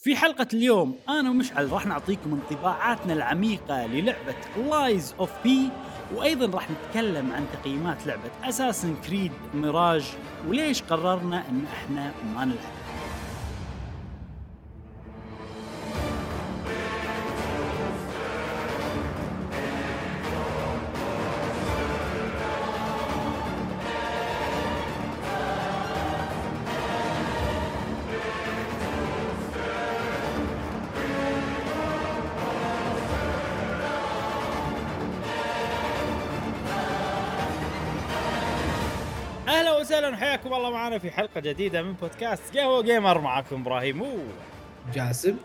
في حلقة اليوم أنا ومشعل راح نعطيكم انطباعاتنا العميقة للعبة Lies of P وأيضا راح نتكلم عن تقييمات لعبة Assassin's Creed Mirage وليش قررنا أن إحنا ما نلعب. معنا في حلقة جديدة من بودكاست قهوة و قيمر معكم إبراهيم. و جاسم.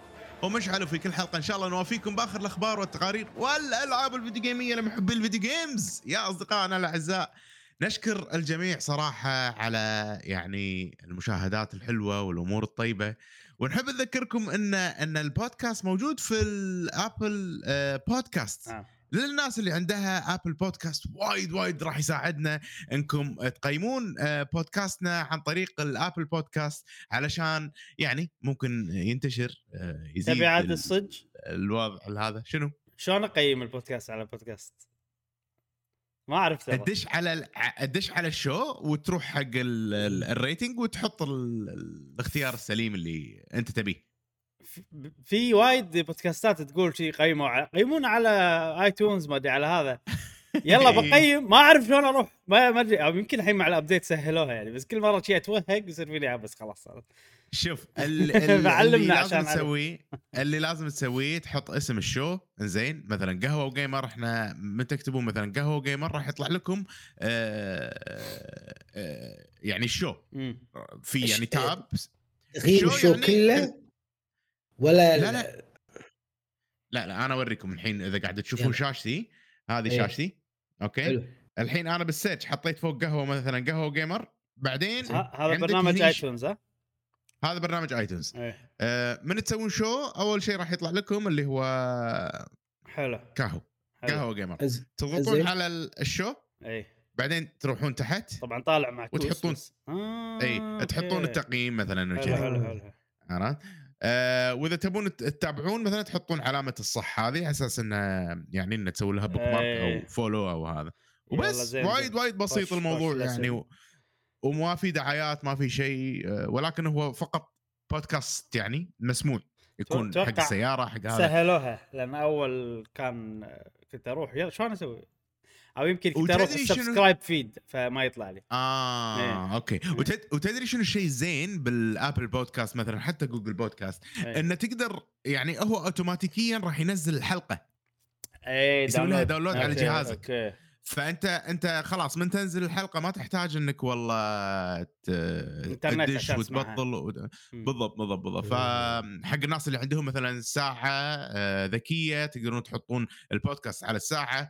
ومشعل في كل حلقة؟ إن شاء الله نوافيكم بآخر الأخبار والتقارير والألعاب الفيديو جيمية. لمحبي ال video games. يا أصدقائنا الأعزاء نشكر الجميع صراحة على يعني المشاهدات الحلوة والأمور الطيبة. ونحب نذكركم ان إن البودكاست موجود في ال Apple Podcast آه. للناس اللي عندها Apple Podcast وايد وايد راح يساعدنا إنكم تقيمون آه، بودكاستنا عن طريق ال Apple Podcast علشان يعني ممكن ينتشر آه، يزيد تبي عاد ال- الصج الوضع هذا شنو؟ شلون أقيم البودكاست على البودكاست؟ ما أعرف تدش على تدش على ال show وتروح حق ال- ال- ال rating وتحط ال- ال- الاختيار السليم اللي أنت تبيه في- وايد بودكاستات تقول شيء قيموا على قيمونا على iTunes ما أدري على هذا. يلا بقيم. ما أعرف شلون أروح. ما ما أدري. أو يمكن الحين مع ال update سهلوها يعني بس كل مرة شيء أتوهق يصير فيني آه، بس خلاص صارت. شوف ال- ال- بعلمنا اللي عشان لازم. تسويه اللي لازم تسويه تحط اسم ال show زين. مثلا قهوة وقيمر إحنا من تكتبون مثلا قهوة وقيمر راح يطلع لكم آه آه يعني ال show. في يعني tab show ال show يعني- كله؟ ولا لا، لا. لا لا أنا أوريكم الحين إذا قاعد تشوفون. شاشتي هذه إيه. شاشتي أوكي حلو الحين أنا بال search حطيت فوق قهوة مثلا قهوة قيمر بعدين هذا برنامج هني اي ش- Tunes ها؟ هذا برنامج iTunes إيه آه من تسوون شو أول شيء راح يطلع لكم اللي هو حلو كاهو قهوة قيمر أز... تضغطون زين. على ال- ال show إيه بعدين تروحون تحت طبعا طالع معكوس وتحطون-. آه اي تحطون أوكي. التقييم مثلا حلو حلو عرفت؟ آه وإذا تبون تتابعون مثلا تحطون علامة الصح هذه على أساس إنه يعني إنه تسوي لها bookmark إيه. أو follow أو هذا وبس وايد. وايد بسيط خوش- الموضوع خوش يعني. و... وما في دعايات ما في شيء آه، ولكن هو فقط بودكاست يعني مسموع يكون حق السيارة حق هذا سهلوها لأن أول كان كنت أروح يلا شلون أسوي؟ أو يمكن كنت أروح شنو؟ subscribe feed فما يطلع لي آه إيه. أوكي وتد... وتدري شنو الشيء الزين بال Apple Podcast مثلا حتى Google Podcast إيه. إنه تقدر يعني هو اوتوماتيكيا راح ينزل الحلقة اي يسوي لها download على جهازك. أوكي فأنت أنت خلاص من تنزل الحلقة ما تحتاج إنك والله تدش. وتبطل و... بالضبط بالضبط بالضبط فحق الناس اللي عندهم مثلا ساعه آه، ذكية تقدرون تحطون البودكاست على الساعة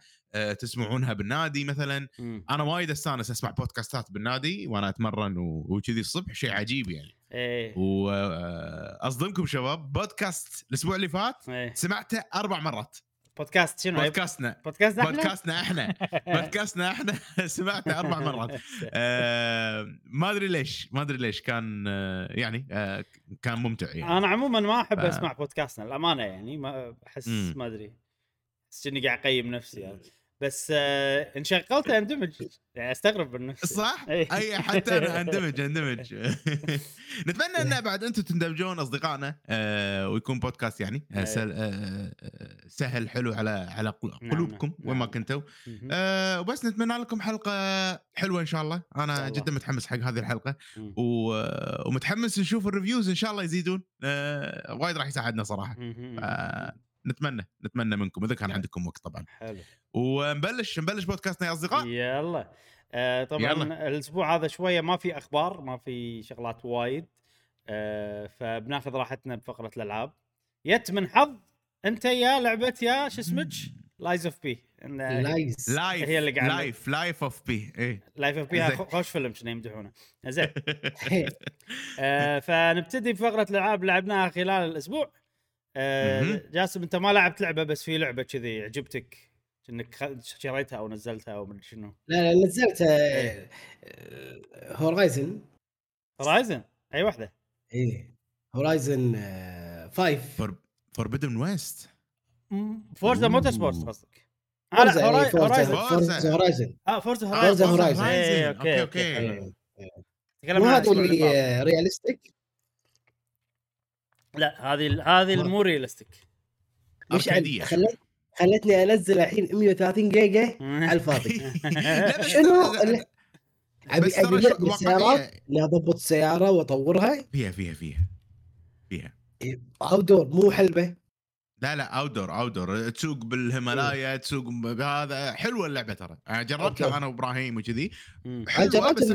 تسمعونها بالنادي مثلا. أنا وايد أستانس أسمع بودكاستات بالنادي وأنا أتمرن وكذي الصبح شيء عجيب يعني. إيه. واصدمكم شباب بودكاست الأسبوع اللي فات إيه. سمعته أربع مرات. بودكاست شنو؟ بودكاستنا. بودكاست إحنا؟ بودكاستنا إحنا. بودكاستنا إحنا سمعته أربع مرات. آه، ما أدري ليش ما أدري ليش كان آه، يعني آه، كان ممتع يعني. أنا عموما ما أحب ف- أسمع بودكاستنا الامانه يعني ما أحس. ما أدري. أحس إني قاعد أقيم نفسي يعني. بس آه ان شغلته اندمج يعني أستغرب من نفسي صح؟ إيه. أي حتى أنا اندمج اندمج نتمنى إن بعد أنتم تندمجون أصدقائنا آه، ويكون بودكاست يعني آه، إيه. سهل, آه، سهل حلو على على نعم، قلوبكم نعم، وين ما. كنتوا. آه، وبس نتمنى لكم حلقة حلوة إن شاء الله أنا الله. جدا متحمس حق هذه الحلقة. و... آه، ومتحمس نشوف ال reviews إن شاء الله يزيدون وايد راح يساعدنا صراحة نتمنى نتمنى منكم. إذا كان عندكم وقت طبعا. حلو. ونبلش نبلش بودكاستنا يا أصدقاء. يلا. آه طبعا يلا. الأسبوع هذا شوية ما في أخبار ما في شغلات وايد. آه فبناخذ راحتنا بفقرة الألعاب. يت من حظ أنت يا لعبة يا شو اسمك؟ Lies of P Lies Life هي اللي قاعدة- لايف لايف اوف بي إيه. Life of Pi. خوش فيلم كنا يمدحونه. زين. آه فنبتدي بفقرة الألعاب لعبناها خلال الأسبوع. آه. جاسم انت ما لعبت لعبة بس في لعبة كذي عجبتك؟ انك شريتها أو نزلتها أو مدري شنو. لا لا نزلت. Horizon Horizon أي واحدة؟ إيه. هورايزن فايف فوربدن ويست فورزا. موتور سبورت قصدك. آه لا Forza Hori- Forza Horizon Forza. Horizon آه Forza آه، Horizon Forza Horizon. أوكي أوكي أوكي أوكي. تكلم مو عن هذا اللي. آه، ريالستيك لا هذه هذه المو realistic مش خلت خلتني أنزل الحين 130 جيجا على الفاضي. لا شنو؟ ابي أبي واقعية. اني أضبط السياره وأطورها. فيها فيها فيها. فيها. outdoor مو حلبة. لا لا outdoor outdoor تسوق بالهيمالايا تسوق بهذا. حلوة اللعبة ترى. أنا جربتها. أنا وإبراهيم وكذي. أنا حلوة بس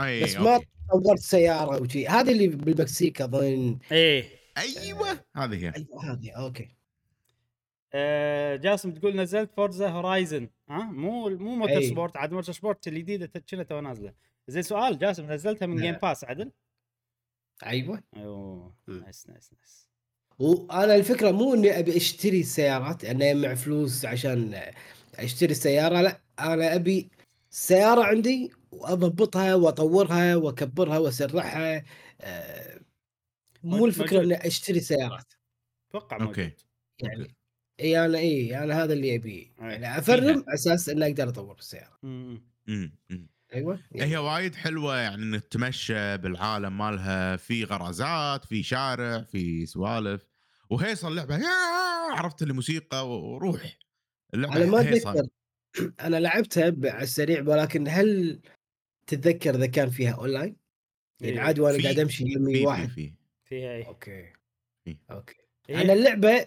اي بس ما. طورت سيارة وشي هذه اللي بالمكسيك اظن إيه أيوه هذه هي أيوة هذه أوكي آه، جاسم تقول نزلت Forza Horizon ها مو مو موتور أي. sport عاد Motorsport الجديده كنا تو نازلة زين سؤال جاسم نزلتها من. Game Pass عدل؟ أيوه أيوه. nice nice nice وأنا الفكرة مو إني أبي أشتري السيارات أنا اجمع فلوس عشان أشتري السياره لا أنا أبي السياره عندي وأضبطها وأطورها وأكبرها وأسرعها. آه، مو الفكرة. إني أشتري سيارات أتوقع. موجود. يعني اي أنا اي أنا هذا اللي ابيه أي. يعني أفرم على أساس إني أقدر أطور السيارة. أيوه هي وايد حلوة يعني إنك تمشى بالعالم مالها. في غرازات في شارع في سوالف. وهيصه اللعبه يا عرفت اللي موسيقى وروح. اللعبة على ما. أتذكر. أنا لعبتها على السريع ولكن هل تتذكر إذا كان فيها اونلاين؟ يعني إيه. عادي وأنا في- قاعد أمشي في يمي في واحد. في. فيها إيه؟ أوكي. في. أوكي. إيه. أنا اللعبة.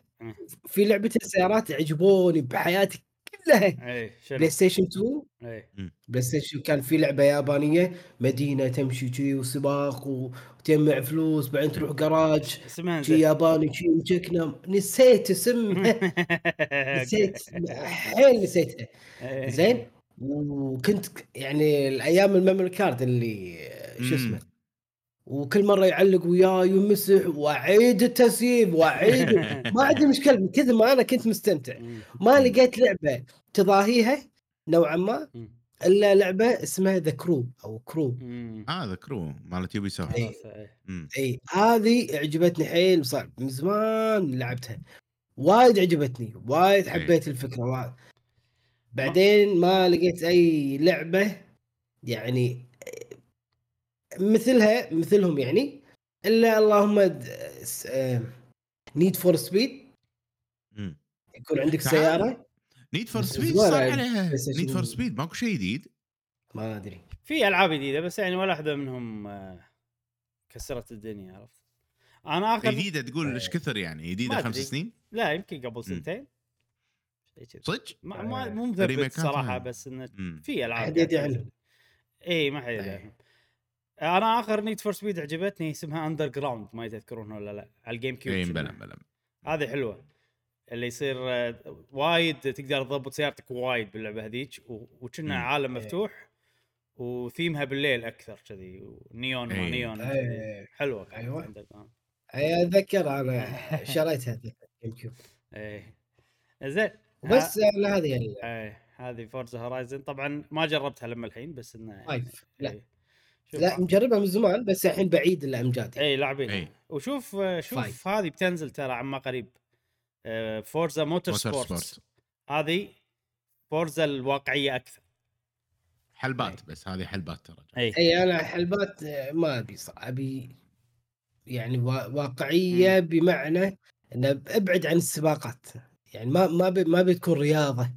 في لعبة السيارات عجبوني بحياتي كلها. شنو؟ PlayStation 2 إيه. PlayStation كان في لعبة يابانية مدينة تمشي شي وسباق وتجمع فلوس بعدين تروح جراج اسمها شي ياباني شي مسكنا نسيت اسمها. نسيت حيل نسيتها. إيه. زين؟ وكنت يعني الأيام ال memory card اللي شو اسمه مم. وكل مرة يعلق وياي ويمسح وأعيد التسييڤ وأعيد ما عندي مشكلة من كثر ما أنا كنت مستمتع. ما لقيت لعبة تضاهيها نوعا ما. إلا لعبة اسمها The Crew أو Crew مم. هذا Crew مالت Ubisoft إيه. خلاص، إيه. أمم. إي هذه عجبتني حيل صار من زمان لعبتها وايد عجبتني وايد. حبيت الفكرة وايد. بعدين ما لقيت أي لعبة يعني مثلها مثلهم يعني إلا اللهم نيد فور سبيد. يكون عندك. سيارة Need for Speed صار عليها. Need for Speed ماكو شيء جديد ما أدري في ألعاب جديدة بس يعني ولا واحدة منهم آه، كسرت الدنيا عرفت أنا آخر جديدة تقول إيش كثر يعني جديدة. خمس سنين لا يمكن قبل سنتين. صدق؟ ما ما آه، مو مثبت صراحة. بس إنه. في ألعاب تنزل. عنهم. اي ما حد يدري أي. عنهم. أنا آخر Need for Speed عجبتني اسمها Underground ما تذكرونها ولا لا على ال GameCube اي. بلا بلا هذه حلوة اللي يصير آه، وايد تقدر تضبط سيارتك وايد باللعبة هذيك وكنا. عالم إيه. مفتوح وثيمها بالليل أكثر كذي ونيون ما إيه. نيون. إيه. حلوة أيوة. Underground. اي اتذكر أنا شريتها GameCube إيه زين يعني هذه ال- إيه هذه Forza Horizon طبعا ما جربتها لما الحين بس إنه فايف لا. إيه. شوف. لا مجربها من زمان بس الحين بعيد الامجاد اي لاعبين. إيه. وشوف شوف five. هذه بتنزل ترى عما قريب. Forza Motor Motorsport هذه Forza الواقعية أكثر. حلبات بس هذه حلبات ترى اي إي أنا حلبات آه، ما أبي ص- أبي يعني وا- واقعية بمعنى إنه أبعد عن السباقات. يعني ما ما بي ما بتكون رياضة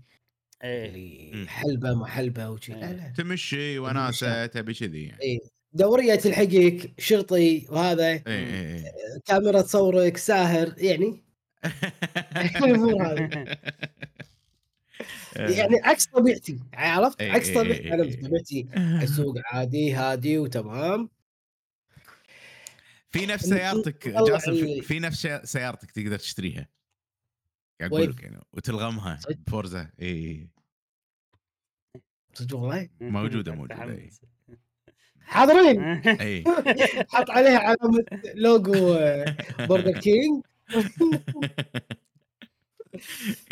إيه. اللي مم. حلبة ما حلبة وشي إيه. لا لا. تمشي وناسة تبي كذي يعني. اي دورية تلحقك شرطي وهذا. اي اي اي كاميرا تصورك ساهر يعني. الأمور هذه. يعني عكس طبيعتي عرفت؟ إيه، عكس إيه، طبيعتي. إيه، أنا إيه. بطبيعتي أسوق عادي هادي وتمام. في نفس سيارتك جاسم في, نفس سيارتك تقدر تشتريها؟ قاعد؟ أقول لك يعني وتلغمها؟ فورزا إي صدق والله؟ موجودة- موجودة، متحمس. حاضرين؟ إي. حط عليها علامة لوجو آه، Burger King.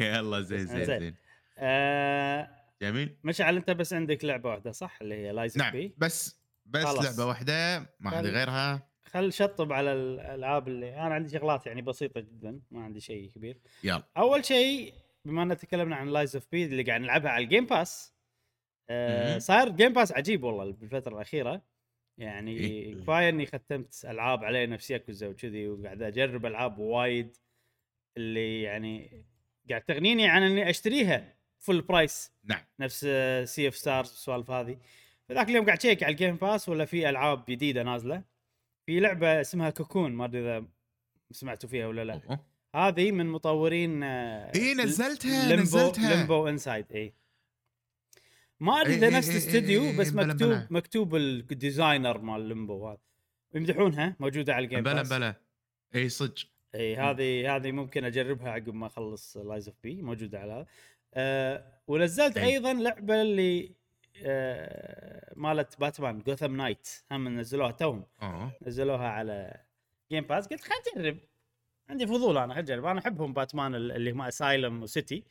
يلا زين زين زين. آه، جميل. مشعل أنت بس عندك لعبة واحدة صح؟ اللي هي Lies نعم. P؟ بس بس خلاص. لعبة واحدة ما عندي غيرها. خل شطب على الألعاب اللي أنا عندي شغلات يعني بسيطة جدا ما عندي شيء كبير. يلا. أول شيء بما ان تكلمنا عن Lies of P اللي قاعد نلعبها على ال Game Pass آه مهم. صار Game Pass عجيب والله بالفترة الأخيرة. يعني إيه. كفاية إني ختمت ألعاب عليه نفس ياكوزا وكذي وقاعد أجرب ألعاب وايد اللي يعني قاعد تغنيني عن إني أشتريها full price نعم. نفس Sea of Stars والسوالف هذه. فذاك اليوم قاعد تشيك على ال Game Pass ولا في ألعاب جديدة نازلة. في لعبة اسمها Cocoon ما أدري إذا سمعتوا فيها ولا لا. أوه. هذه من مطورين آه، اي نزلتها Limbo نزلتها. Limbo Inside اي ما أدري إيه، إذا إيه، نفس إيه، الاستديو بس بلا مكتوب بلا. مكتوب ال designer مال Limbo هذا. يمدحونها موجودة على ال Game بلا بلا. إي صدق. إي هذه هذه ممكن أجربها عقب ما أخلص Lies of P موجودة على هذا. أه ونزلت. أيضا لعبة اللي مالت Batman Gotham Knight. هم نزلوها توهم. آه. نزلوها على Game Pass قلت خلينا نجرب عندي فضول أنا خلينا نجرب أنا أحبهم باتمان ال- اللي هم Asylum و City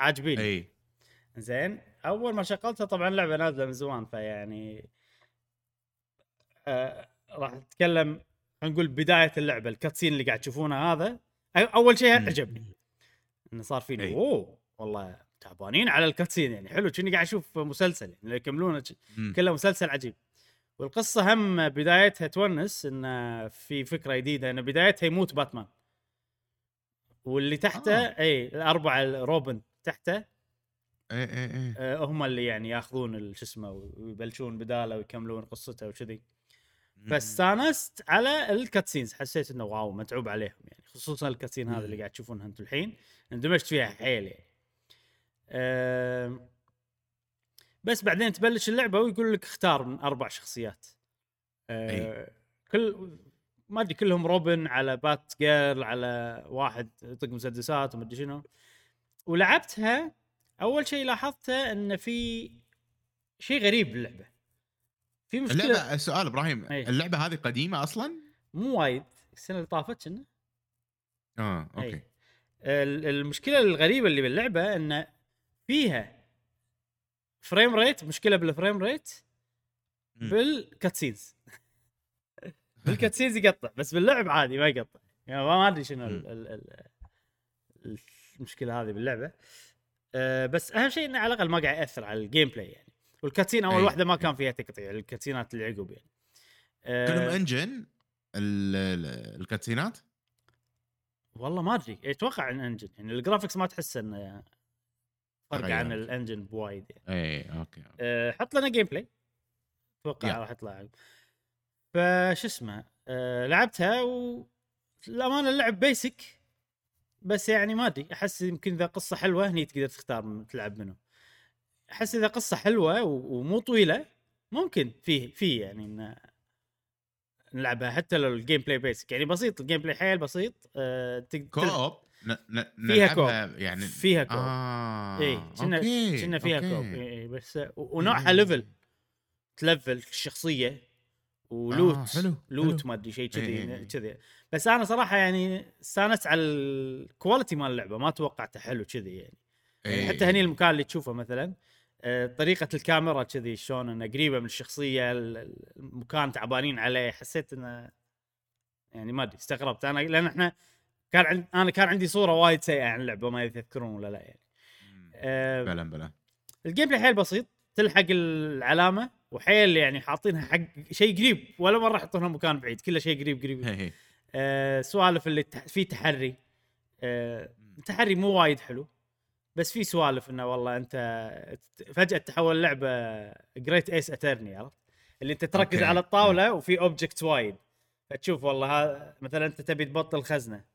عاجبيني. إي. زين. أول ما شغلتها طبعا لعبه نازلة من زمان فيعني آه راح أتكلم خلينا نقول بداية اللعبة الكاتسين اللي قاعد تشوفونه هذا. أول شيء. عجبني إنه صار فيني. أوه والله تعبانين على الكاتسين يعني. حلو كأني قاعد أشوف مسلسل يعني يكملونه. كله مسلسل عجيب. والقصة هم بدايتها تونس إن في فكرة جديدة إن بدايتها يموت باتمان. واللي تحته آه. اي الأربعة روبن تحته. اي اي اي آه، هم اللي يعني ياخذون شو اسمه ويبلشون بدالة ويكملون قصته وكذي. فاستانست على ال cutscenes. حسيت إنه wow متعوب عليهم يعني. خصوصا ال cutscene هذا اللي قاعد تشوفونها أنتم الحين. اندمجت فيها حيل يعني. آم، بس بعدين تبلش اللعبة ويقول لك اختار من أربع شخصيات آه، كل ما أدري كلهم روبن على Batgirl على واحد يطق مسدسات وما أدري شنو ولعبتها أول شيء لاحظته إن في شيء غريب باللعبه في مشكله اللعبه سؤال إبراهيم أي. اللعبة هذه قديمة أصلا؟ مو وايد السنة اللي طافت كنا آه. أوكي ال- المشكلة الغريبة اللي باللعبة إن فيها frame rate مشكلة بال frame rate. بال cutscenes بال cutscenes يقطع بس باللعب عادي ما يقطع يعني ما أدري شنو. ال- ال- ال- المشكلة هذه باللعبة أه بس أهم شيء إنه على الأقل ما قاعد يأثر على ال gameplay يعني وال cutscene أول أي. واحدة ما كان فيها تقطيع ال cutscene ات اللي عقب يعني أه كلهم إنجن ال- ال- ال cutscene ات؟ والله ما أدري أتوقع إن engine يعني ال graphics ما تحس إنه فرق عن. ال engine بوايد يعني. اي okay أه حط لنا gameplay أتوقع. راح يطلع. فش اسمه؟ أه لعبتها والامانه اللعب basic بس يعني ما أدري أحس يمكن إذا قصة حلوة هني تقدر تختار من تلعب منه أحس إذا قصة حلوة ومو طويلة ممكن فيه فيه يعني إن نلعبها حتى لو ال gameplay basic يعني بسيط ال gameplay حيل بسيط أه co-op. ن- فيها نلعبها يعني فيها co-op آه اي كنا كنا فيها okay. co-op إي إي بس ونوعها level تلفل الشخصية و loot آه، حلو، loot حلو. ما أدري شيء إي إي كذي. كذي بس أنا صراحة يعني استانست على ال quality مال اللعبة ما توقعته حلو كذي يعني. يعني. حتى هني المكان اللي تشوفه مثلا آه، طريقة الكاميرا كذي شلون إنه قريبة من الشخصية ال- المكان تعبانين عليه حسيت إنه يعني ما أدري استغربت أنا لأن إحنا كان عند أنا كان عندي صورة وايد سيئة عن اللعبة ما يذكرون ولا لا يعني. آه، بلا بلا. ال gameplay حيل بسيط تلحق العلامة وحيل يعني حاطينها حق شيء قريب ولا مرة يحطونها مكان بعيد كله شيء قريب قريب. آه سوالف اللي تح... في تحري. آه التحري مو وايد حلو بس في سوالف إنه والله أنت فجأة تحول اللعبه Great Ace Attorney عرفت؟ اللي أنت تركز okay. على الطاولة وفي object وايد. فتشوف والله هذا مثلا أنت تبي تبطل خزنة.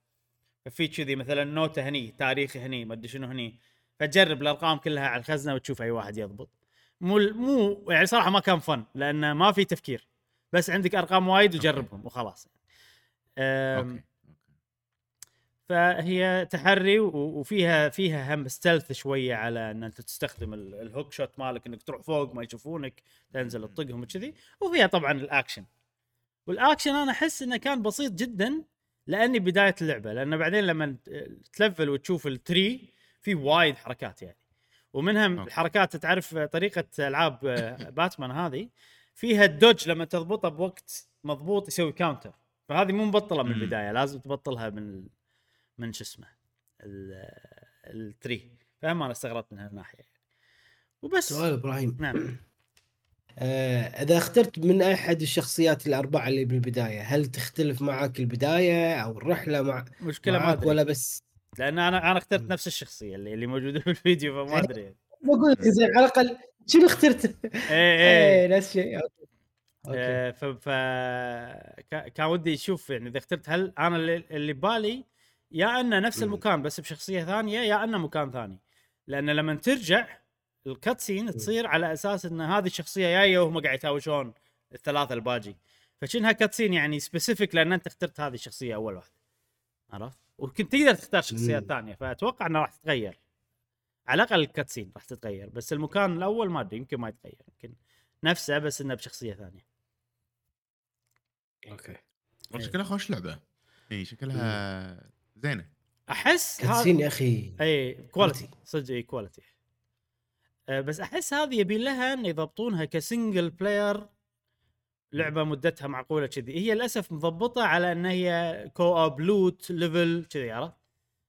ففي كذي مثلا نوتة هني تاريخي هني ما أدري شنو هني. فتجرب الأرقام كلها على الخزنة وتشوف أي واحد يضبط. مو مو يعني صراحة ما كان fun لأن ما في تفكير. بس عندك أرقام وايد وجربهم وخلاص. okay فهي تحري وفيها فيها هم stealth شوية على إن أنت تستخدم ال- ال hookshot مالك إنك تروح فوق ما يشوفونك تنزل تطقهم وكذي. وفيها طبعا الأكشن. والأكشن أنا أحس إنه كان بسيط جدا لأني بداية اللعبة لأن بعدين لما تلفل وتشوف ال tree في وايد حركات يعني. ومنها. الحركات تعرف طريقة ألعاب باتمان هذه فيها ال dodge لما تضبطه بوقت مضبوط يسوي counter فهذه مو مبطلة من. البداية لازم تبطلها من ال- من شو اسمه ال- ال tree فهم أنا استغربت من هالناحية وبس. سؤال إبراهيم. نعم. إذا اخترت من أحد الشخصيات الأربعة اللي بالبداية هل تختلف معك البداية أو الرحلة مع مشكلة معك ولا بس؟ لأن أنا أنا اخترت. نفس الشخصية اللي اللي موجودة في الفيديو فما أدري. بقول لك زين على الأقل شنو اخترت؟ إيه إيه. إيه نفس الشيء آه، ف ف كا- كان ودي أشوف يعني إذا اخترت هل أنا اللي, اللي ببالي يا أنه نفس. المكان بس بشخصية ثانية يا أنه مكان ثاني. لأن لما ترجع ال cutscene تصير على أساس إن هذه الشخصية جاية وهم قاعد يتهاوشون الثلاثة الباجي. فشنها cutscene يعني specific لأن أنت اخترت هذه الشخصية أول واحدة عرفت؟ وكنت تقدر تختار شخصيات. ثانية فأتوقع انها راح تتغير. على الأقل ال cutscene راح تتغير بس المكان الأول ما أدري يمكن ما يتغير يمكن نفسه بس إنه بشخصية ثانية. okay. شكلها خوش لعبة. إي شكلها زينة. أحس cutscene يا أخي. إي quality صدق إي quality بس أحس هذه يبي لها إن يضبطونها ك single player لعبة مدتها معقولة كذي هي للأسف مضبطة على إن هي co-op loot level كذي عرفت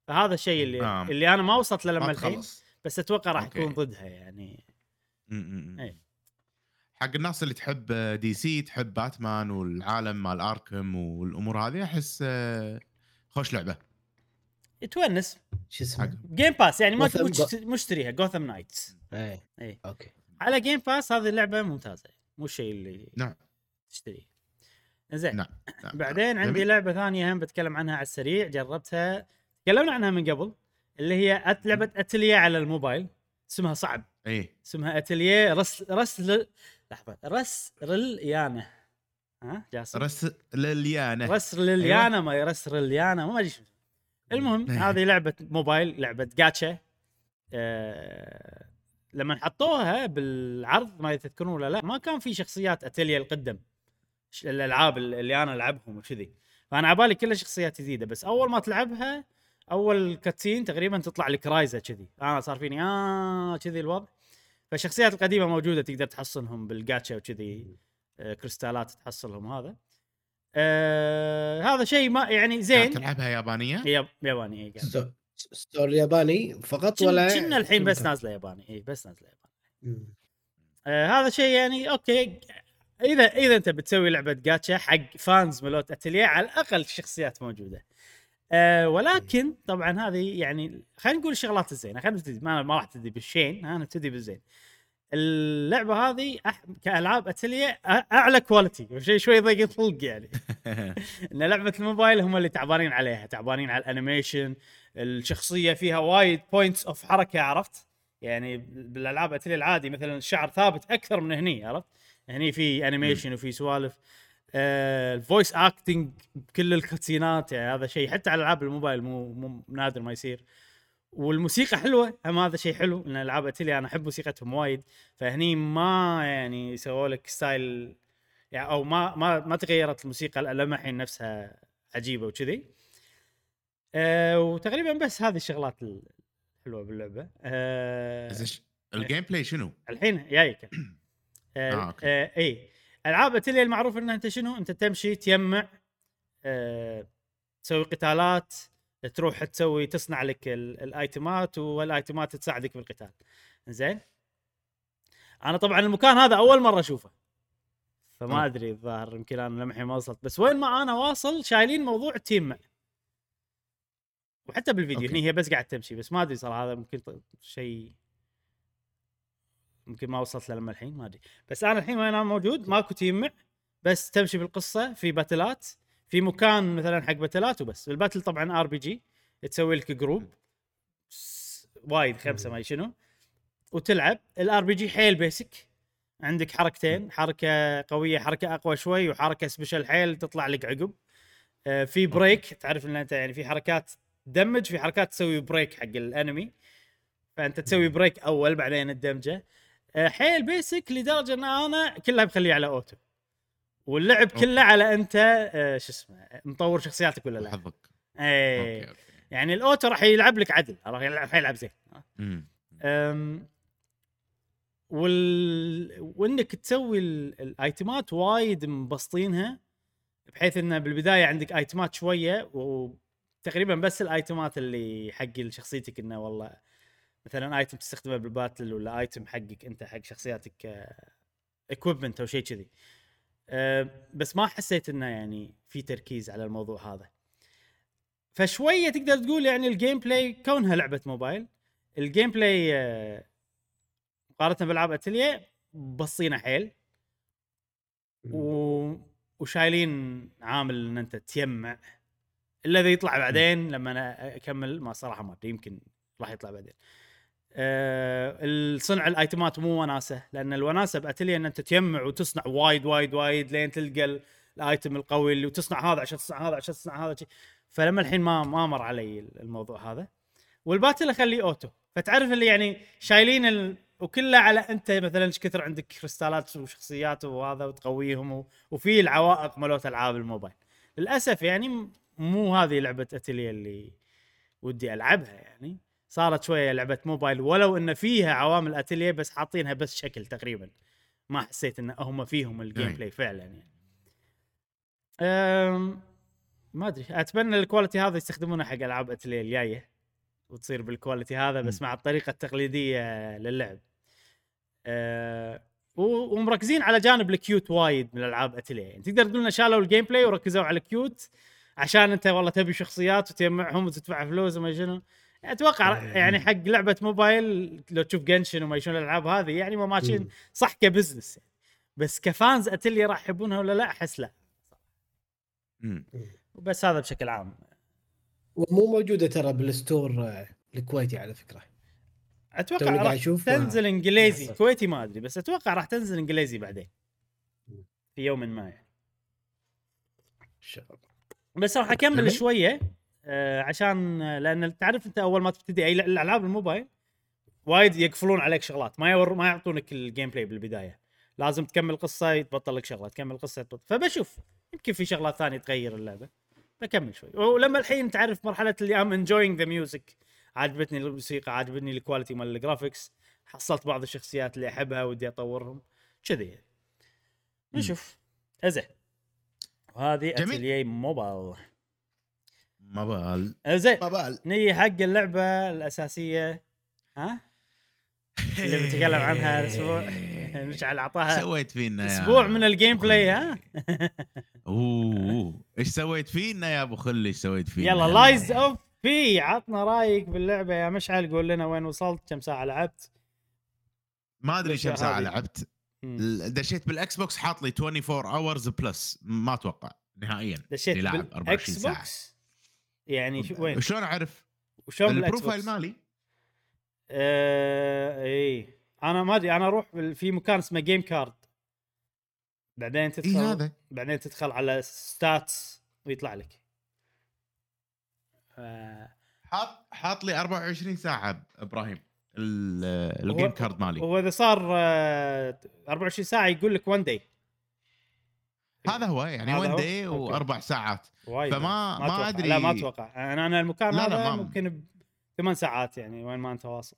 فهذا الشيء اللي آه. اللي أنا ما وصلت له لما ما الحين بس أتوقع راح. يكون ضدها يعني م- م- م. إي. حق الناس اللي تحب DC تحب باتمان والعالم مال Arkham والأمور هذه أحس آه، خوش لعبة تونس شو اسمه؟ Game Pass يعني ما مش- مشتريها Gotham Knights إيه. اي okay. على Game Pass هذه اللعبة ممتازة مو الشيء اللي نعم. تشتريه. زين نعم. نعم. بعدين عندي جميل. لعبة ثانية هم بتكلم عنها على السريع جربتها تكلمنا عنها من قبل اللي هي أت- لعبة اتليه على الموبايل اسمها صعب. اي اسمها اتليه رس رس لحظة رس رليانة. ها جاسم؟ رس لليانه رس رليانة ما يرس رليانه ما أدري شو. المهم هذه لعبة موبايل لعبة جاتشا. آه لما حطوها بالعرض ما تذكرون ولا لا ما كان في شخصيات اتليا القدم. الألعاب اللي أنا ألعبهم وكذي. فأنا عبالي كلها شخصيات جديدة بس أول ما تلعبها أول cutscene تقريبا تطلع لك Ryza كذي. أنا صار فيني آه كذي الوضع. فالشخصيات القديمة موجودة تقدر تحصلهم بالجاتشا وكذي. آه كريستالات تحصلهم هذا. آه هذا شيء ما يعني زين. تلعبها يابانية؟ ياب ياباني اي store ياباني فقط ولا كنا الحين بس نازلة ياباني. اي بس نازلة ياباني. آه هذا شيء يعني okay. اذا إذا أنت بتسوي لعبة جاتشا حق fans مالوت Atelier على الأقل الشخصيات موجودة. آه ولكن طبعا هذه يعني خلينا نقول الشغلات الزينه خلينا نبتدي ما, ما راح نبتدي بالشين ها نبتدي بالزين. اللعبة هذه أح... كألعاب أتلية أ- أعلى quality وشيء شوي ضيق الخلق يعني. إن لعبة الموبايل هم اللي تعبانين عليها تعبانين على ال animation الشخصية فيها وايد points of حركة عرفت؟ يعني بالألعاب اتلي العادي مثلا الشعر ثابت أكثر من هني عرفت؟ هني في animation وفي سوالف. آه ال voice acting بكل الكاتسينات يعني هذا شيء. حتى على ألعاب الموبايل مو مو نادر ما يصير. والموسيقى حلوة. هم هذا شيء حلو إن ألعاب اتلي أنا أحب موسيقتهم وايد. فهني ما يعني سووا لك style يعني أو ما ما ما تغيرت الموسيقى لما الحين نفسها عجيبة وكذي. أه وتقريبا بس هذه الشغلات الحلوة باللعبة. أه إيش- ال gameplay شنو؟ الحين جايك أه آه، okay. أه اي ألعاب اتلي المعروف انها أنت شنو؟ أنت تمشي تجمع أه تسوي قتالات تروح تسوي تصنع لك ال- الآيتمات والآيتمات تساعدك بالقتال. زين؟ أنا طبعا المكان هذا أول مرة أشوفه. فما أوه. أدري الظاهر يمكن أنا لمحي ما وصلت. بس وين ما أنا واصل شايلين موضوع التيمع وحتى بالفيديو okay. هني هي بس قاعد تمشي بس ما أدري صراحة هذا ممكن شيء يمكن ما وصلت له لما الحين ما أدري. بس أنا الحين وين أنا موجود؟ ماكو تيمع بس تمشي بالقصة في باتلات. في مكان مثلا حق باتلات وبس ال battle طبعا RPG تسوي لك group وايد خمسة ما شنو. وتلعب. ال RPG حيل basic عندك حركتين. حركة قوية حركة أقوى شوي وحركة special حيل تطلع لك عقب. آه، في break تعرف إن أنت يعني في حركات تدمج في حركات تسوي break حق ال enemy فأنت تسوي break أول بعدين الدمجة. آه، حيل basic لدرجة إن أنا كلها مخليه على auto واللعب كله على أنت آه، شو اسمه مطور شخصياتك ولا لا؟ حظك اي يعني ال auto راح يلعب لك عدل راح يلعب حيلعب زين. أم وال... وإنك تسوي ال- الأيتمات وايد مبسطينها بحيث إنه بالبداية عندك أيتمات شوية وتقريبا بس الأيتمات اللي حق شخصيتك إنه والله مثلا item تستخدمه بال battle ولا item حقك أنت حق شخصياتك equipment أو شيء كذي. أه بس ما حسيت إنه يعني في تركيز على الموضوع هذا. فشوية تقدر تقول يعني ال gameplay كونها لعبة موبايل. ال gameplay أه مقارنة بألعاب اتليه بسيطة حيل. و... وشايلين عامل إن أنت تجمع. الا اذا يطلع بعدين لما أنا أكمل ما صراحة ما أدري يمكن راح يطلع بعدين. أه الصنع الأيتمات مو وناسة لأن الوناسة باتليا إن أنت تجمع وتصنع وايد وايد وايد لين تلقى ال item القوي اللي وتصنع هذا عشان تصنع هذا عشان تصنع هذا فلما الحين ما ما مر علي الموضوع هذا. وال battle أخليه auto. فتعرف اللي يعني شايلين ال... وكله على أنت مثلا إيش كثر عندك كريستالات وشخصيات وهذا وتقويهم و... وفي العوائق مالت ألعاب الموبايل. للأسف يعني مو هذه لعبة اتليا اللي ودي ألعبها يعني. صارت شوية لعبة موبايل ولو إن فيها عوامل اتليا بس حاطينها بس شكل تقريبا. ما حسيت إن هم فيهم ال gameplay فعلا يعني. أم... ما أدري. أتمنى ال quality هذا يستخدمونه حق ألعاب اتليا الجاية وتصير بال quality هذا بس مع الطريقة التقليدية للعب. أه ومركزين على جانب ال cute وايد من الألعاب أتلية يعني. تقدر تقول ان شالوا ال gameplay وركزوا على ال cute عشان أنت والله تبي شخصيات وتجمعهم وتدفع فلوس وما شنو. أتوقع يعني حق لعبة موبايل لو تشوف Genshin وما شنو الألعاب هذه يعني ما ماشيين صح ك business يعني. بس ك fans Atelier راح يحبونها ولا لا أحس لا. وبس هذا بشكل عام. ومو موجودة ترى بال store الكويتي على فكرة. أتوقع راح تنزل إنجليزي. كويتي ما أدري بس أتوقع راح تنزل إنجليزي بعدين. في يوم ما يعني. بس راح أكمل شوية. عشان لأن تعرف أنت أول ما تبتدي أي الألعاب الموبايل وايد يقفلون عليك شغلات ما يور ما يعطونك ال gameplay بالبداية. لازم تكمل قصة يتبطل لك شغلة تكمل قصة يتبطل. فبشوف يمكن في شغلات ثانية تغير اللعبة بكمل شوي. ولما الحين تعرف مرحلة اللي I'm enjoying the music عجبتني الموسيقى عجبتني ال quality مال ال graphics حصلت بعض الشخصيات اللي أحبها ودي أطورهم كذي نشوف. ازين وهذه أتليي موبايل. موبايل زين. موبايل نيجي حق اللعبة الأساسية. ها؟ اللي بنتكلم عنها الأسبوع. مشعل اعطاها سويت فينا أسبوع من ال gameplay ها؟ أوه إيش سويت فينا يا أبو خلي؟ إيش سويت فينا؟ يلا Lies اوف في عطنا رأيك باللعبة يا مشعل. قول لنا وين وصلت كم ساعة لعبت. ما أدري كم ساعة لعبت. دشيت بال Xbox حاط لي 24 hours plus ما أتوقع نهائيا. دشيت بال Xbox يعني شو وين؟ شلون أعرف؟ وشلون ال profile مالي آه اي أنا ما أدري أنا أروح في مكان اسمه game card بعدين تدخل إيه هذا؟ بعدين تدخل على stats ويطلع لك. ف... حاط حاط لي 24 ساعة إبراهيم ال game card مالي. هو إذا صار 24 آه، ساعة يقول لك 1 day هذا هو يعني 1 day وأربع ساعات. وايد. فما ما, ما أدري. لا ما أتوقع. أنا أنا المكان لا هذا لا ما... ممكن ثمان ساعات يعني وين ما أنت واصل.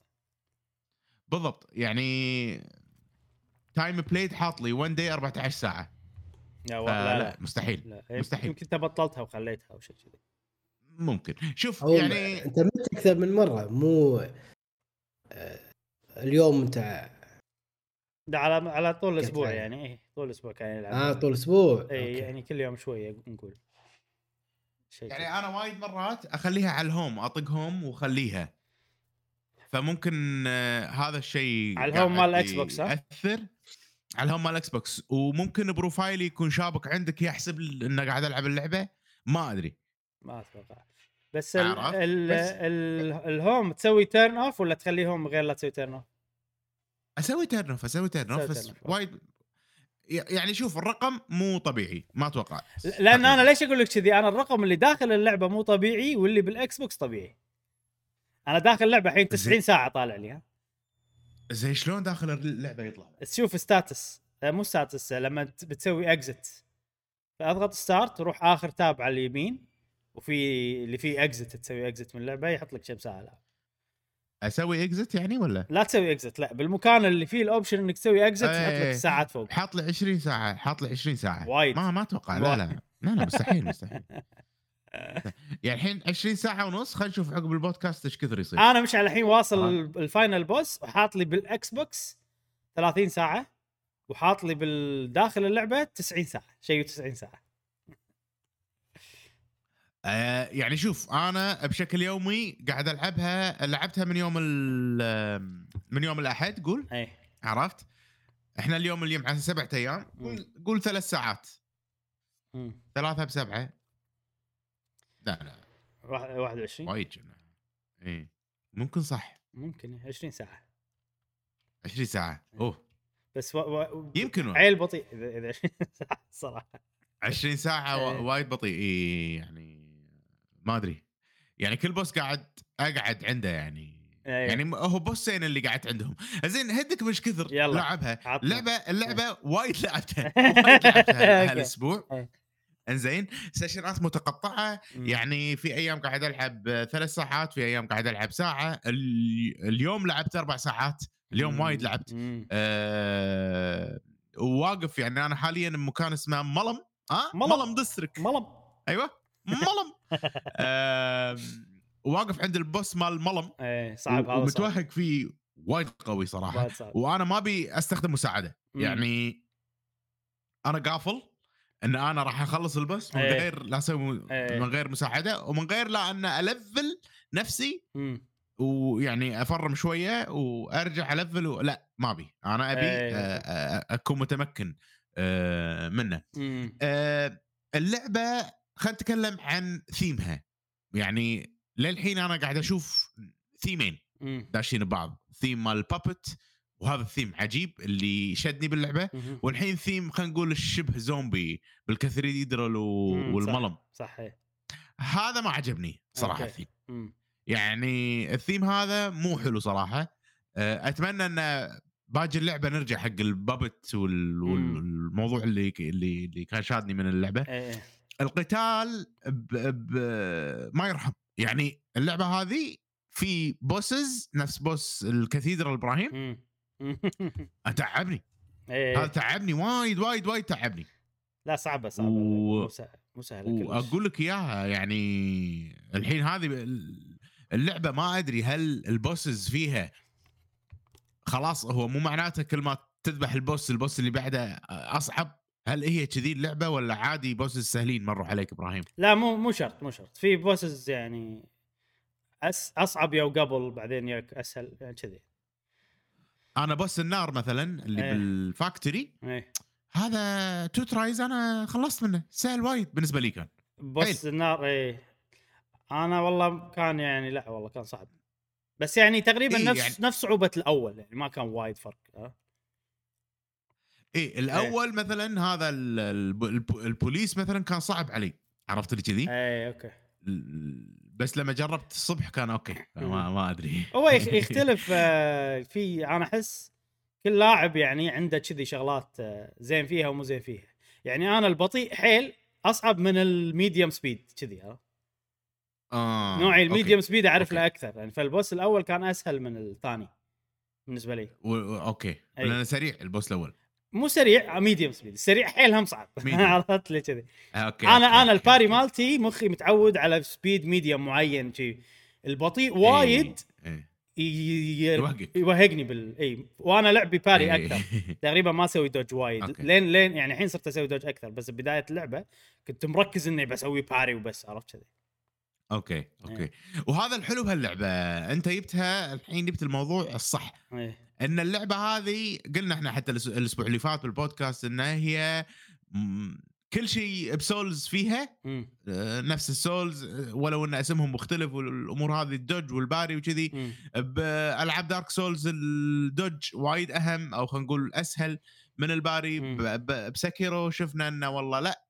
بالضبط. يعني time played حاط لي 1 day 14 ساعة. لا لا, لا. مستحيل. لا. مستحيل. يمكن أنت بطلتها وخليتها أو شيء كذي. ممكن. شوف يعني انت مت أكثر من مرة. مو آه، اليوم أنت ده على على طول الأسبوع يعني إيه طول الأسبوع كان يلعب. آه طول الأسبوع. اي يعني كل يوم شوية نقول. شيء يعني كده. أنا وايد مرات أخليها على ال home اطق home وأخليها. فممكن آه هذا الشيء على ال home مال ال Xbox ها؟ يأثر. على ال home مال ال Xbox وممكن profile ي يكون شابك عندك يحسب إنه قاعد العب اللعبة. ما أدري. ما أتوقع. بس ال ال بس ال ال home تسوي turn off ولا تخليه home غير لا تسوي turn off؟ أسوي turn off أسوي turn off بس وايد يعني شوف الرقم مو طبيعي ما أتوقع. لأن أنا ليش أقول لك كذي؟ أنا الرقم اللي داخل اللعبة مو طبيعي واللي بال Xbox طبيعي. أنا داخل اللعبة الحين 90 ساعة طالع لي ها؟ زي شلون داخل اللعبة يطلع؟ تشوف stats آه، مو stats لما بتسوي exit فأضغط start روح آخر tab على اليمين وفي اللي فيه exit تسوي exit من اللعبة يحط لك كم ساعه لعب أسوي exit يعني ولا؟ لا تسوي exit لا بالمكان اللي فيه ال option إنك تسوي exit يحط لك إيه. ساعات فوق. حاط لي 20 ساعة حاط لي 20 ساعة. وايد. ما ما أتوقع. لا لا لا. لا مستحيل مستحيل. يعني الحين 20 ساعة ونص خلينا نشوف عقب البودكاست إيش كثر يصير. أنا مشعل الحين واصل آه. ال- ال final boss وحاط لي بال Xbox 30 ساعة وحاط لي بالداخل اللعبة 90 ساعة شيء 90 ساعة. آه يعني شوف أنا بشكل يومي قاعد ألعبها لعبتها من يوم ال- من يوم الأحد قول. اي عرفت؟ إحنا اليوم اليوم على سبعة أيام. قول قول ثلاث ساعات. مم. ثلاثة بسبعة. لا لا. واحد- 21 وايد جنة. اي ممكن صح. ممكن 20 ساعة. 20 ساعة. أوه. بس و... و... يمكن. عيل بطيء إذا إذا 20 ساعة. صراحة 20 ساعة إيه. وا- وايد بطيء. إي يعني ما أدري يعني كل boss قاعد أقعد عنده يعني إيه. يعني هو بوسين اللي قعدت عندهم زين هدك مش كثر يلا. لعبها عطنا. لعبه اللعبة وايد لعبتها وايد لعبتها أوكي. هالأسبوع إيه. إنزين سيشنات متقطعة. يعني في أيام قاعد ألعب آه، ثلاث ساعات في أيام قاعد ألعب ساعة ال- اليوم لعبت أربع ساعات اليوم. وايد لعبت. أه وواقف يعني أنا حاليا بمكان اسمه ملم ها ملم. ملم دسترك ملم أيوه ملم أه واقف عند البوس مال ملم إيه صعب هذا ومتوهق فيه وايد قوي صراحة وايد صعب وأنا ما أبي أستخدم مساعدة. يعني أنا قافل إن أنا راح أخلص البوس من إيه. غير لا أسوي إيه. من غير مساعدة ومن غير لا أن ألفل نفسي. ويعني أفرم شوية وأرجع ألفل و... لا ما أبي أنا أبي إيه. آه، آه، أكون متمكن آه، منه. آه، اللعبة خلينا نتكلم عن ثيمها يعني للحين أنا قاعد أشوف ثيمين. داشين ببعض ثيم مال بابت وهذا الثيم عجيب اللي شدني باللعبة مم. والحين ثيم خلينا نقول الشبه زومبي. مم، والملم صح هذا ما عجبني صراحة. الثيم. يعني الثيم هذا مو حلو صراحة أه، أتمنى أن باقي اللعبة نرجع حق البابت. والموضوع اللي اللي اللي كان شادني من اللعبة إيه إيه. القتال ب... ب... ما يرحم. يعني اللعبة هذه في bosses نفس boss ال cathedral إبراهيم. تعبني إيه. هذا تعبني وايد وايد وايد تعبني. لا صعبة صعبة. و- مو سهل مو سهله وأقول لك إياها يعني الحين هذه ال- اللعبة ما أدري هل ال bosses فيها خلاص هو مو معناته كل ما تذبح ال boss ال boss اللي بعده أصعب؟ هل هي كذي اللعبة ولا عادي bosses سهلين مروا عليك إبراهيم؟ لا مو مو شرط مو شرط. في bosses يعني أس أصعب يو قبل بعدين ياك أسهل يعني كذي. أنا boss النار مثلا اللي إيه. بال factory إيه. هذا two tries أنا خلصت منه سهل وايد بالنسبة لي كان. boss النار إيه. أنا والله كان يعني لا والله كان صعب. بس يعني تقريبا إيه نفس يعني- نفس صعوبه الأول يعني ما كان وايد فرق ها. إيه الأول مثلا هذا ال- الب- الب- البوليس مثلا كان صعب علي. عرفت لي كذي؟ إيه okay. بس لما جربت الصبح كان okay. ما, ما أدري. هو يخ- يختلف آه، في أنا أحس كل لاعب يعني عنده كذي شغلات آه، زين فيها ومو زين فيها. يعني أنا البطيء حيل أصعب من ال medium speed كذي ها آه. نوعي أوكي. ال medium speed أعرف. له أكثر. يعني فال boss الأول كان أسهل من الثاني بالنسبة لي. و... okay. أي. لأنه سريع ال boss الأول. مو سريع medium speed السريع حيل هم صعب. عرفت لي كذي آه، okay أنا okay، أنا ال parry. مالتي مخي متعود على speed medium معين شي البطيء وايد إيه. ي- ي- يوهقك. يوهقني بال إي وأنا لعبي parry إيه. أكثر تقريبا ما أسوي dodge وايد okay. لين لين يعني الحين صرت أسوي dodge أكثر بس بداية اللعبة كنت مركز إني بسوي parry وبس عرفت كذي أوكي okay وهذا الحلو بهاللعبة أنت جبتها الحين جبت الموضوع الصح إيه. إن اللعبة هذه قلنا إحنا حتى الأسبوع اللي فات بالبودكاست إنها هي كل شيء ب Souls فيها. آه، نفس ال Souls آه، ولو إن اسمهم مختلف والأمور هذه ال dodge وال parry وكذي. بالعاب Dark Souls ال dodge وايد أهم أو خلينا نقول أسهل من ال parry ب Sekiro شفنا إنه والله لأ.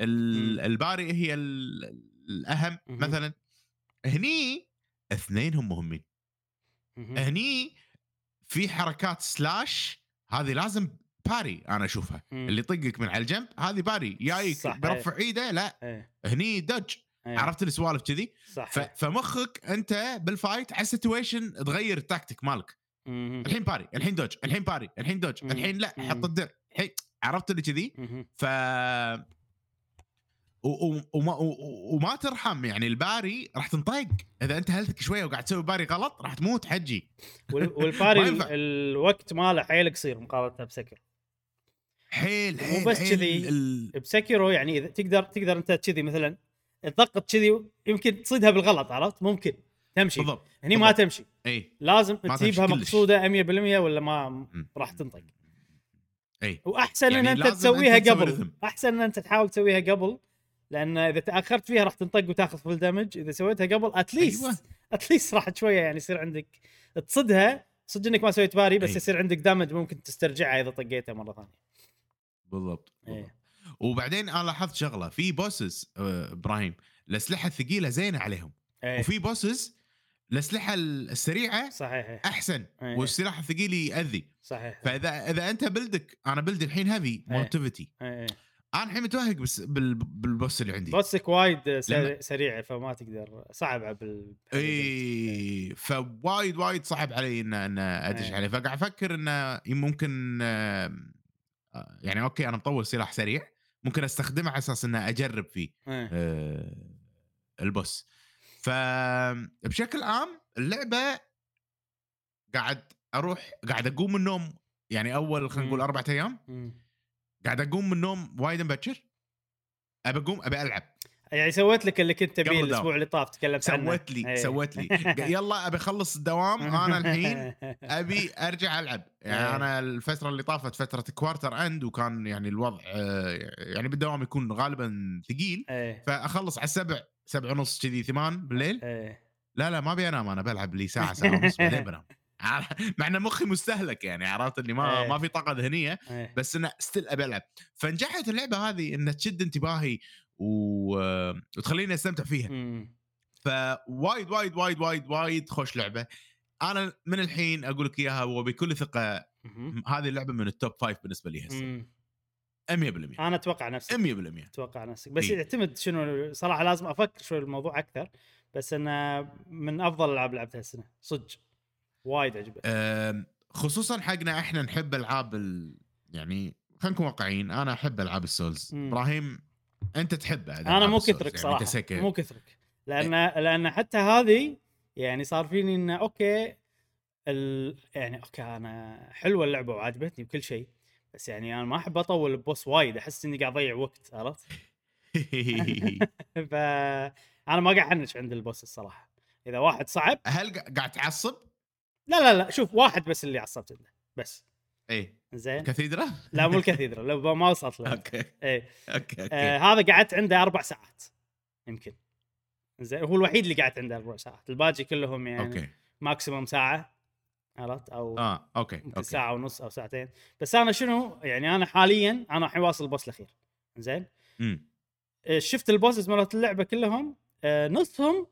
ال parry هي ال- الأهم. مثلا هني اثنين هم مهمين. هني في حركات slash هذه لازم parry أنا أشوفها مم. اللي يطقك من على الجنب هذه parry جايك برفع إيده لا إيه. هني dodge إيه. عرفت السوالف كذي. فمخك أنت بال fight على ال situation تغير التاكتيك مالك مم. الحين parry الحين dodge الحين parry الحين dodge مم. الحين لا. حط الدرع الحين عرفت اللي كذي. ف وما وما ترحم. يعني ال parry راح تنطق. إذا أنت health ك شوية وقاعد تسوي parry غلط راح تموت حجي. وال- وال parry ما. الوقت ماله حيل قصير مقارنة ب Sekiro. حيل حيل بس حيل. كذي. ال- ب Sekiro يعني إذا تقدر تقدر أنت كذي مثلا تضغط كذي يمكن تصيدها بالغلط عرفت؟ ممكن. تمشي. بالضبط هني ما. تمشي. إي. لازم تجيبها. مقصودة 100% ولا ما. راح تنطق. إي. وأحسن يعني إن أنت تسويها أنت قبل. أحسن إن أنت تحاول تسويها قبل لأن إذا تأخرت فيها راح تنطق وتأخذ full damage إذا سويتها قبل at least أيوة. at least راح شوية يعني يصير عندك تصدها صدق إنك ما سويت parry بس أي. يصير عندك damage ممكن تسترجعها إذا طقيتها مرة ثانية بالضبط إيه. بالضبط. وبعدين أنا لاحظت شغلة في bosses آه، إبراهيم الأسلحة الثقيلة زينة عليهم إيه وفي bosses الأسلحة السريعة صحيح أحسن إيه. والسلاح الثقيل يأذي صحيح فإذا إذا أنت build ك أنا build ي الحين هذي إيه. motivity إيه. أنا الحين متوهق بس بال- بال boss اللي عندي boss ك وايد سريع, فما تقدر صعب بال اي فوايد وايد صعب علي ان إن أدش إيه. عليه فقاعد أفكر انه ممكن آه، يعني okay أنا مطور سلاح سريع ممكن أستخدمه على أساس انه أجرب فيه إيه. آه، ال boss فبشكل عام اللعبة قاعد أروح قاعد أقوم من النوم يعني أول خلينا نقول مم. أربع أيام. قاعد أقوم من النوم وايد مبكر؟ ابى أقوم ابى ألعب. يعني سويت لك اللي كنت تبيه الأسبوع. اللي طاف تكلمت عنه. سويت لي إيه. سويت لي. يلا أبي أخلص الدوام أنا الحين أبي أرجع ألعب. يعني إيه. أنا الفترة اللي طافت فترة quarter end وكان يعني الوضع آه، يعني بالدوام يكون غالبا ثقيل. إيه. فأخلص على السبع سبع ونص كذي ثمان بالليل. إيه. لا لا ما أبي أنام أنا بلعب لي ساعة ساعة ونص بعدين بنام. مع إن مخي مستهلك يعني عرفت؟ اللي ما إيه. ما في طاقة ذهنية إيه. بس إنه still ابي العب فنجحت اللعبة هذه انها تشد انتباهي و... وتخليني أستمتع فيها. مم. فوايد وايد وايد وايد وايد خوش لعبة. أنا من الحين أقول لك إياها وبكل ثقة. هذه اللعبة من ال top five بالنسبة لي هسه. مم. 100% أنا أتوقع نفسك 100% أتوقع نفسك. بس إيه. يعتمد شنو صراحة لازم أفكر شوي الموضوع أكثر بس إنه من أفضل الالعاب اللي لعبتها السنة صدق. وايد عجبتني خصوصا حقنا إحنا نحب ألعاب ال... يعني خلينا نكون واقعيين أنا أحب ألعاب ال souls مم. إبراهيم أنت تحبه إذا أنا مو ال souls، كثرك يعني صراحة. مو كثرك لأن لأن حتى هذه يعني صار فيني إنه okay ال... يعني okay أنا حلوة اللعبة وعجبتني بكل شيء بس يعني أنا ما أحب أطول ال boss وايد أحس إني قاعد أضيع وقت عرفت؟ ف أنا ما قاعد احنش عند ال boss الصراحه إذا واحد صعب هل قا- قاعد تعصب؟ لا لا لا شوف واحد بس اللي عصبت عنده بس. إيه. زين. cathedral؟ لا مو ال cathedral لو ما وصلت له. okay. إيه. okay okay. آه هذا قعدت عنده أربع ساعات يمكن. زين هو الوحيد اللي قعدت عنده أربع ساعات. الباقي كلهم يعني okay. maximum ساعة عرفت؟ أو آه okay okay. ساعة ونص أو ساعتين. بس أنا شنو؟ يعني أنا حاليا أنا الحين واصل ال boss الأخير. زين؟ آه، شفت ال bosses مالت اللعبة كلهم آه، نصهم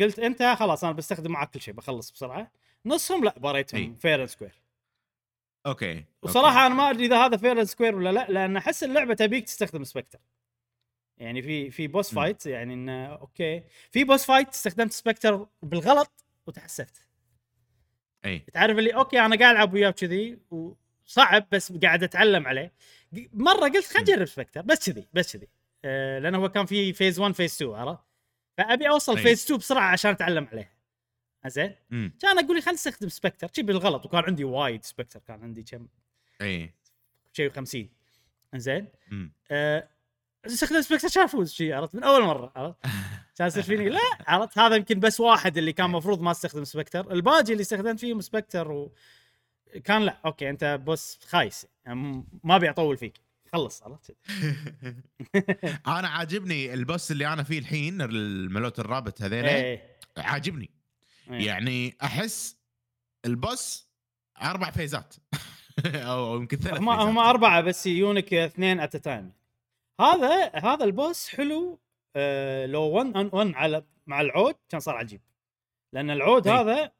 قلت أنت خلاص أنا بستخدم معك كل شيء بخلص بسرعة. نصهم لا باريتهم. fair square okay وصراحة أنا ما أدري إذا هذا fair square ولا لا لأن أحس اللعبة تبيك تستخدم specter يعني في في boss. fight يعني انه okay. في boss fight استخدمت specter بالغلط وتحسفت. إي. تعرف اللي okay أنا قاعد ألعب وياه كذي وصعب بس قاعد أتعلم عليه. مرة قلت خلينا نجرب specter بس كذي بس كذي. آه لأنه هو كان في phase 1 phase 2 عرفت؟ فأبي أوصل أي. phase 2 بسرعة عشان أتعلم عليه. زين؟ كان أقول لي خلينا نستخدم specter. شي بالغلط وكان عندي وايد specter كان عندي كم؟ إي. شيء 50 زين؟ آه استخدم specter عشان افوز شي عرفت؟ من أول مرة عرفت؟ كان يصير فيني لا عرفت؟ هذا يمكن بس واحد اللي كان المفروض ما استخدم specter. الباقي اللي استخدمت فيهم specter و... كان لا okay أنت boss خايس. يعني ما أبي أطول فيك. خلص عرفت أنا عاجبني ال boss اللي أنا فيه الحين مالوت ال rabbit هذيلا إيه عاجبني إيه. يعني أحس ال boss أربع phase ات أو يمكن ثلاث هم هم. أربعة بس يجونك اثنين ات time هذا هذا ال boss حلو آه لو 1 on 1 على مع العود كان صار عجيب لأن العود إي. هذا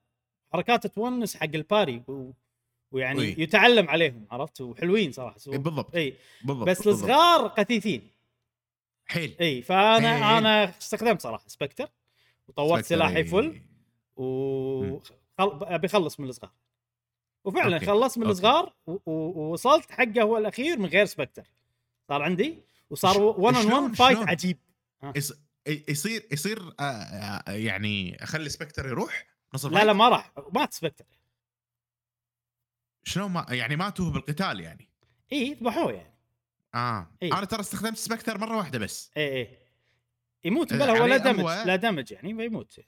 حركاته تونس حق ال parry. ويعني إي. يتعلم عليهم عرفت وحلوين صراحة إيه، بالضبط إي بالضبط بس بالضبط. الصغار غثيثين حيل إي فأنا إي. أنا استخدمت صراحة specter وطورت specter، سلاحي. فل و. أبي أخلص من الصغار وفعلا okay. خلصت من. الصغار. ووصلت حقه هو الأخير من غير سبكتر صار عندي وصار ش- 1 on شلون- 1 fight شلون؟ عجيب يص- يصير يصير آه، آه، يعني أخلي specter يروح نص لا؟ لا ما راح مات specter شلون ما يعني ماتوا بالقتال يعني. إي ذبحوه يعني. آه. إيه. أنا ترى استخدمت specter مرة واحدة بس. إي إي. يموت بلا هو لا دمج هو- لا دمج يعني بيموت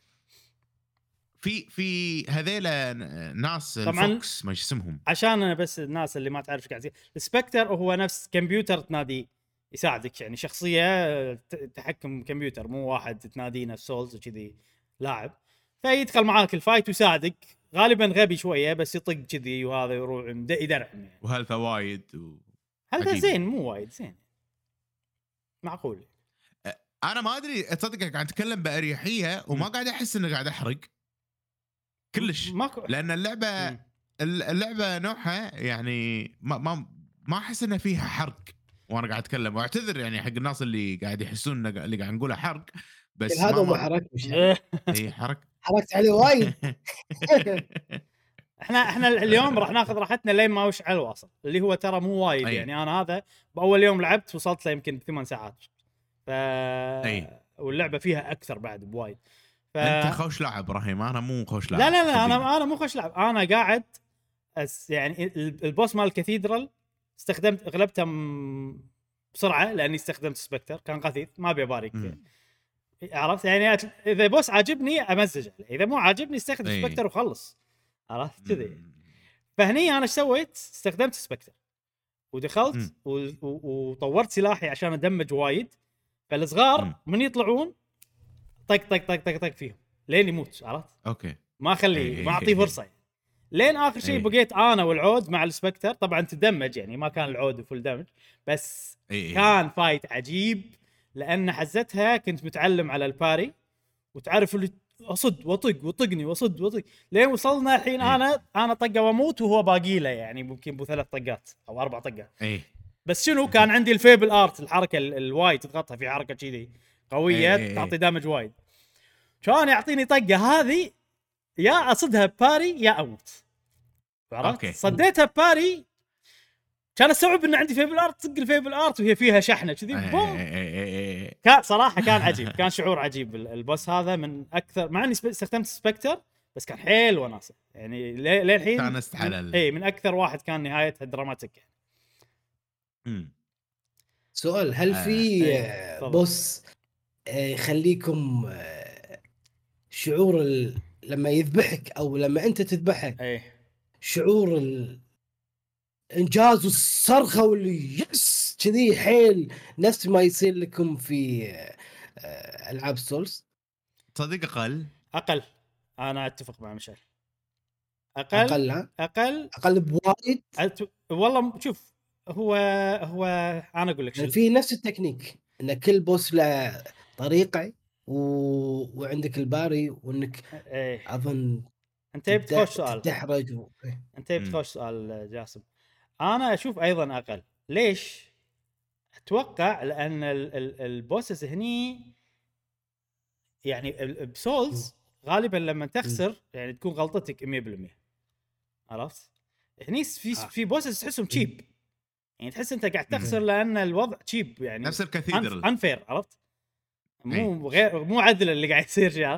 في في هذيلا ناس طبعاً- الفوكس ما اسمهم. عشان أنا بس الناس اللي ما تعرف إيش قاعد السبكتر هو نفس كمبيوتر تناديه يساعدك يعني. شخصية تحكم كمبيوتر مو واحد تناديه نفس سولز وكذي لاعب. فيدخل معاك الفايت ويساعدك. غالبا غبي شوية بس يطق كذي وهذا يروح يدرعم يعني وهلفا وايد و... عجيب. زين مو وايد زين. معقول. أنا ما أدري تصدق قاعد أتكلم بأريحية وما. قاعد أحس إني قاعد أحرق. كلش. ماكو. لأن اللعبه. اللعبة نوعها يعني ما ما ما أحس إنه فيها حرق وأنا قاعد أتكلم. وأعتذر يعني حق الناس اللي قاعد يحسون اللي قاعد نقوله حرق. بس هذا ما حركت مش. اي حرق حركت عليه وايد إحنا إحنا اليوم راح ناخذ راحتنا لين ما وش على الواصل اللي هو ترى مو وايد أي. يعني أنا هذا بأول يوم لعبت وصلت له يمكن ثمان ساعات ف أي. واللعبة فيها أكثر بعد بوايد ف... أنت خوش لاعب إبراهيم أنا مو خوش لاعب لا لا لا. أنا أنا مو خوش لعب أنا قاعد أس يعني ال- البوس مال الكاثيدرال استخدمت اغلبته م- بسرعة لأني استخدمت سبكتر كان غثيث ما ابي ابارك. عرفت يعني إذا boss عاجبني امزج عليه إذا مو عاجبني استخدم أي. specter وخلص عرفت كذي. فهني أنا إيش سويت؟ استخدمت specter ودخلت. و... و... وطورت سلاحي عشان أدمج وايد فالصغار مم. من يطلعون طق طق طق طق طق فيهم لين يموت عرفت؟ okay ما اخليه إي ما اعطيه إي. فرصة يعني. لين آخر شيء. بقيت أنا والعود مع ال specter طبعا تدمج يعني ما كان العود full damage بس. كان fight عجيب لأن حزتها كنت متعلم على ال parry وتعرف اللي اصد واطق وطقني واصد واطق لين وصلنا الحين إيه. أنا أنا طقة وأموت وهو باقي له يعني ممكن بو ثلاث طقات أو أربع طقات. اي بس شنو؟ كان عندي ال Fable Art الحركة ال- الوايد تضغطها في حركة كذي قوية إيه إيه. تعطي damage وايد. كان يعطيني طقة هذه يا أصدها ب parry يا أموت. عرفت؟ صديتها ب parry كان استوعب إن عندي Fable Art طق ال Fable Art وهي فيها شحنة كذي إي boom إي إي إي إي. كان صراحة كان عجيب كان شعور عجيب ال- ال boss هذا من أكثر مع إني استخدمت specter بس كان حيل وناسة يعني ليه- للحين استانست على ال- اي من أكثر واحد كان نهايتها dramatic يعني. سؤال هل آه، في إيه، آه،. boss آه، يخليكم آه، شعور ال... لما يذبحك أو لما أنت تذبحه شعور الانجاز والصرخه واللي yes! كذي حيل نفس ما يصير لكم في آه، ألعاب Souls. تصدق أقل. أقل. أنا أتفق مع مشعل أقل. أقل, أقل ها؟ أقل. أقل بوايد. أت... والله شوف هو هو أنا أقول لك في نفس التكنيك إن كل boss له طريقة و... وعندك ال parry وإنك إيه. أظن أنت جبت خوش سؤال. تدحرج و... أنت جبت. خوش سؤال جاسم. أنا أشوف أيضا أقل. ليش؟ أتوقع لأن ال- ال- ال bosses هني يعني ب Souls غالبا لما تخسر يعني تكون غلطتك 100% عرفت؟ هني في آه. في bosses تحسهم cheap يعني تحس أنت قاعد تخسر لأن الوضع cheap يعني. نفس ال cathedral unfair عرفت؟ مو غير مو عدل اللي قاعد يصير شيء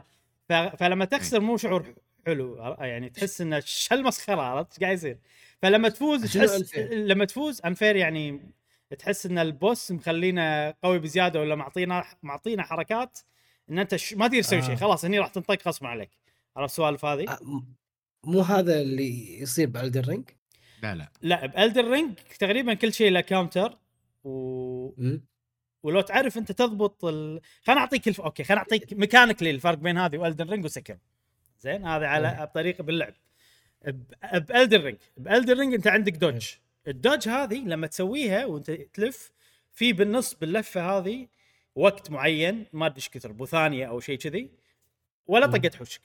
ف... فلما تخسر مو شعور حلو يعني تحس انه ش المسخره عرفت قاعد يصير؟ فلما تفوز تحس؟ لما تفوز unfair يعني تحس إن ال boss مخلينا قوي بزيادة ولا معطينا معطينا حركات إن أنت ش... ما تقدر تسوي شيء آه. خلاص هني راح تنطق غصب عليك عرفت السوالف هذه؟ آه، م- مو هذا اللي يصير ب Elden Ring لا لا لا ب Elden Ring تقريبا كل شيء له counter و... ولو تعرف أنت تضبط ال... خليني أعطيك الف... okay خليني أعطيك mechanically الفرق بين هذه و Elden Ring وسكر زين هذا على. بطريقة باللعب ب- ب Elden Ring ب Elden Ring انت عندك dodge ال dodge هذه لما تسويها وانت تلف في بالنص باللفة هذه وقت معين ما أدري إيش كثر بو ثانية أو شيء كذي ولا. طقت حوشك.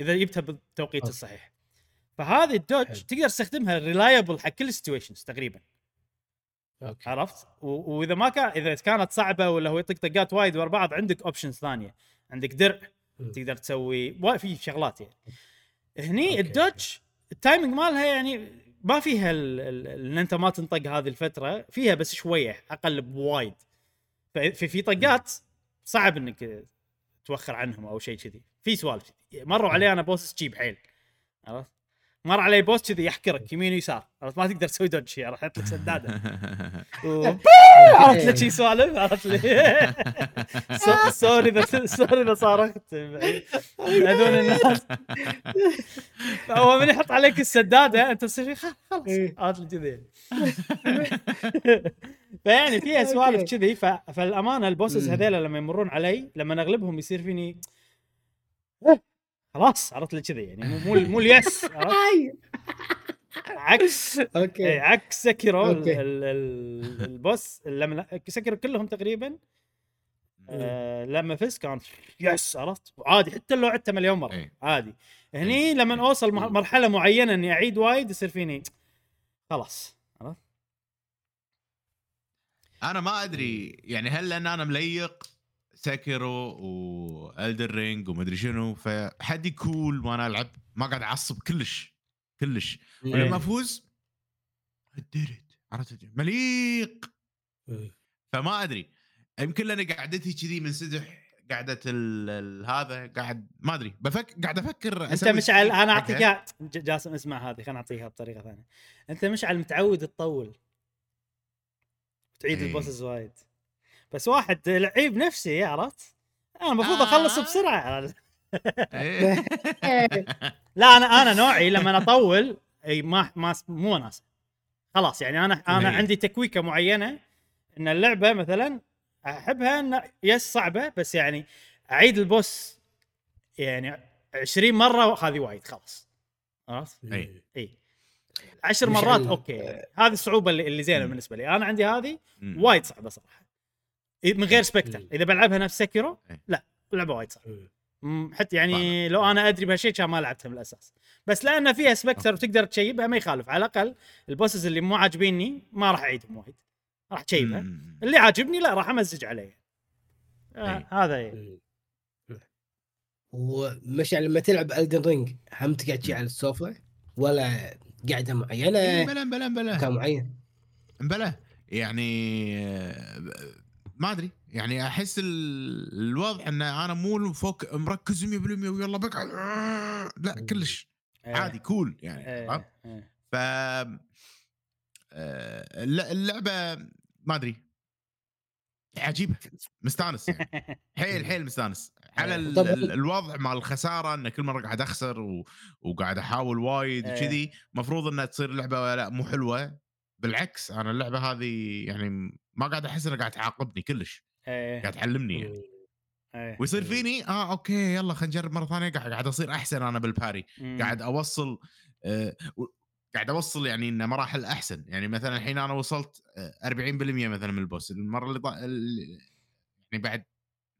إذا جبتها بالتوقيت okay. الصحيح. فهذه ال dodge حلو. تقدر تستخدمها reliable حق كل ال situations تقريبا. okay. عرفت؟ و- وإذا ما كان إذا كانت صعبة ولا هو يطق طقات وايد ورا بعض عندك options ثانية. عندك درع. تقدر تسوي في شغلات يعني. هني okay، ال dodge ال timing مالها يعني ما فيها ال- ال- إن أنت ما تنطق هذه الفترة فيها بس شوية أقل بوايد. ففي في طقات صعب إنك توخر عنهم أو شيء كذي. في سوالف مروا علي أنا boss تجيب حيل. عرفت؟ مر علي boss كذي يحكرك يمين ويسار. عرفت؟ ما تقدر تسوي dodge شي عرفت؟ لك سدادة. عرفت لك شي سوالف عرفت لي. سو- sorry اذا sorry إذا صارخت. هذول الناس. هو من يحط عليك السدادة أنت تصير خلاص إيه. عرفت لي كذي. فيعني فيها سوالف. كذي فالأمانة ال bosses. هذيلا لما يمرون علي لما اغلبهم يصير فيني خلاص عرفت لي كذي يعني مو مو مو ال yes عرفت؟ عكس إيه okay عكس Sekiro okay. ال boss لما Sekiro كلهم تقريبا آه لما فز كان yes عرفت؟ عادي حتى لو عدته مليون مرة إيه. عادي. هني لما أوصل مرحلة معينة إني أعيد وايد يصير فيني خلاص عرفت؟ أنا ما أدري يعني هل لأن أنا مليق ساكيرو والدر رينج ومدري شنو فحدي كول وأنا ألعب ما قاعد أعصب كلش كلش. ولما أفوز هدرت عرفت مليق. فما أدري. يمكن لأن قعدتي كذي منسدح ال- هذا قاعد ما أدري. بفك قاعد أفكر أنت مشعل أنا. أعطيك جاسم اسمع هذه خلينا نعطيها بطريقة ثانية. أنت مشعل متعود تطول. تعيد إيه. ال bosses وايد. بس واحد لعيب نفسي عرفت أنا المفروض أخلص آه. بسرعة إيه. لا أنا أنا نوعي لما أطول إي ما ما مو ناس خلاص يعني أنا أنا إيه. عندي تكويكة معينة إن اللعبة مثلا أحبها إن yes صعبة بس يعني أعيد ال boss يعني 20 مرة هذه وايد خلاص عرفت؟ إي. إي عشر مرات okay هذه الصعوبة اللي, اللي زينة. بالنسبة لي أنا عندي هذه. وايد صعبة صراحة من غير specter. مم. إذا بلعبها نفس Sekiro. لا لعبة وايد صعبة. حتى يعني لو أنا أدري بهالشيء كان ما لعبتها من الاساس بس لأن فيها specter وتقدر تشيبها ما يخالف. على الأقل ال bosses اللي مو عاجبيني ما راح أعيدهم وايد. راح تشيبها. اللي عاجبني لا راح أمزج عليه. آه. هذا إيه. ومش لما تلعب Elden Ring هم تقعد شي على السوفا؟ ولا قاعدة إيه، معينه بلا بلا بلا. مكان معين؟ بلا. يعني آه، ما أدري. يعني أحس ال- الوضع إن أنا مو فوق مركز 100% ويلا بقعد لا كلش. إيه. عادي cool يعني إيه. إيه. ف آه، الل- اللعبة ما أدري. عجيبة. مستانس يعني. حيل حيل مستانس. على الوضع مع الخسارة إن كل مرة قاعد أخسر و... وقاعد أحاول وايد. وكذي مفروض انها تصير لعبة لا مو حلوة. بالعكس أنا اللعبة هذه يعني ما قاعد أحس انها قاعد تعاقبني كلش إيه. قاعد تعلمني يعني إيه. ويصير فيني آه أوكي يلا خلينا نجرب مرة ثانية قاعد أصير أحسن أنا بالباري مم. قاعد أوصل آه قاعد أوصل يعني ان مراحل أحسن يعني مثلا الحين أنا وصلت آه، 40% مثلا من ال boss المرة اللي, ضا... اللي يعني بعد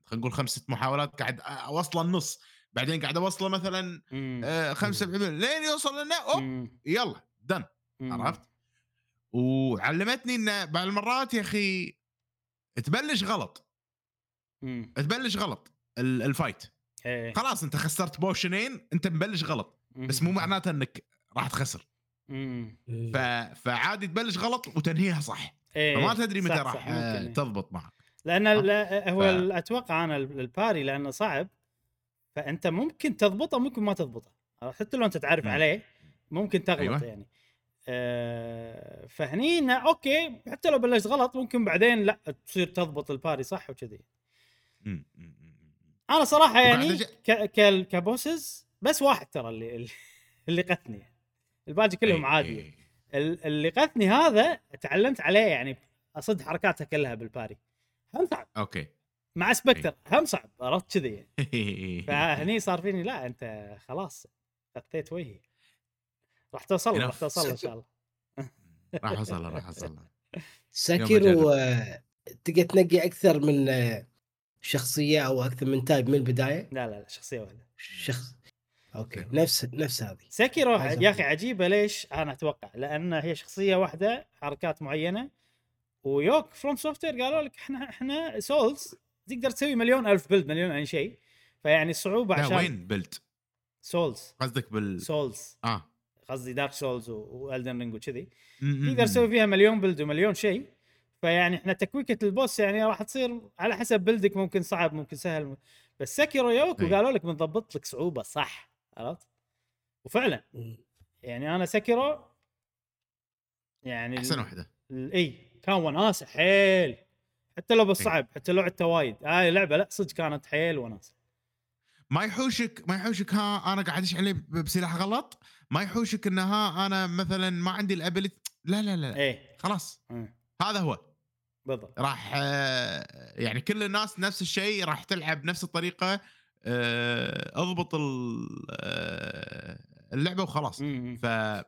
خلينا نقول خمس ست محاولات قاعد اوصله النص بعدين قاعد أوصله مثلا مم. آه 75% لين يوصل لنا oop. يلا done. عرفت وعلمتني إن بعض المرات يا أخي تبلش غلط مم. تبلش غلط ال- ال fight إيه. خلاص أنت خسرت بوشنين أنت مبلش غلط بس مو معناته إنك راح تخسر مم. ف... فعادي تبلش غلط وتنهيها صح إيه. فما تدري متى راح ممكن. تضبط معك لأن؟ لا- هو ف- ال- أتوقع أنا ال- ال parry لأنه صعب فأنت ممكن تضبطه ممكن ما تضبطه حتى لو أنت تعرف مم. عليه ممكن تغلط أيوة. يعني آه فهني okay حتى لو بلشت غلط ممكن بعدين لا تصير تضبط ال parry صح وكذي. أنا صراحة يعني ك ك bosses بس واحد ترى اللي اللي- قتني الباقي كلهم إي، عادي إي. ال- اللي قتني هذا تعلمت عليه يعني أصد حركاته كلها بال parry هم صعب okay مع إيه. specter هم صعب عرفت كذي يعني. فهني صار فيني لا أنت خلاص خطيت وجهي راح توصل. راح توصل إن شاء الله. راح اوصل راح اوصل. Sekiro تقدر تنقي أكثر من آه، شخصية أو أكثر من type من البداية؟ لا لا لا شخصية واحدة. شخص okay okay. نفس نفس هذه. عايز يا أخي. عجيبة ليش؟ أنا أتوقع لأن هي شخصية واحدة حركات معينة ويوك FromSoft قالوا لك إحنا إحنا Souls تقدر تسوي مليون ألف build مليون أي شيء. فيعني الصعوبه لا عشان one build Souls قصدك بال Souls آه. قصدي Dark Souls و Elden Ring وكذي. تقدر. تسوي فيها مليون build ومليون شيء. فيعني إحنا تكويكة ال boss يعني راح تصير على حسب build ك ممكن صعب ممكن سهل. بس Sekiro يوك. وقالوا لك بنضبط لك صعوبة صح؟ عرفت؟ وفعلا. يعني أنا Sekiro يعني أحسن واحدة. إي كان وناسه حيل. حتى لو بالصعب حتى لو عدته وايد. هاي لعبة لا صدق كانت حيل وناسه ما يحوشك ما يحوشك ها أنا قاعد ادش عليه ب- بسلاح غلط؟ ما يحوشك ان ها أنا مثلا ما عندي ال ability لا لا لا إيه. خلاص. مم. هذا هو. بالضبط. راح آه، يعني كل الناس نفس الشيء راح تلعب نفس الطريقة آه، أضبط آه، اللعبة وخلاص. مم. فممكن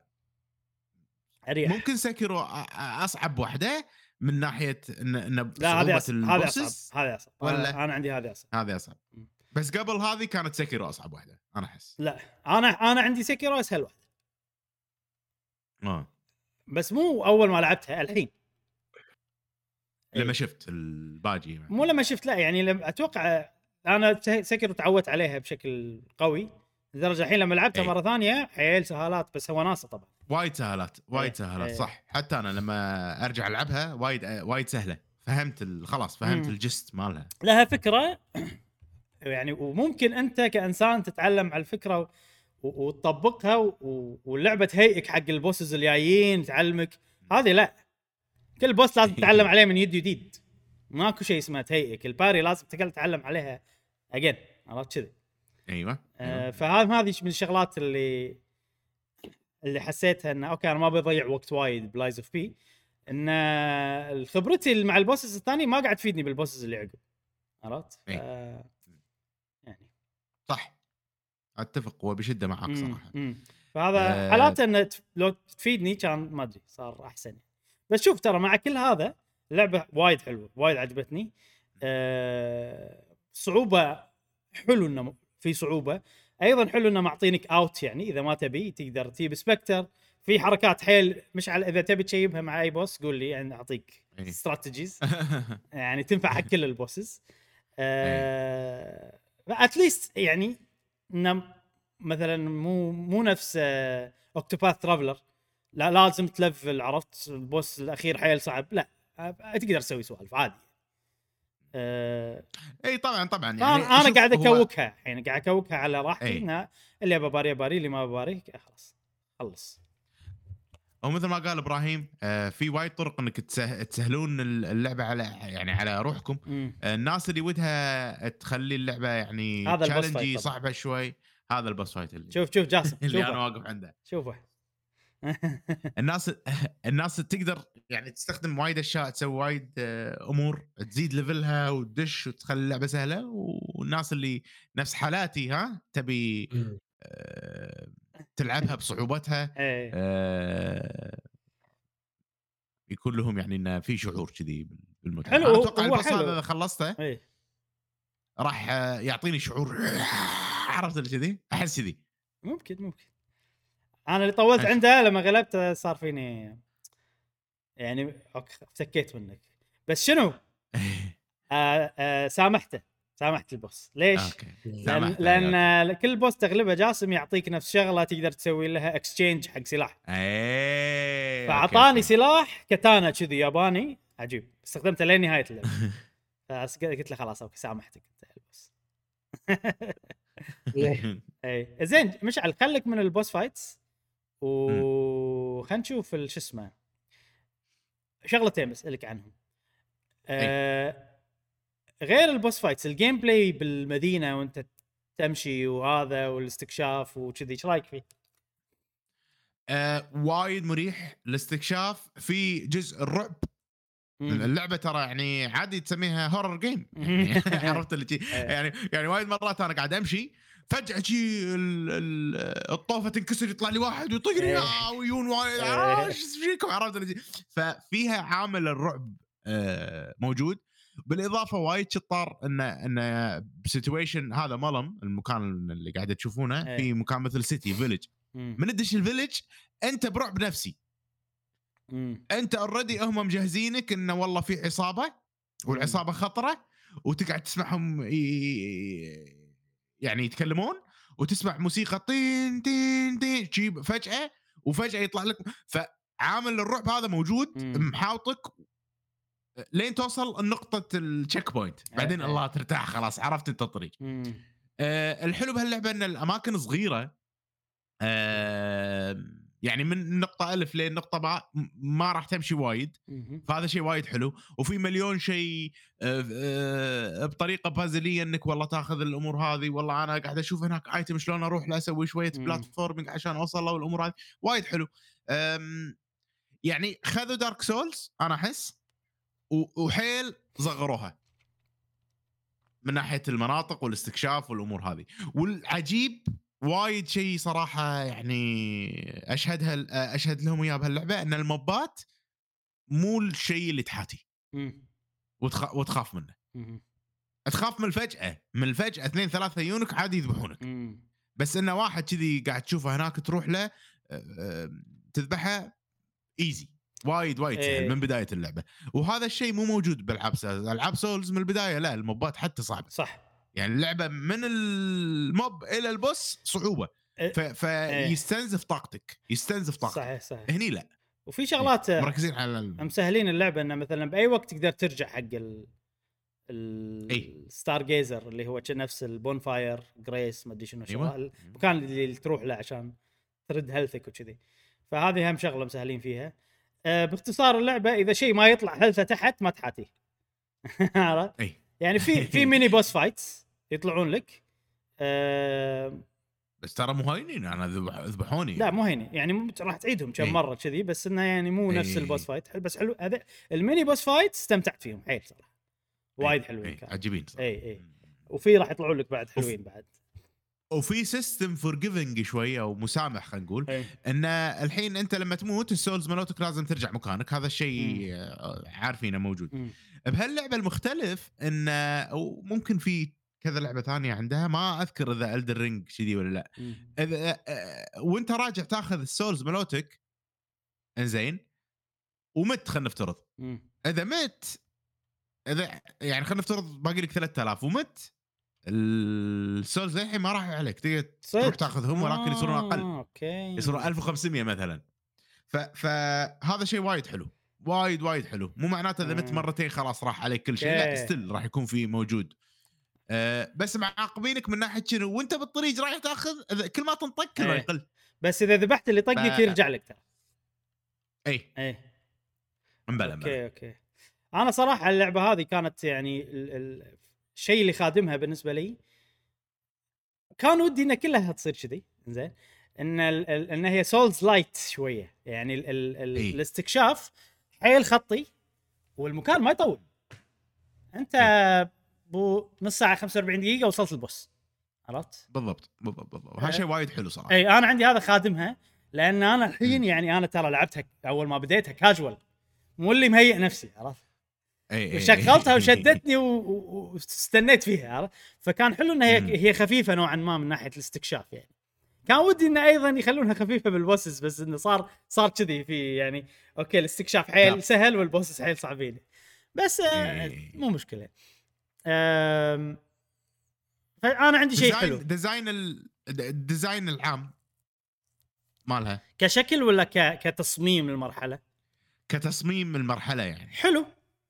أريح. Sekiro أصعب واحدة من ناحية إن لا هذه أصعب. هذه. أصعب. هذه أصعب. ولا؟ ولا أنا عندي هذه أصعب. هذه أصعب. مم. بس قبل هذه كانت Sekiro اصعب واحدة أنا أحس. لا أنا أنا عندي Sekiro اسهل واحدة آه. بس مو أول ما لعبتها الحين. لما شفت الباجي مو لما شفت لا يعني لما أتوقع أنا Sekiro تعودت عليها بشكل قوي لدرجة الحين لما لعبتها إي. مرة ثانية حيل سهالات بس وناسه طبعا. وايد سهالات وايد إيه، سهالات إيه. صح. حتى أنا لما أرجع ألعبها وايد وايد سهلة. فهمت خلاص فهمت. ال gist مالها. لها فكرة يعني وممكن أنت كإنسان تتعلم على الفكرة وتطبقها واللعبة تهيئك حق ال bosses الجايين تعلمك. هذه لا. كل boss لازم تتعلم عليه من يد جديد. ماكو شيء اسمه تهيئك. ال parry لازم تتعلم عليها اجين عرفت كذي؟ أيوه. آه، أيوة. فهذه هذه من الشغلات اللي اللي حسيتها انه okay أنا ما بضيع وقت وايد ب Lies of P. إن خبرتي اللي مع ال bosses الثاني ما قاعد تفيدني بال bosses اللي عقب. عرفت؟ ف... صح. أتفق وبشدة معاك مم، صراحة. مم. فهذا آه. حالاته انه لو تفيدني كان ما أدري صار أحسن. بس شوف ترى مع كل هذا اللعبه وايد حلوة وايد عجبتني. آه صعوبة حلو إنه في صعوبة. أيضا حلو إنه معطينك out يعني إذا ما تبي تقدر تجيب specter في حركات حيل مشعل إذا تبي تشيبها مع أي boss قول لي يعني أعطيك. strategies يعني تنفع حق كل ال bosses آه at least يعني إنه مثلا مو مو نفس Octopath Traveler لا لازم ت level عرفت؟ ال boss الأخير حيل صعب. لا آه، تقدر تسوي سوالف عادي. آه إي طبعا طبعا يعني أنا شوف قاعد أكوكها. الحين قاعد أكوكها على راحتي اللي أبى parry parry اللي ما ب parry خلاص. خلص. أو مثل ما قال إبراهيم آه، في وايد طرق إنك تسه- تسهلون اللعبة على يعني على روحكم. مم. آه، الناس اللي ودها تخلي اللعبة يعني هذا تشالنجي. صعبة شوي. هذا ال boss fight اللي, شوف شوف جاسم اللي أنا شوفه واقف عنده. شوفه الناس الناس تقدر يعني تستخدم وايد أشياء تسوي وايد آه، أمور تزيد level ها وتدش وتخلي اللعبة سهلة والناس اللي نفس حالاتي ها تبي تلعبها بصعوبتها إيه. آه، يكون لهم يعني انه في شعور كذي بالمتعة. حلو، هو- أتوقع حلو. هذا اذا خلصته إيه. راح يعطيني شعور عرفت اللي كذي؟ أحس كذي. ممكن ممكن. أنا اللي طولت ماشي. عنده لما غلبته صار فيني يعني أوكي افتكيت منك. بس شنو؟ آه آه سامحته. سامحت ال boss. ليش؟ لأن, لأن كل boss تغلبه جاسم يعطيك نفس شغلة تقدر تسوي لها exchange حق سلاح. إيه فأعطاني okay، سلاح كتانا كذي ياباني عجيب. استخدمته لين نهاية اللعبة. بس قلت له خلاص okay سامحتك أنت ال boss. إيه. اي زين مشعل خليك من ال boss fights وخلينا نشوف شو اسمه شغلتين بسالك عنهم. آه غير ال boss fights ال gameplay بالمدينة وأنت تمشي وهذا والاستكشاف وكذي إيش رأيك فيه؟ آه، وايد مريح الاستكشاف في جزء الرعب مم. اللعبة ترى يعني عادي تسميها horror game يعني عرفت اللي إيه. يعني يعني وايد مرات أنا قاعد أمشي فجأة شي ال- ال- الطوفة تنكسر يطلع لي واحد ويطقني إيه. ويون وايد إيه. إيش فيكم عرفت اللي ففيها عامل الرعب آه، موجود بالإضافة وايد شطار إنه إنه ب situation هذا ملم المكان اللي قاعد تشوفونه إيه. في مكان مثل city village. من تدش ال village أنت برعب نفسي مم. أنت already هم مجهزينك إنه والله في عصابة والعصابة خطرة وتقعد تسمعهم يعني يتكلمون وتسمع موسيقى طين طين تجيب فجأة وفجأة يطلع لك فعامل الرعب هذا موجود. محاوطك لين توصل النقطة ال checkpoint بعدين إيه. الله ترتاح خلاص عرفت انت الطريق. آه الحلو بهاللعبة إن الأماكن صغيرة آه يعني من نقطة ألف لين نقطة باء ما راح تمشي وايد. فهذا شيء وايد حلو وفي مليون شيء آه، آه، بطريقة بازليه إنك والله تاخذ الأمور هذه والله أنا قاعد أشوف هناك item شلون أروح له أسوي شوية مم. platforming عشان أوصل له والامور هذه وايد حلو يعني خذوا دارك سولز أنا أحس وحيل صغروها. من ناحية المناطق والاستكشاف والأمور هذه. والعجيب وايد شيء صراحة يعني اشهدها أشهد لهم اياه بهاللعبة إن الموبات مو الشيء اللي تحاتي. وتخ... وتخاف منه. تخاف من الفجأة. من الفجأة اثنين ثلاثة يونك عادي يذبحونك. بس إنه واحد كذي قاعد تشوفه هناك تروح له تذبحه easy وايد وايد سهل إيه. من بداية اللعبة. وهذا الشيء مو موجود بألعاب Souls ألعاب Souls من البداية لا ال mob ات حتى صعبة. صح. يعني اللعبة من ال mob إلى ال boss صعوبة. إيه. ف... فيستنزف طاقتك يستنزف طاقتك. صحيح صحيح. هني لا. وفي شغلات آه، مركزين على ال... مسهلين اللعبة إنه مثلا بأي وقت تقدر ترجع حق ال إي. ال Stargazer اللي هو نفس ال bonfire grace ما أدري شنو أيوة. المكان اللي تروح له عشان ترد health ك وكذي. فهذه هم شغلة مسهلين فيها. باختصار اللعبة إذا شيء ما يطلع health ه تحت ما تحاتيه عرفت؟ يعني في في mini boss fights يطلعون لك. آه بس ترى مو هاينين أنا ذبح- ذبحوني لا مو هيني يعني راح تعيدهم كم. مرة كذي بس إنه يعني مو نفس. ال boss fight بس حلو. هذا ال mini boss fight استمتعت فيهم. حيل صراحة وايد حلوين كانوا. عجيبين صراحة. إي إي. وفي راح يطلعون لك بعد حلوين بعد. وفي system forgiving شوية ومسامح خلينا نقول. إن الحين أنت لما تموت ال souls مالتك لازم ترجع مكانك. هذا الشيء آه، عارفينه موجود. مم. بهاللعبة المختلف إن أو ممكن في كذا لعبة ثانية عندها ما أذكر إذا Elden Ring كذي ولا لا. مم. إذا آه، وأنت راجع تاخذ ال souls مالتك إنزين ومت خلينا نفترض. إذا مت إذا يعني خلينا نفترض باقي لك 3000 ومت ال souls للحين ما راح عليك تقدر؟ تروح تاخذهم ولكن يصيرون أقل. آه، okay. يصيرون 1500 مثلا. ف... فهذا شيء وايد حلو. وايد وايد حلو. مو معناته إذا مت. مرتين خلاص راح عليك كل شيء. لا. still راح يكون في موجود. أه بس معاقبينك من ناحية شنو؟ وأنت بالطريق رايح تأخذ؟ إذا كل ما تنطق كل ما إيه. يقل. بس إذا ذبحت اللي طقك ف- يرجع لك ترى. اي اي مبلا okay okay. أنا صراحة اللعبة هذه كانت يعني ال- ال- الشيء اللي خادمها بالنسبة لي. كان ودي ان كلها تصير كذي زين إن ال- ال- إن هي Souls light شوية. يعني ال ال ال إي. الاستكشاف حيل خطي والمكان ما يطول. أنت أبو نص ساعة 45 دقيقة وصلت البوس. عرفت؟ بالضبط بالضبط بالضبط. هذا شيء وايد حلو صراحة. اي أنا عندي هذا خادمها لأن أنا الحين يعني أنا ترى لعبتها أول ما بديتها كاجوال مو اللي مهيئ نفسي عرفت؟ إي شغلتها وشدتني واستنيت فيها عرفت؟ فكان حلو إنها. هي هي خفيفة نوعا ما من ناحية الاستكشاف يعني. كان ودي إنه أيضا يخلونها خفيفة بال bosses بس إنه صار صار كذي في يعني okay الاستكشاف حيل نعم. سهل وال bosses حيل صعبين. بس آه. مو مشكلة. فأنا عندي شيء حلو. design ال- ال design العام مالها. كشكل ولا ك... كتصميم المرحلة؟ كتصميم المرحلة يعني. حلو.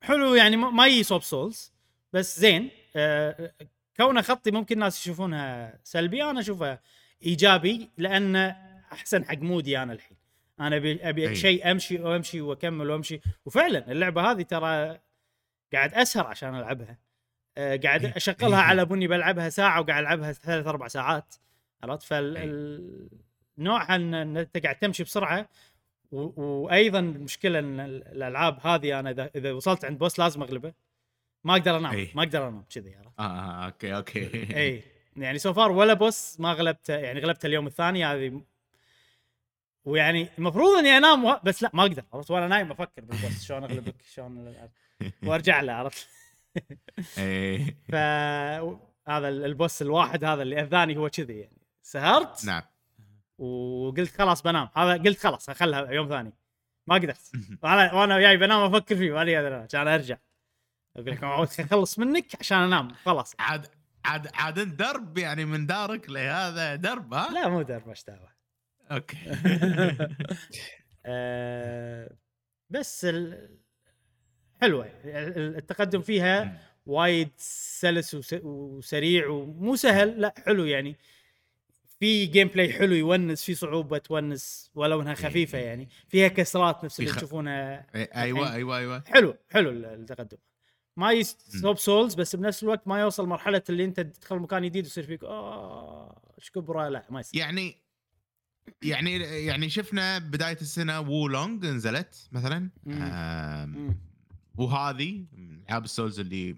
حلو يعني ما ما يجي صوب Souls بس زين. آه كونه خطي ممكن ناس يشوفونها سلبي أنا أشوفها إيجابي لأن أحسن حق mood ي أنا الحين. أنا ابي أبي. شيء أمشي وأمشي وأكمل وأمشي. وفعلا اللعبة هذه ترى قاعد أسهر عشان ألعبها. آه قاعد. أشغلها. على بني بلعبها ساعة وقاعد ألعبها ثلاث أربع ساعات. عرفت؟ فال نوعها إن أنت قاعد تمشي بسرعة وأيضا المشكلة إن ال- الألعاب هذه أنا اذا إذا وصلت عند boss لازم أغلبه. ما أقدر أنام. أي. ما أقدر أنام كذي عرفت؟ آه, آه okay okay. اي يعني so far ولا boss ما غلبته يعني غلبته اليوم الثاني هذه ويعني المفروض إني أنام و... بس لا ما أقدر عرفت؟ وأنا نايم أفكر بال boss شلون أغلبك شلون وأرجع له عرفت؟ إيه. ف هذا ال- البوس الواحد هذا اللي أذاني هو كذي يعني. سهرت؟ نعم. وقلت خلاص بنام. هذا قلت خلاص أخلها يوم ثاني. ما قدرت. وأنا وأنا جاي بنام أفكر فيه أنام، عشان أرجع. أقول لك أخلص منك عشان أنام. خلاص. عاد عاد عاد درب يعني من دارك لهذا درب ها؟ لا مو درب إيش دعوه أوكي. آه، بس ال- حلوة. ال- التقدم فيها وايد سلس وس- وسريع ومو سهل لا حلو يعني. في جيم بلاي حلو يونس في صعوبة تونس ولو إنها خفيفة يعني. فيها كسرات نفس اللي تشوفونها إيه، أيوه أيوه أيوه. حلو حلو ال- التقدم. ما يستوب سولز بس بنفس الوقت ما يوصل مرحلة اللي أنت تدخل مكان جديد ويصير فيك آه إيش كبرة؟ لا ما يصير. يعني يعني يعني شفنا بداية السنة Wo Long نزلت مثلا. مم. آم، مم. وهذه من العاب ال Souls اللي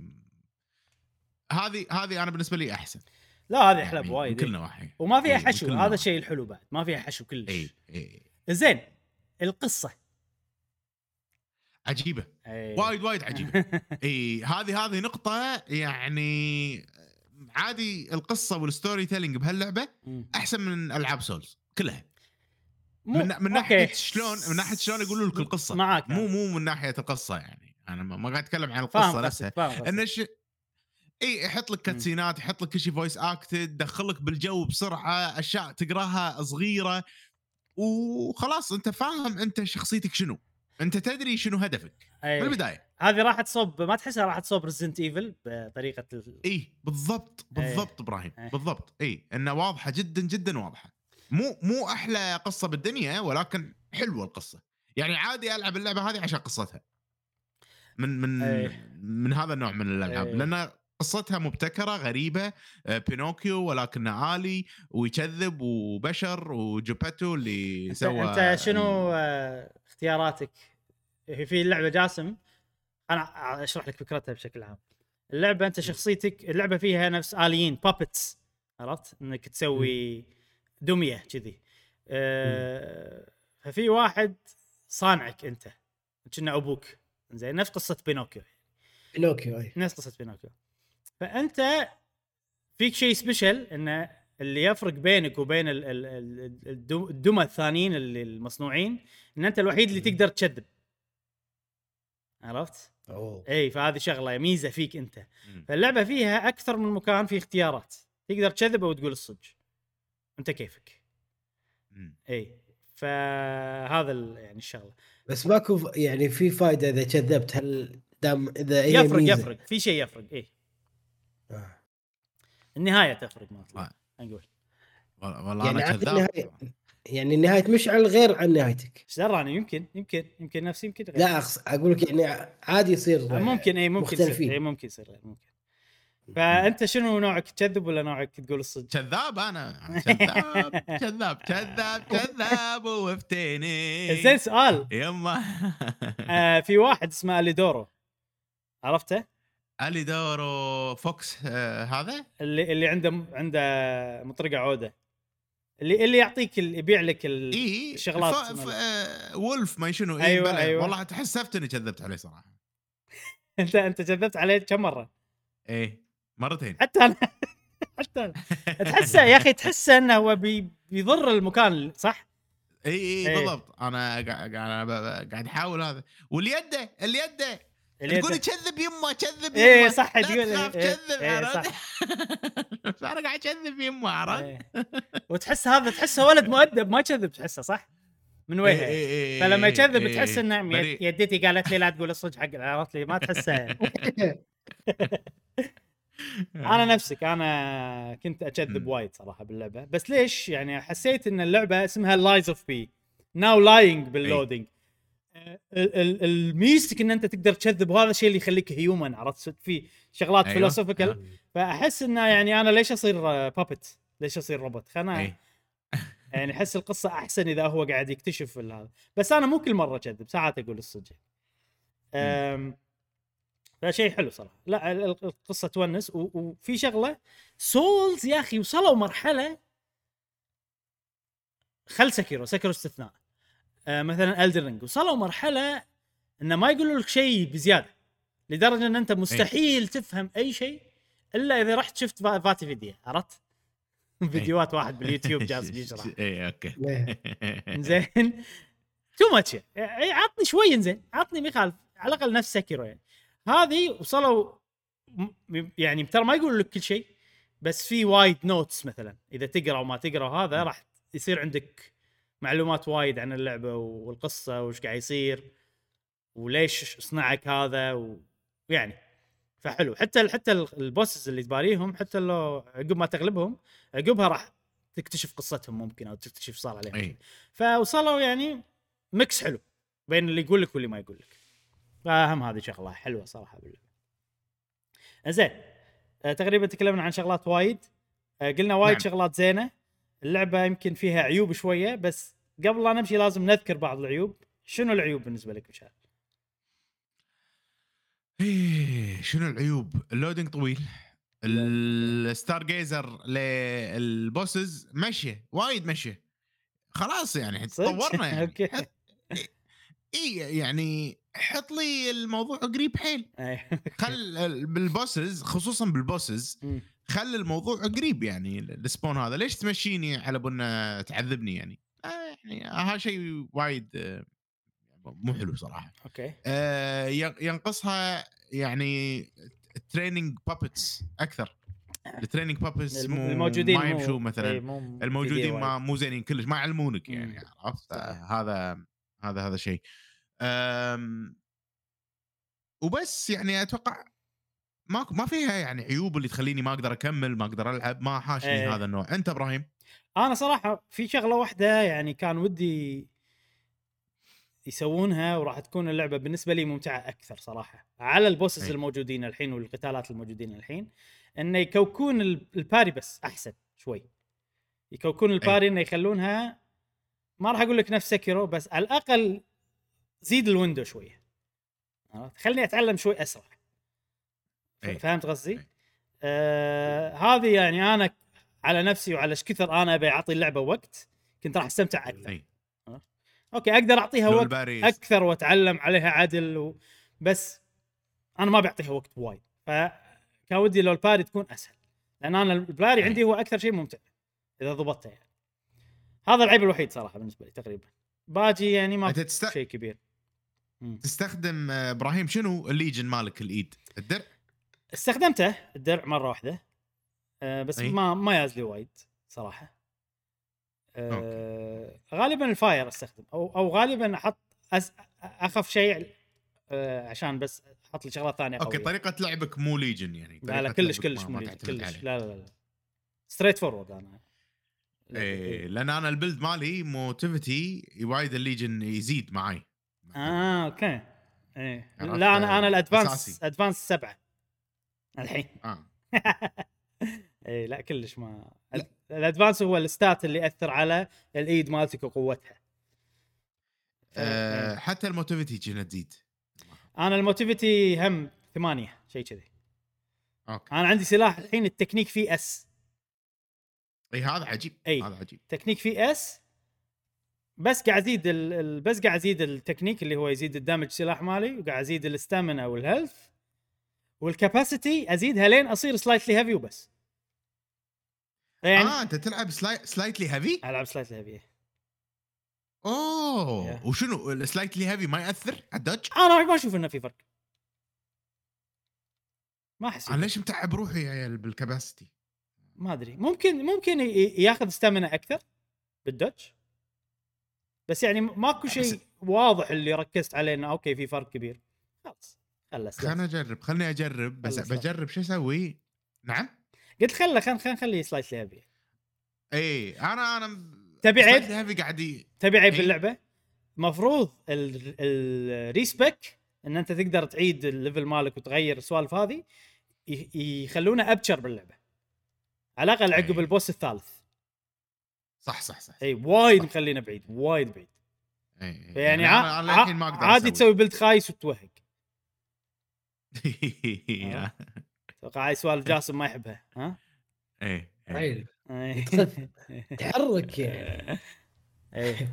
هذه هذه أنا بالنسبة لي أحسن. لا هذه أحلى يعني بوايد من كل إيه. نواحي وما فيها إيه، حشو هذا. الشيء الحلو بعد ما فيها حشو كلش. اي اي زين القصة. عجيبة. أي. وايد وايد عجيبة. اي هذه هذه نقطة يعني عادي القصة وال storytelling بهاللعبة. أحسن من ألعاب Souls كلها. مو- من, من okay. ناحية شلون من ناحية شلون يقولوا لك القصة. معاك. مو مو من ناحية القصة يعني. أنا ما قاعد أتكلم عن القصة نفسها. فاهم ش... إي يحط لك. cutscene ات يحط لك كل شيء voice acted دخلك بالجو بسرعة أشياء تقراها صغيرة وخلاص أنت فاهم أنت شخصيتك شنو أنت تدري شنو هدفك أي. من البدايه هذه راح تصب ما تحسها راح تصب Resident Evil بطريقة ال... إي بالضبط بالضبط إبراهيم إيه. بالضبط إي انه واضحة جدا جدا واضحة مو مو أحلى قصة بالدنيا ولكن حلوة القصة يعني عادي ألعب اللعبة هذه عشان قصتها من من إيه. من هذا النوع من الألعاب إيه. لأن قصتها مبتكرة غريبة آه، بينوكيو ولكنه آلي ويكذب وبشر وجيبيتو اللي أنت, سوى أنت شنو آه، اختياراتك؟ في اللعبه جاسم. أنا أشرح لك فكرتها بشكل عام. اللعبة أنت شخصيتك اللعبة فيها نفس آليين puppets عرفت؟ إنك تسوي دمية كذي. آه، ففي واحد صانعك أنت. كنا أبوك. زين نفس قصة بينوكيو. بينوكيو أي. نفس قصة بينوكيو. فأنت فيك شيء special انه اللي يفرق بينك وبين ال- ال- ال- الدم- الدمى الثانيين اللي المصنوعين إن أنت الوحيد اللي تقدر تكذب عرفت؟ أوه إي فهذه شغلة ميزة فيك أنت. فاللعبة فيها أكثر من مكان في اختيارات تقدر تكذب أو تقول الصدق أنت كيفك. إي فهذا يعني الشغلة بس ماكو يعني في فائده إذا كذبت هل دام إذا يفرق ميزة. يفرق في شيء يفرق إي. النهاية تفرق ما آه. نقول. والله يعني أنا كذاب. النهاية يعني نهايه مشعل غير عن نهايتك. إيش دراني يمكن يمكن يمكن نفسي يمكن غير. لا أقص- أقول لك يعني عادي يصير آه، ممكن اي ممكن يصير. اي ممكن يصير غير ممكن. فأنت شنو نوعك؟ تكذب ولا نوعك تقول الصدق؟ كذاب أنا. أنا كذاب كذاب كذاب كذاب وفتيني زين سؤال. يما. آه في واحد اسمه أليدورو. عرفته؟ أليدورو fox آه هذا؟ اللي اللي عنده عنده مطرقة عودة. اللي اللي يعطيك اللي يبيع لك الشغلات ف... ف... آه wolf ما شنو إي أيوة، أيوة. والله تحسفت إني كذبت عليه صراحة. أنت أنت كذبت عليه كم مرة؟ إيه مرتين. حتى أنا حتى أنا. تحسه يا أخي تحسه إنه هو بي... بيضر المكان صح؟ إي إي إيه. بالضبط. أنا قاعد قاعد أحاول هذا. واليدة اليدة! اللي تقول كذب يمه كذب يمه. إيه صح، تقول- إيه، كذب إيه، عرفت؟ فانا قاعد اكذب يمه عرفت؟ إيه. وتحس هذا تحسه ولد مؤدب ما كذب تحسه صح؟ من وجهه. إيه، إيه، إيه، فلما يكذب إيه، تحس إنه. يد- يدتي قالت لي لا تقول الصدق حق عرفت لي؟ ما تحسه. أنا نفسك أنا كنت أكذب. وايد صراحة باللعبة. بس ليش؟ يعني حسيت إن اللعبة اسمها Lies of P Now lying بال loading الميزتك إن أنت تقدر تكذب وهذا الشيء اللي يخليك human عرفت؟ في شغلات أيوة. philosophical فأحس إنه يعني أنا ليش أصير puppet ليش أصير روبوت خلنا إيه. يعني أحس القصة أحسن إذا هو قاعد يكتشف هذا. بس أنا مو كل مرة أكذب ساعات أقول الصدق. فشيء حلو صراحة. لا ال- ال- القصة تونس وفي شغلة Souls يا أخي وصلوا مرحلة خل Sekiro Sekiro استثناء. آه مثلا Elden Ring وصلوا مرحلة انه ما يقولوا لك شيء بزيادة لدرجة إن أنت مستحيل تفهم أي شيء إلا إذا رحت شفت Va- VaatiVidya عرفت؟ فيديوهات واحد باليوتيوب جالس بيشرح. اي okay. إيه. زين too much عطني شوي زين عطني ما يخالف على الأقل نفس Sekiro يعني. هذه وصلوا يعني ترى ما يقول لك كل شيء بس في وايد notes مثلا. إذا تقرأ وما تقرأ هذا راح يصير عندك معلومات وايد عن اللعبة والقصة وش قاعد يصير وليش صنعك هذا ويعني فحلو. حتى حتى ال bosses اللي تباريهم حتى لو عقب ما تغلبهم عقبها راح تكتشف قصتهم ممكن أو تكتشف صار عليهم إي. فوصلوا يعني mix حلو بين اللي يقول لك واللي ما يقول لك. فأهم هذه شغلة حلوة صراحة باللعبة. زين آه، تقريبا تكلمنا عن شغلات وايد. آه، قلنا وايد نعم. شغلات زينة. اللعبة يمكن فيها عيوب شوية بس قبل لا نمشي لازم نذكر بعض العيوب شنو العيوب بالنسبة لك مشعل؟ إيه شنو العيوب؟ ال loading طويل ال Stargazer لل bosses مشي وايد مشي خلاص يعني؟ تطورنا يعني okay اي يعني حط لي الموضوع قريب حيل أي. خل ال- بال bosses خصوصا بال bosses خل الموضوع قريب يعني ال spawn هذا. ليش تمشيني على بنا تعذبني يعني؟ آه يعني هذا شيء وايد آه، مو حلو صراحة. okay. آه ين- ينقصها يعني training puppets أكثر. ال training puppets مو الموجودين ما يمشوا مثلا. إي، مو الموجودين. ما مو زينين كلش ما يعلمونك يعني. عرفت. هذا هذا هذا شيء. وبس يعني أتوقع ما ما فيها يعني عيوب اللي تخليني ما أقدر أكمل ما أقدر ألعب ما حاشني إيه. هذا النوع. أنت إبراهيم؟ أنا صراحة في شغلة واحدة يعني كان ودي يسوونها وراح تكون اللعبة بالنسبة لي ممتعة أكثر صراحة. على البوسز أي. الموجودين الحين والقتالات الموجودين الحين انه يكوكون ال- الباري بس أحسن شوي. يكوكون ال parry إنه يخلونها ما راح أقول لك نفس Sekiro بس على الأقل زيد ال window شوية؟ خليني أتعلم شوي أسرع. أي. فهمت قصدي؟ أي. آه هذه يعني أنا على نفسي وعلى إيش كثر أنا أبي أعطي اللعبة وقت كنت راح أستمتع أكثر اي okay أقدر أعطيها وقت ال parries. أكثر وأتعلم عليها عدل و... بس أنا ما بعطيها وقت وايد فكان ودي لو ال parry تكون أسهل لأن أنا ال parry أي. عندي هو أكثر شيء ممتع إذا ضبطته يعني هذا العيب الوحيد صراحة بالنسبة لي تقريبا باجي يعني ما تست... شيء كبير مم. تستخدم آه، إبراهيم شنو ال Legion مالك الإيد الدرع استخدمته الدرع مرة واحدة أه بس أي. ما ما ياز لي وايد صراحة أه غالبا ال fire أستخدم أو أو غالبا أحط أس أخف شيء أه عشان بس أحط لي شغلات ثانية okay قوية. طريقة لعبك مو Legion يعني لا لا كلش كلش مو Legion، كلش. لا لا لا straightforward أنا إيه لأن أنا ال build مالي motivity وايد ال Legion يزيد معي آه okay إيه؟ لا أنا أنا ال advance أساسي. advance سبعة الحين. آه. اي لا كلش ما لا. ال advance هو ال stat اللي يأثر على الإيد مالتك وقوتها. آه، إيه. حتى ال motivity كنا تزيد. أنا ال motivity هم ثمانية شيء كذي. أوكي. أنا عندي سلاح الحين التكنيك فيه SA هذا عجيب. أي. هذا عجيب. تكنيك فيه اس بس قاعد أزيد. بس قاعد أزيد التكنيك اللي هو يزيد ال damage سلاح مالي وقاعد أزيد ال stamina وال health وال capacity أزيدها لين أصير slightly heavy وبس. يعني آه أنت تلعب sli... slightly heavy ألعب slightly heavy أوه Yeah. وشنو؟ ال slightly heavy ما يأثر على ال dodge أنا ما أشوف إنه في فرق. ما أحس أنا ليش متعب روحي يا عيال بال capacity ما أدري. ممكن ممكن ياخذ stamina أكثر بال dodge. بس يعني ماكو شيء واضح اللي ركزت عليه إنه أوكي في فرق كبير. خلاص. خلنا أجرب خلني أجرب بس. بجرب شو أسوي نعم قلت خله خل خل نخليه slightly heavy اي أنا أنا تبي عيب؟ heavy قاعد تبي عيب إيه. باللعبة مفروض ال respec إن أنت تقدر تعيد ال level مالك وتغير السوالف هذه يخلونه أبشر باللعبة على الأقل عقب إيه. ال boss الثالث صح صح صح اي وايد مخلينه بعيد وايد بعيد إي، إي. يعني أنا ع- عادي. تسوي بلد خايس وتوهق إيه، أتوقع هاي سوالف جاسم ما يحبها ها؟ إيه إيه. عيل. إيه. تحرك يعني. إيه.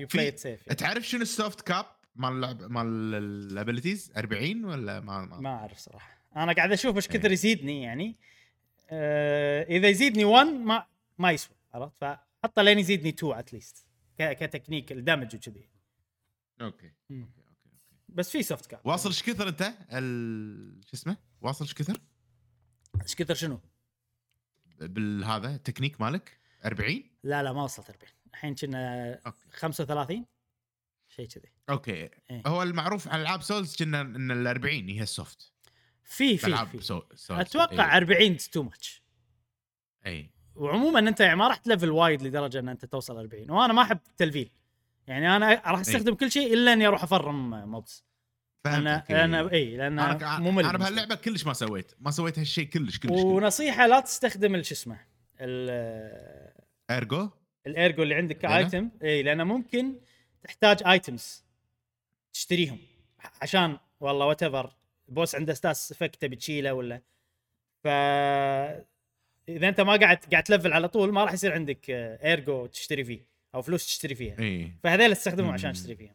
You play it safe تعرف شنو ال soft cap مال اللعب مال ال abilities 40 ولا ما, ما, ما أعرف صراحة. أنا قاعد أشوف إيش إيه. كثر يزيدني يعني. آه إذا يزيدني 1 ما ما يسوى عرفت؟ فحطه لين يزيدني 2 at least ك technique ال damage وكذي. أوكي. مم. بس في soft cap واصل إيش كثر انت؟ ال... شو اسمه؟ واصل إيش كثر إيش كثر شنو؟ بالهذا التكنيك مالك؟ 40 لا لا ما وصلت 40 الحين كنا أوكي. 35 شيء كذي. أوكي. إيه. هو المعروف عن العاب Souls كنا إن ال 40 هي ال soft في في في. سو- أتوقع اي 40 too much اي وعموما أنت يعني ما راح تـ level وايد لدرجة إن أنت توصل 40 وأنا ما أحب التلفيل. يعني أنا راح أستخدم كل شيء إلا إني أروح أ farm mobs أنا فهمتك. أنا اي لأن أنا ممل أنا. بهاللعبة كلش ما سويت. ما سويت هالشيء كلش كلش. ونصيحة لا تستخدم شو اسمه ال- Ergo ال Ergo اللي عندك؟ ك item اي لأنه ممكن تحتاج items تشتريهم. عشان والله whatever boss عنده status effect تبي تشيله ولا. ف إذا أنت ما قاعد قاعد تـ level على طول ما راح يصير عندك Ergo تشتري فيه. أو فلوس تشتري فيها إي فهذول استخدمهم عشان مم. تشتري فيهم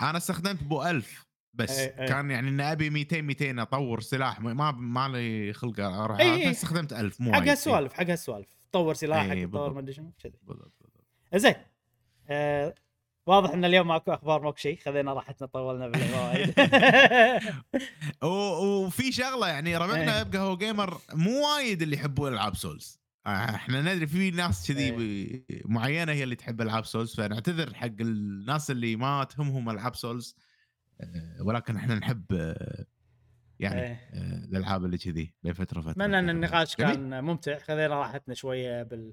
أنا استخدمت بو 1000 بس إي، إي. كان يعني ان أبي 200 200 أطور سلاح ما ما- لي خلق أروح إي، إي. استخدمت 1000 مو حق. هالسوالف حق هالسوالف تطور سلاحك تطور. ما أدري شنو كذي. زين آه واضح إن اليوم ماكو أخبار ماكو شيء خذينا راحتنا طولنا باللعبه وايد و- وفي شغلة يعني ربعنا. بقهوة و قيمر مو وايد اللي يحبون العاب Souls إحنا ندري في ناس كذي إيه. معينة هي اللي تحب ألعاب Souls فنعتذر حق الناس اللي ما تهمهم ألعاب Souls آه، ولكن إحنا نحب آه، يعني إيه. آه، الألعاب اللي كذي بين فترة وفتره أتمنى إن النقاش. كان ممتع خذينا راحتنا شوية بال.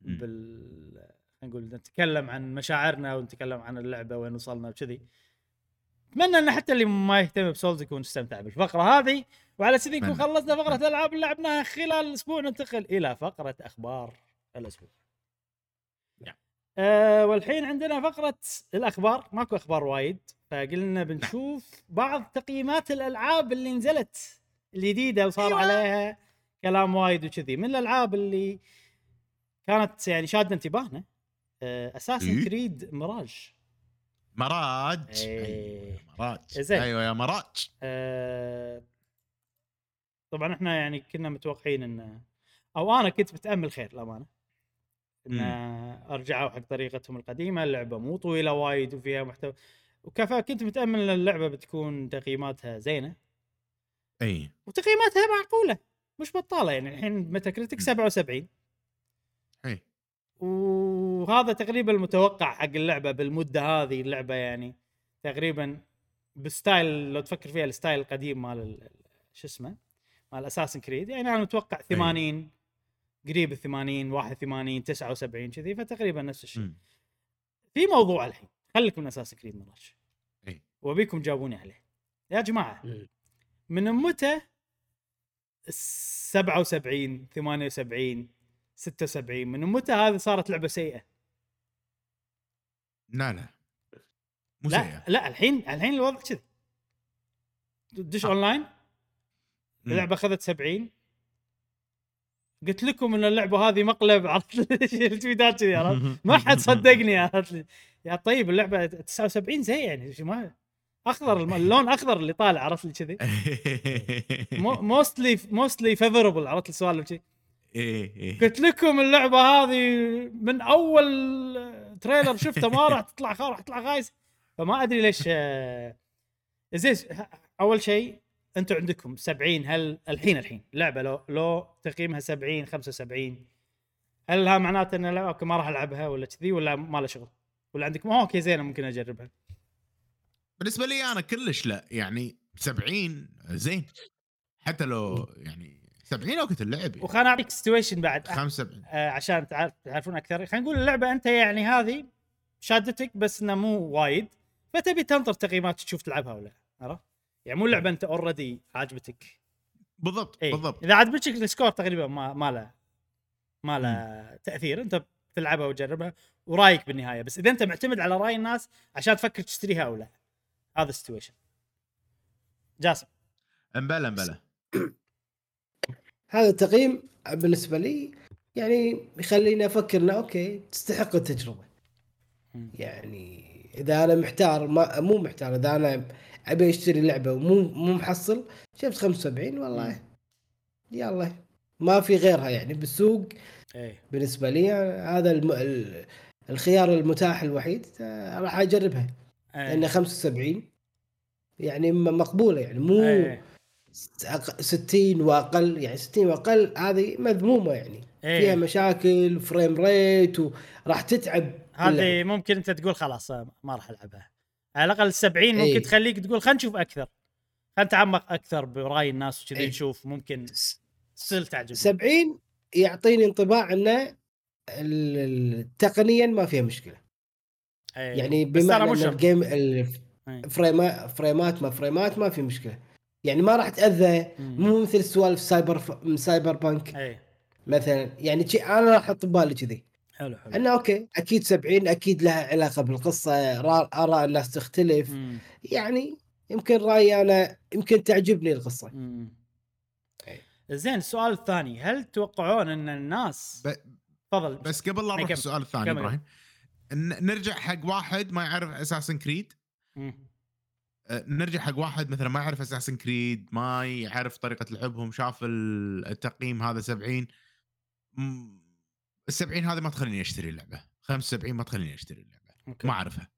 بال نقول نتكلم عن مشاعرنا ونتكلم عن اللعبة وين وصلنا وكذي أتمنى إن حتى اللي ما يهتم ب Souls يكون استمتع بالفقرة هذه وعلى كذي نكون. خلصنا فقرة الالعاب اللي لعبناها خلال الأسبوع ننتقل إلى فقرة أخبار الأسبوع نعم. آه والحين عندنا فقرة الأخبار ماكو أخبار وايد فقلنا بنشوف بعض تقييمات الألعاب اللي نزلت الجديدة وصار أيوة. عليها كلام وايد وكذي من الألعاب اللي كانت يعني شادة انتباهنا أساسن إيه؟ كريد مراج مراج إيه. أيوة، مراج زين. أيوه يا مراج آه، طبعا إحنا يعني كنا متوقعين إن أو أنا كنت متأمل خير للأمانة. إن أرجعوا حق طريقتهم القديمة اللعبة مو طويلة وايد وفيها محتوى. وكفى كنت متأمل إن اللعبة بتكون تقييماتها زينة. أي. وتقييماتها معقولة مش بطالة يعني. الحين ميتا كريتك 77 أي. وهذا تقريبا المتوقع حق اللعبة بالمدة هذه اللعبة يعني تقريبا ب style لو تفكر فيها ال style القديم مال ال- شو اسمه؟ مال Assassin's Creed يعني أنا متوقع 80 قريب ال 80 81 79 كذي فتقريبا نفس الشيء. في موضوع الحين خليك من Assassin's Creed Mirage. وأبيكم تجاوبوني عليه يا جماعة. من متى 77 78 76 من متى هذه صارت لعبة سيئة لا لا مو لا سيئة. لا الحين الحين الوضع كذي تدش آه. اونلاين. اللعبة أخذت 70 قلت لكم إن اللعبة هذه مقلب عرفت؟ التويتات كذي عرفت؟ ما حد صدقني عرفت؟ لي. يا طيب اللعبة 79 زي يعني ما أخضر اللون أخضر اللي طالع عرفت؟ لي كذي. mostly mostly favorable عرفت؟ السؤال كذي إيه إيه. قلت لكم اللعبة هذه من أول trailer شفته ما راح تطلع راح تطلع خايس. فما أدري ليش آه، زين أول شيء أنتم عندكم 70 هل الحين الحين لعبة لو لو تقييمها 70 75 هل ها معناته إن لا أوكي ما راح ألعبها ولا كذي ولا ما له شغل؟ ولا عندكم؟ "أوه، أوكي زينه ممكن أجربها. بالنسبة لي أنا كلش لا يعني 70 زين. حتى لو يعني 70 وقت اللعب يعني. وخلنا أعطيك situation بعد. 75 آه، عشان تعرف تعرفون أكثر. خلينا نقول اللعبة أنت يعني هذه شادتك بس انها مو وايد فتبي تنطر تقييمات تشوف تلعبها ولا لا، عرفت؟ يعني مو لعبة أنت already عاجبتك. بالضبط اي بالضبط. إذا عجبتك ال score تقريبا ما ما له ما له تأثير. أنت تلعبها وتجربها ورأيك بالنهاية بس إذا أنت معتمد على رأي الناس عشان تفكر تشتريها أو لا. هذا ال situation جاسم. أمبلا أمبلا. هذا التقييم بالنسبة لي يعني يخليني أفكر إنه أوكي تستحق التجربة. يعني إذا أنا محتار ما مو محتار إذا أنا ابي اشتري لعبة ومو مو محصل شفت 75 والله. يلا. ما في غيرها يعني بالسوق. إيه. بالنسبة لي هذا الم... ال- الخيار المتاح الوحيد آه، راح أجربها. لأن إيه 75 يعني مقبولة يعني مو أق- 60 وأقل. يعني 60 وأقل هذه مذمومة يعني. إيه. فيها مشاكل frame rate وراح تتعب. هذه ممكن أنت تقول خلاص ما راح ألعبها. على الأقل 70 ممكن إيه. تخليك تقول خلينا نشوف أكثر خلينا نتعمق أكثر برأي الناس وكذي إيه. نشوف ممكن still تعجبني 70 يعطيني انطباع إنه تقنيا ما فيها مشكلة إيه. يعني بمعنى إن. ال game إيه. الفريمات فريمات ما فريمات ما في مشكلة يعني ما راح تأذى. مو مثل سوالف سايبر ف... Cyberpunk اي مثلا يعني شي أنا راح أحط ببالي كذي حلو حلو إنه أوكي أكيد 70 أكيد لها علاقة بالقصة را- آراء الناس تختلف مم. يعني يمكن رأيي أنا يمكن تعجبني القصة مم. إيه. زين السؤال الثاني هل تتوقعون أن الناس ب- تفضل بس قبل لا إيه، نروح كمل. السؤال الثاني. إبراهيم نرجع حق واحد ما يعرف Assassin's Creed مم. أه، نرجع حق واحد مثلا ما يعرف Assassin's Creed ما يعرف طريقة لعبهم شاف ال- التقييم هذا 70 ال 70 هذه ما تخليني أشتري اللعبة. 75 ما تخليني أشتري اللعبة. أوكي. ما أعرفها.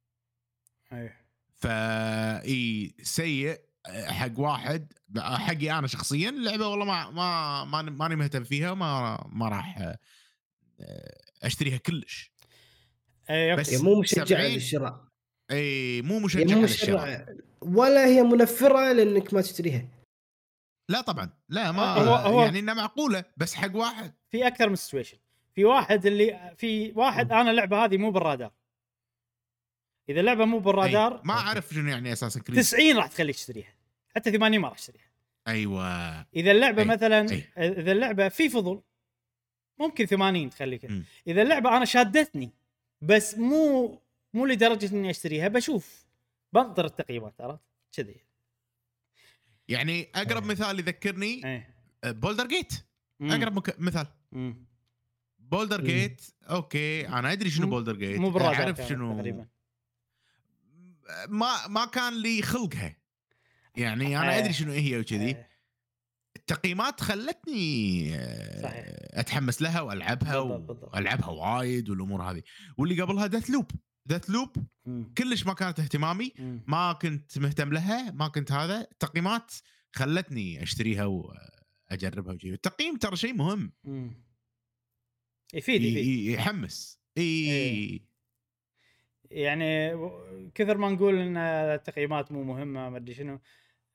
إيه. فا إي سيء حق واحد حقي أنا شخصيا اللعبة والله ما ما ماني ماني مهتم فيها ما ما راح أه، أشتريها كلش. اي بس مو مشجعة 70 للشراء. إي مو مشجع للشراء. ولا هي منفرة لأنك ما تشتريها. لا طبعا. لا ما هو- هو- يعني إنها معقولة بس حق واحد. في أكثر من situation في واحد اللي في واحد أنا اللعبة هذه مو بالرادار. إذا اللعبة مو أي، بالرادار ما أعرف شنو يعني أساسا كريد 90 راح تخليك تشتريها. حتى 80 ما راح تشتريها. أيوه. إذا اللعبة أي، مثلا أي. إذا اللعبة في فضول ممكن 80 تخليك. مم. إذا اللعبة أنا شادتني بس مو مو لدرجة إني أشتريها بشوف بنطر التقييمات عرفت؟ كذي. يعني أقرب أي. مثال يذكرني إيه. بولدر جيت. أقرب مك... مثال. مم. Baldur's. Gate أوكي أنا أدري شنو Baldur's Gate مو بالرادار أعرف شنو تقريبا ما ما كان لي خلقها يعني أنا إيه. أدري شنو هي وكذي إيه. التقييمات خلتني آه، صحيح. أتحمس لها وألعبها. والعبها وايد والأمور هذه واللي قبلها Deathloop Deathloop. كلش ما كانت اهتمامي مم. ما كنت مهتم لها ما كنت هذا التقييمات خلتني أشتريها واجربها وشي التقييم ترى شيء مهم مم. يفيد يفيد. يحمس. إي. إيه. يعني كثر ما نقول إن التقييمات مو مهمة ما أدري شنو.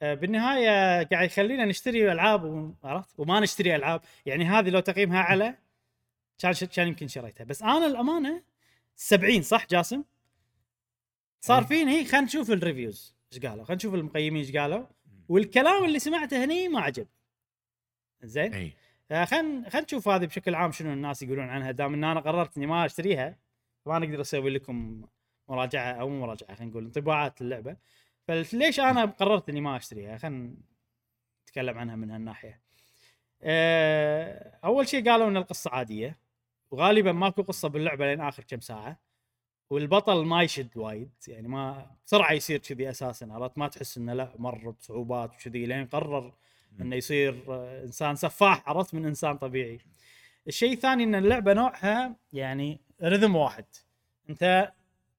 آه، بالنهاية قاعد يخلينا نشتري ألعاب عرفت؟ وما نشتري ألعاب. يعني هذه لو تقييمها أعلى كان كان يمكن شريتها. بس أنا الأمانة 70 صح جاسم؟ صار إيه. فيني خلينا نشوف ال reviews إيش قالوا. خلينا نشوف المقيمين إيش قالوا. والكلام اللي سمعته هني ما عجب. زين؟ خلينا خلينا نشوف هذه بشكل عام شنو الناس يقولون عنها دام إن أنا قررت إني ما أشتريها ما نقدر أسوي لكم مراجعة أو مو مراجعة خلينا نقول انطباعات اللعبة. فليش أنا قررت إني ما أشتريها؟ خلينا نتكلم عنها من هالناحية. أه أول شيء قالوا إن القصة عادية وغالبا ماكو قصة باللعبة لين آخر كم ساعة والبطل ما يشد وايد يعني ما بسرعة يصير كذي أساسا عرفت؟ ما تحس إنه لا مر بصعوبات وكذي لين قرر إنه يصير آه، إنسان سفاح عرفت من إنسان طبيعي. الشيء الثاني إن اللعبة نوعها يعني رذم واحد. أنت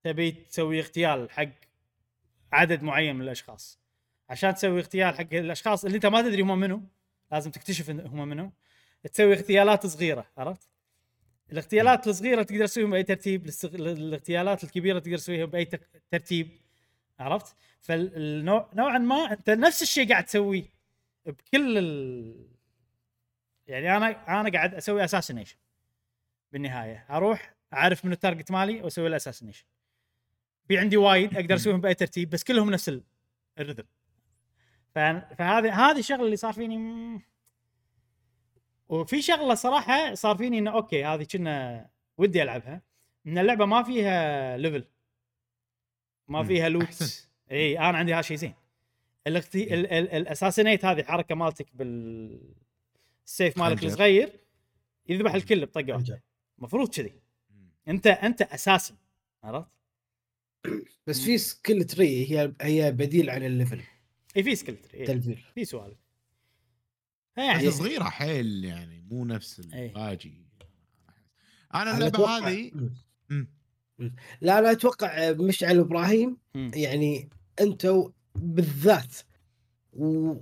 تبي تسوي اغتيال حق عدد معين من الأشخاص. عشان تسوي اغتيال حق الأشخاص اللي أنت ما تدري هم منو لازم تكتشف هم منو تسوي اغتيالات صغيرة عرفت؟ الاغتيالات الصغيرة تقدر تسويهم بأي ترتيب الاغتيالات الكبيرة تقدر تسويها بأي ترتيب عرفت؟ فالنوع نوعا ما أنت نفس الشيء قاعد تسويه بكل ال... يعني أنا أنا قاعد أسوي assassination بالنهاية أروح أعرف من ال target مالي وأسوي له assassination في عندي وايد أقدر أسويهم بأي ترتيب بس كلهم نفس ال- ال rhythm فهذه هذه الشغلة اللي صار فيني. وفي شغلة صراحة صار فيني إنه أوكي هذه كنا ودي ألعبها إن اللعبة ما فيها level ما. فيها loot. إي أنا عندي هذا شيء زين الاختي... ال... ال... ال assassinate هذه الحركه مالتك بال السيف مالك. الصغير يذبح الكل بطقة. واحدة المفروض كذي انت أنت أساسا عرفت؟ بس في skill tree هي هي بديل عن ال level اي في skill tree إيه. تلفيل في سوالف يعني صغيرة حيل يعني مو نفس إيه. الباجي أنا أنا اللعبة هذه. لا أنا أتوقع مشعل إبراهيم. يعني أنتوا بالذات و...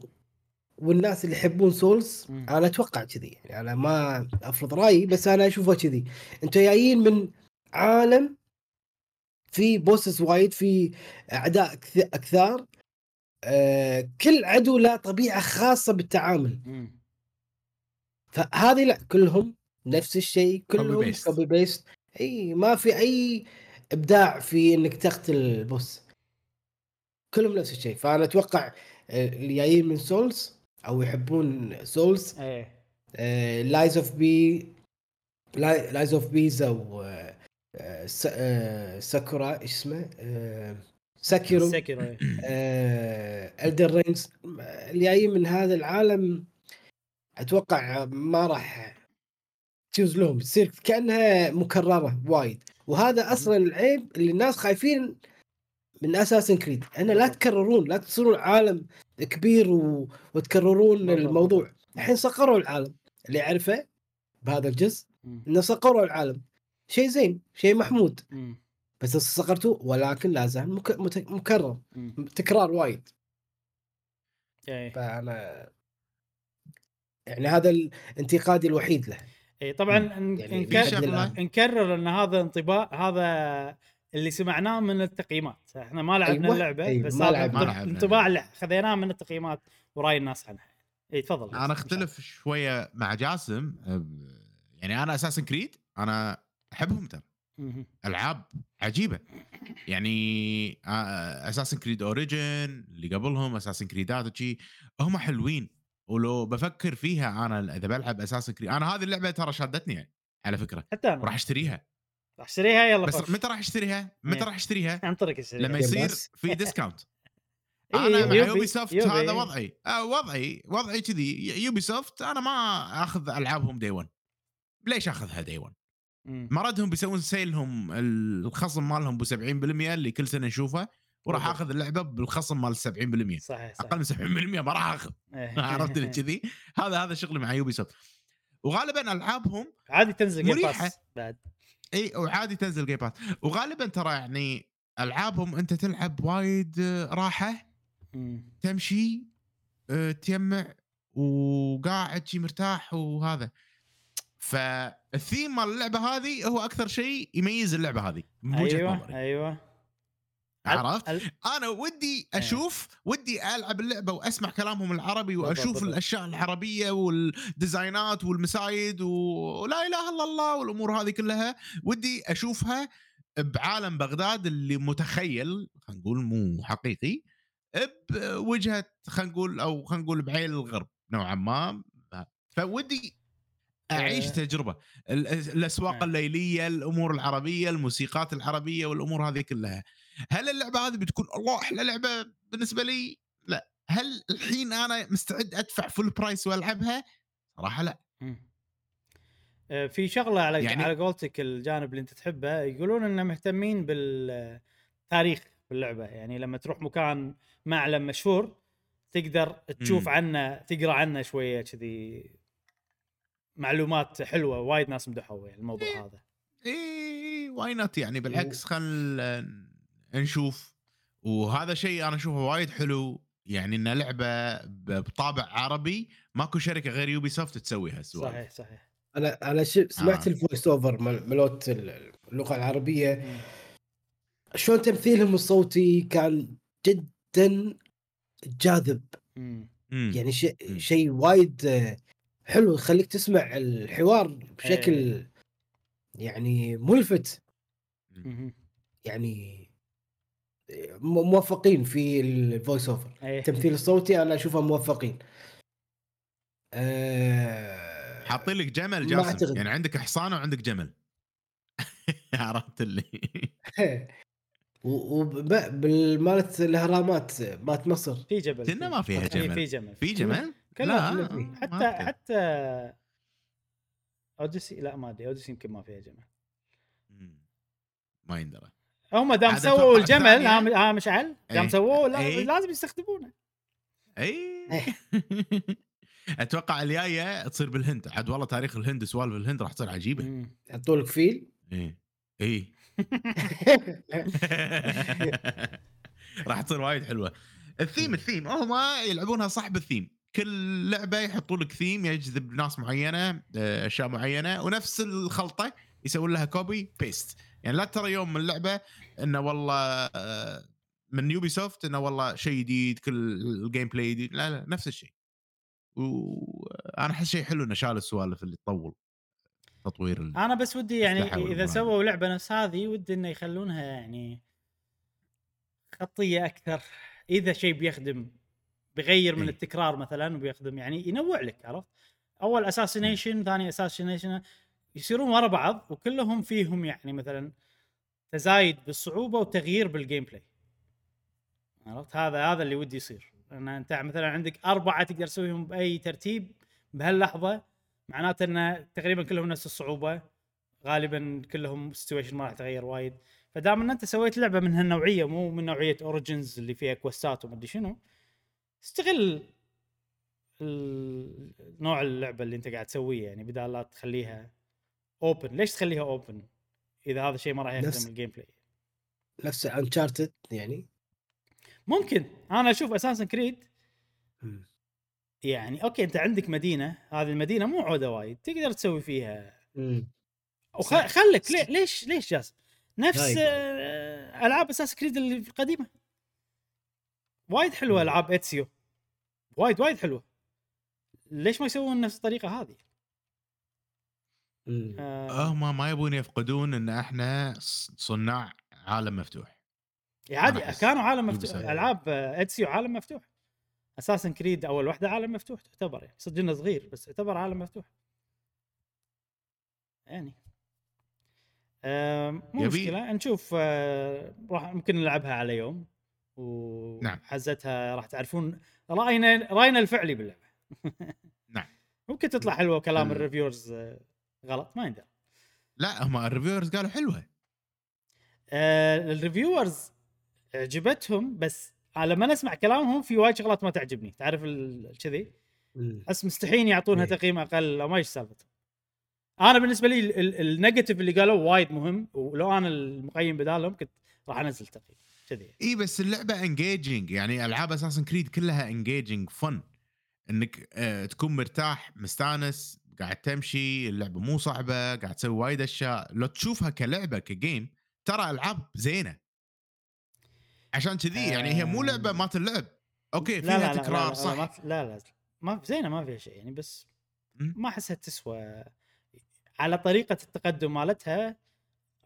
والناس اللي يحبون Souls مم. أنا أتوقع كذي يعني أنا ما أفرض رأيي بس أنا اشوفه كذي أنتم جايين من عالم في bosses وايد في أعداء كث- أكثر آه كل عدو له طبيعة خاصة بالتعامل. فهذه لا كلهم نفس الشيء كلهم. copy paste إي ما في أي إبداع في إنك تقتل ال boss كلهم نفس الشيء. فأنا أتوقع آه، اللي جايين من Souls أو يحبون سولز إيه. Lies of P Lies of P أو س- آه، ساكورا إيش اسمه؟ Sekiro إيه. Elden Ring اللي جايين من هذا العالم أتوقع ما راح تفوز لهم. تصير كأنها مكررة وايد. وهذا أصلا العيب اللي الناس خايفين من اساسن كريد انه لا. تكررون لا تصيرون عالم كبير و... وتكررون. الموضوع الحين صقروا العالم اللي يعرفه بهذا الجزء. إنه صقروا العالم شيء زين شيء محمود. بس صقرتوه ولكن لا زال مك... مت... مكرر. تكرار وايد إيه فأنا يعني هذا الانتقادي الوحيد له إيه طبعا يعني. نكرر إن هذا انطباع هذا اللي سمعناه من التقييمات. إحنا ما لعبنا أيوة، اللعبة أيوة، بس ما لعبنا. الانطباع اللي خذيناه من التقييمات وراي الناس عنها. إي تفضل. أنا أختلف شوية مع جاسم يعني أنا اساسن كريد أنا أحبهم ترى. ألعاب عجيبة. يعني Assassin's Creed Origins اللي قبلهم Assassin's Creed شي هم حلوين. ولو بفكر فيها أنا إذا بلعب Assassin's Creed أنا هذه اللعبة ترى شادتني يعني على فكرة. حتى أنا. وراح أشتريها. راح اشتريها يلا بس. متى راح اشتريها؟ متى إيه. راح اشتريها؟ عن طريق الشركة لما يصير. في discount إيه، أنا مع Ubi- soft. هذا وضعي آه وضعي وضعي كذي Ubisoft أنا ما أخذ ألعابهم day 1 ليش أخذها دي 1 مم. مردهم بيسوون سيلهم الخصم مالهم ب 70% اللي كل سنة نشوفه وراح. أخذ اللعبة بالخصم مال 70% صحيح صحيح أقل من 70% ما راح أخذ إيه. عرفت اللي كذي هذا هذا شغلي مع Ubisoft وغالبا ألعابهم عادي تنزل. Pass بعد إي وعادي تنزل Game Pass وغالبا ترى يعني ألعابهم أنت تلعب وايد آه، راحة مم. تمشي آه، تجمع وقاعد شي مرتاح وهذا. فالثيم مال اللعبة هذه هو أكثر شيء يميز اللعبة هذه أيوه نظري. أيوه. عرفت؟ أنا ودي أشوف ودي ألعب اللعبة وأسمع كلامهم العربي وأشوف. الأشياء العربية والديزاينات والمسايد ولا إله إلا الله والأمور هذه كلها ودي أشوفها بعالم بغداد اللي متخيل خلينا نقول مو حقيقي بوجهة خلينا نقول أو خلينا نقول بعين الغرب نوعا ما فودي أعيش آه. تجربة ال- الأسواق آه. الليلية الأمور العربية الموسيقات العربية والأمور هذه كلها هل اللعبه هذه بتكون الله أحلى لعبه بالنسبة لي لا هل الحين أنا مستعد ادفع full price والعبها صراحة لا. آه، في شغله على يعني- يعني على قولتك الجانب اللي انت تحبه يقولون انه مهتمين بالتاريخ باللعبه يعني لما تروح مكان معلم مشهور تقدر تشوف مم. عنه تقرا عنه شوية كذي معلومات حلوة وايد ناس مدحوا يعني الموضوع هذا اي why not يعني بالعكس خل نشوف وهذا شيء أنا أشوفه وايد حلو يعني إن لعبة بطابع عربي ماكو شركة غير Ubisoft تسوي هالسوالف صحيح صحيح أنا أنا ش- سمعت آه. ال voice over مالت اللغة العربية. شلون تمثيلهم الصوتي كان جدا جاذب مم. يعني شيء. شيء وايد حلو يخليك تسمع الحوار بشكل إيه. يعني ملفت مم. يعني موفقين في ال voice over إيه. التمثيل الصوتي أنا أشوفه موفقين. أه حاطين لك جمل جاسم. أعتقد. يعني عندك حصان وعندك جمل. عرفت اللي. وبالمالت الإهرامات مالت مصر في جبل كنا ما فيها في- جمل. في جمل؟ في جمل؟ لا،. حتى. حتى Odyssey لا ما أدري. Odyssey يمكن ما فيها جمل. ما يندرى. هم دام سووا الجمل الثانية- ها مشعل دام إيه. سووه لا- إيه. لازم يستخدمونه. اي أتوقع الجاية تصير بالهند. عاد والله تاريخ الهند سوالف الهند راح تصير عجيبة. مم. يحطوا لك فيل؟ اي اي راح تصير وايد حلوة. ال theme ال theme. هم يلعبونها صح بالثيم كل لعبة يحطوا لك ثيم يجذب ناس معينة آه، أشياء معينة ونفس الخلطة يسوون لها copy paste يعني لا ترى يوم من اللعبة إنه والله آه، من Ubisoft إنه والله شيء جديد كل ال gameplay جديد. لا لا نفس الشيء. وأنا أحس شيء حلو إنه شال السوالف اللي تطول تطوير. أنا بس ودي يعني إذا سووا لعبة نفس هذه ودي إنه يخلونها يعني خطية أكثر. إذا شيء بيخدم بيغير من إيه. التكرار مثلا وبيخدم يعني ينوع لك عرفت؟ أول assassination ثاني assassination يصيرون ورا بعض وكلهم فيهم يعني مثلا تزايد بالصعوبة وتغيير بال gameplay عرفت؟ هذا هذا اللي ودي يصير. لأن أنت مثلا عندك أربعة تقدر تسويهم بأي ترتيب بهاللحظة معناته إن تقريبا كلهم نفس الصعوبة. غالبا كلهم situation ما راح تغير وايد. فدام إن أنت سويت لعبة من هالنوعية مو من نوعية Origins اللي فيها quest ات ومدري شنو استغل نوع اللعبة اللي أنت قاعد تسويه يعني بدال لا تخليها open ليش تخليها open إذا هذا الشيء ما راح نفس- يخدم ال gameplay نفس Uncharted يعني ممكن أنا أشوف أساسا كريد. يعني أوكي أنت عندك مدينة هذه المدينة مو عودة وايد تقدر تسوي فيها مم. وخ... صح. خلك ليه ليش ليش جاز نفس طيب. آه، ألعاب أساس كريد اللي القديمه وايد حلوة. ألعاب اتسيو وايد وايد حلوة ليش ما يسوون نفس الطريقة هذه؟ آه. هم ما يبون يفقدون إن إحنا صناع عالم مفتوح. عادي كانوا عالم مفتوح. ألعاب Ezio عالم مفتوح. Assassin's Creed أول واحدة عالم مفتوح تعتبر يعني. إنه صغير بس يعتبر عالم مفتوح. يعني. مو مشكلة نشوف آه، راح ممكن نلعبها على يوم. وحزتها راح تعرفون رأينا رأينا الفعلي باللعبة. نعم. ممكن تطلع حلوة وكلام ال- ال reviewers آه، غلط ما يندرى لا هم ال reviewers قالوا حلوة. آه، ال reviewers عجبتهم بس لما نسمع كلامهم في وايد شغلات ما تعجبني. تعرف ال- كذي. احس مستحيل يعطونها إيه. تقييم أقل أو ما إيش سالفتهم. أنا بالنسبة لي ال- ال- ال negative اللي قالوه وايد مهم ولو أنا المقيم بدالهم كنت راح أنزل تقييم. كذي. اي بس اللعبة engaging يعني ألعاب Assassin's Creed كلها engaging fun إنك آه تكون مرتاح مستانس قاعد تمشي اللعبة مو صعبة قاعد تسوي وايد أشياء. لو تشوفها كلعبة ك game ترى ألعاب زينة. عشان كذي يعني هي مو لعبة ما تلعب okay لا فيها لا لا تكرار لا, صح. لا, في- لا لا ما زينة ما فيها شيء يعني بس. ما أحسها تسوى. على طريقة التقدم مالتها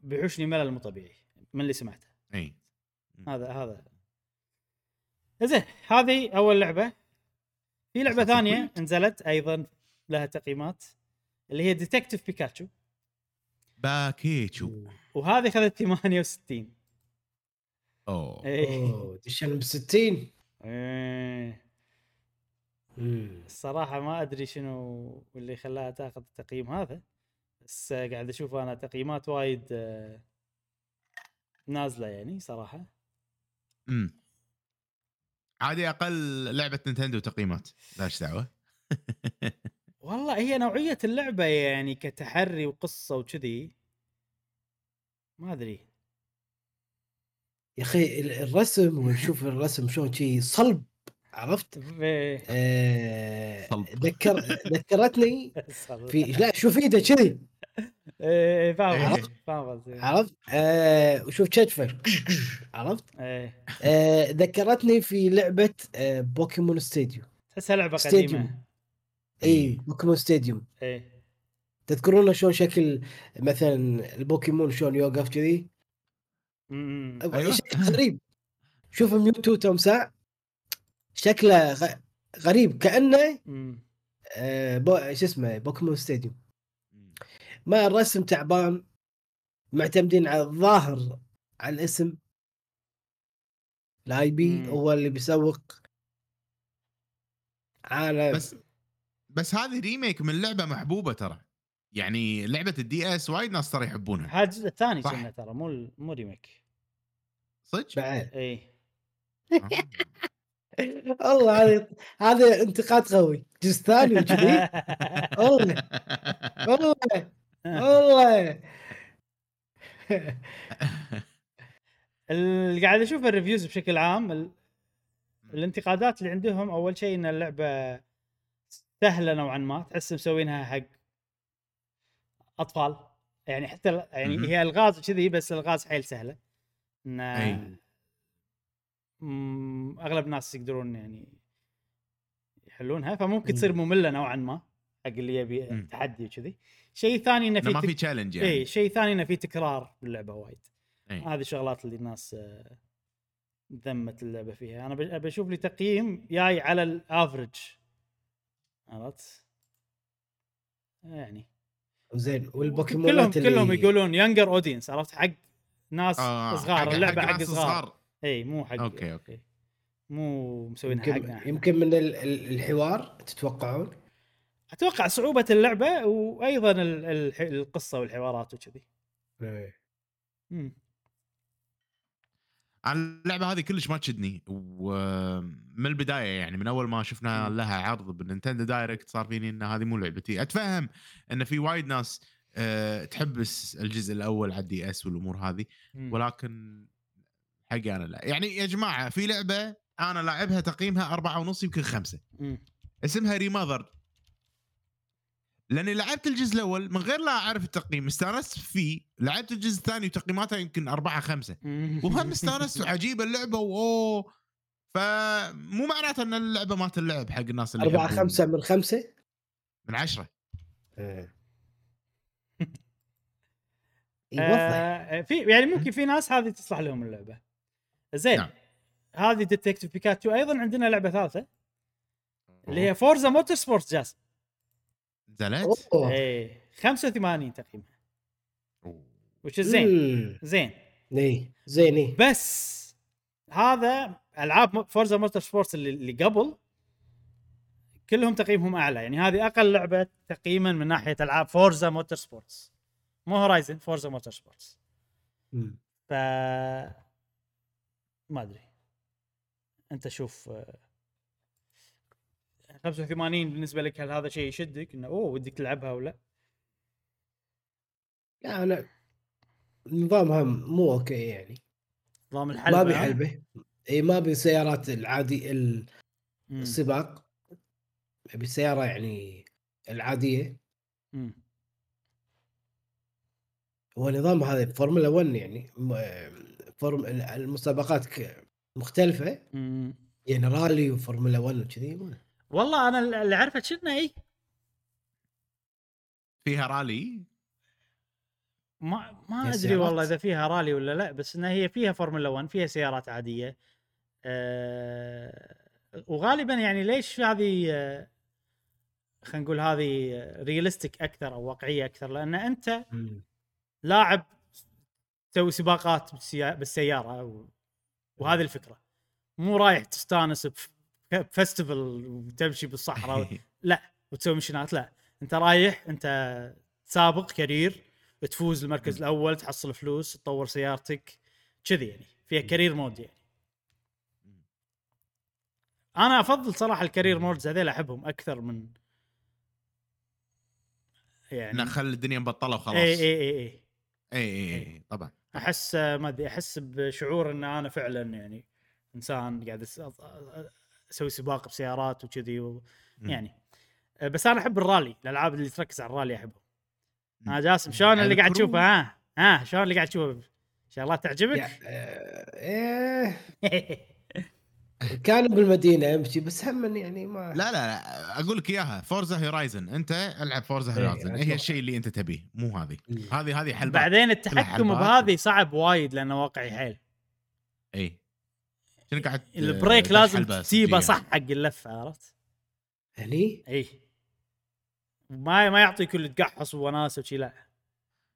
بيحوشني ملل مو طبيعي من اللي سمعته. أي. هذا هذا. زين هذه أول لعبة. في لعبة ثانية. نزلت أيضا لها تقييمات اللي هي Detective بيكاتشو باكيتشو. وهذه أخذت 68 أوه. أوه دشت بال 60 إيه. مم. الصراحة ما أدري شنو اللي خلاها تأخذ التقييم هذا بس قاعد أشوف أنا تقييمات وايد آه، نازلة يعني صراحة. امم عادي أقل لعبة نينتندو تقييمات. لا إيش دعوة؟ والله هي نوعية اللعبة يعني كتحري وقصة وكذي ما أدري يا أخي ال- الرسم ونشوف الرسم شلون شي صلب عرفت؟ في آه صلب. ذكر ذكرتني في لا شوف إيده كذي إيه فاهم إيه. فاهم قصدك. عرفت؟ آه وشوف كتفه عرفت؟ إيه آه ذكرتني في لعبة آه بوكيمون Stadium تحسها لعبة Stadium. اي بوكيمون Stadium. إيه. تذكرون شلون شكل مثلا البوكيمون شلون يوقف كذي؟ شكل غريب. شوف ميوتو تمساح شكله غ... غريب. كأنه. آه بو... شو اسمه بوكيمون Stadium. ما الرسم تعبان معتمدين على الظاهر على الاسم. ال IP. هو اللي بيسوق. عالم. بس بس هذه remake من لعبة محبوبة ترى. يعني لعبة ال DS وايد ناس ترى يحبونها. هذا الجزء الثاني. كنا ترى مو ال- مو remake صدق؟ بعد. آه. والله هذا هذا انتقاد قوي. جزء ثاني وكذي والله والله والله اللي قاعد أشوف الريفيوز بشكل عام ال... الانتقادات اللي عندهم أول شيء إن اللعبة سهلة نوعا ما تحس مسوينها حق أطفال يعني حتى يعني. هي الغاز كذي بس الغاز حيل سهلة إن أغلب الناس يقدرون يعني يحلونها فممكن مم. تصير مملة نوعا ما حق اللي يبي. تحدي وكذي شيء ثاني إنه في ما في challenge يعني اي شيء ثاني إنه في تكرار باللعبة وايد. هذه الشغلات اللي الناس آه، ذمت اللعبة فيها أنا بشوف لي تقييم جاي على ال average عرفت؟ يعني. زين كلهم والبوكيمونات اللي كلهم يقولون younger audience عرفت؟ حق ناس آه، صغار حق- اللعبة حق حق ناس صغار. اي مو حق okay، okay. إي. مو مسوينها حقنا يمكن, من ال- ال- الحوار تتوقعون؟ أتوقع صعوبة اللعبة وأيضا ال- ال- القصة والحوارات وكذي. مم. أنا اللعبة هذه كلش ما تشدني ومن البداية يعني من أول ما شفنا. لها عرض بالنينتندو Direct صار فيني إن هذه مو لعبتي أتفهم إن في وايد ناس آه، تحب الجزء الأول على ال DS والأمور هذه. ولكن حقي أنا لا يعني يا جماعة في لعبة أنا لاعبها تقييمها أربعة ونص يمكن خمسة. اسمها ريماذر لأني لعبت الجزء الأول من غير لا أعرف التقييم استانست فيه لعبت الجزء الثاني وتقييماته يمكن أربعة خمسة. وهم استانست وعجيبه اللعبة و أوه فمو معناته إن اللعبة ما تلعب حق الناس اللي أربعة. خمسة من خمسة؟ من عشرة. إيه. يوضح آه في يعني ممكن في ناس هذه تصلح لهم اللعبة. زين نعم. هذه Detective بيكاتشو أيضا عندنا لعبة ثالثة اللي هي فورزا Motorsport just نزلت. إيه 85 تقييمها. وش زين. زين. إيه زين إيه. بس هذا ألعاب فورزا Motorsport اللي, اللي قبل كلهم تقييمهم أعلى. يعني هذه أقل لعبة تقييما من ناحية ألعاب فورزا Motorsport مو Horizon فورزا Motorsport. ف ما أدري. أنت شوف آه، 85 بالنسبة لك هل هذا شيء يشدك إنه أوه ودك تلعبها ولا لا أنا نظامها مو okay يعني نظام الحلبة ما ها؟ ابي حلبه إي ما ابي سيارات العادي. السباق ابي سيارة يعني العادية مم. هو نظام هذا فورمولا 1 يعني فورم المسابقات مختلفة مم. يعني رالي وفورمولا 1 وكذي والله أنا اللي عرفت شنو اي فيها رالي؟ ما ما أدري؟ والله إذا فيها رالي ولا لا بس إنها هي فيها فورمولا 1 فيها سيارات عادية. أه وغالبا يعني ليش هذه آه، خلينا نقول هذه realistic أكثر أو واقعية أكثر؟ لأن أنت لاعب تسوي سباقات بالسيا- بالسيارة. وهذه الفكرة. مو رايح تستانس ب festival وتمشي بالصحراء لا وتسوي missionات لا انت رايح انت سابق career تفوز المركز. الأول تحصل فلوس تطور سيارتك كذي يعني فيها career mode يعني. أنا أفضل صراحة ال career modes هذيل أحبهم أكثر من يعني نخل الدنيا مبطلة وخلاص. اي اي اي اي اي اي, أي. طبعا. أحس ما أدري أحس بشعور إن أنا فعلا يعني إنسان قاعد أسوي سباق بسيارات وكذي و... يعني أه، بس أنا أحب الرالي الألعاب اللي تركز على الرالي احبهم مم. ها جاسم شلون اللي قاعد. تشوفه ها ها شلون اللي قاعد تشوفه شغلات تعجبك؟ إيه كانوا بالمدينة أمشي بس هم يعني ما لا لا لا أقول لك إياها فورزا Horizon أنت ألعب فورزا إيه، Horizon. هي الشيء اللي أنت تبيه مو هذه. هذه هذه حلبات بعدين التحكم. بهذه صعب وايد لأنه واقعي حيل اي شنو قاعد ال brake لازم تسيبه. صح حق اللفه عرفت؟ هني إي ما ما يعطيك اللي تقحص ووناسه وشي لا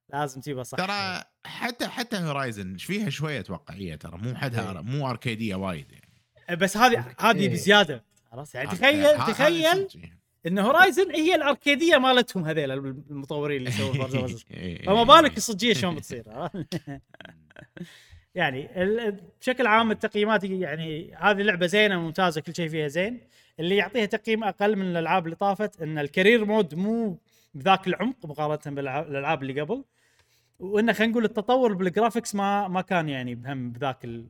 لازم تجيبها صح ترى حتى حتى Horizon فيها شوية واقعية ترى مو حدها إيه. مو اركيديه وايد يعني بس هذه هذه إيه. بزيادة عرفت يعني تخيل تخيل. إن Horizon هي الاركيديه مالتهم هذيل المطورين اللي يسوون إيه، فما بالك. الصجية شلون بتصير؟ يعني ال- بشكل عام التقييمات يعني هذه لعبة زينة ممتازه كل شيء فيها زين. اللي يعطيها تقييم أقل من الألعاب اللي طافت إن ال career mode مو بذاك العمق مقارنة بالالعاب اللي قبل. وإنه خلينا نقول التطور بال graphics ما ما كان يعني بهم بذاك ال-.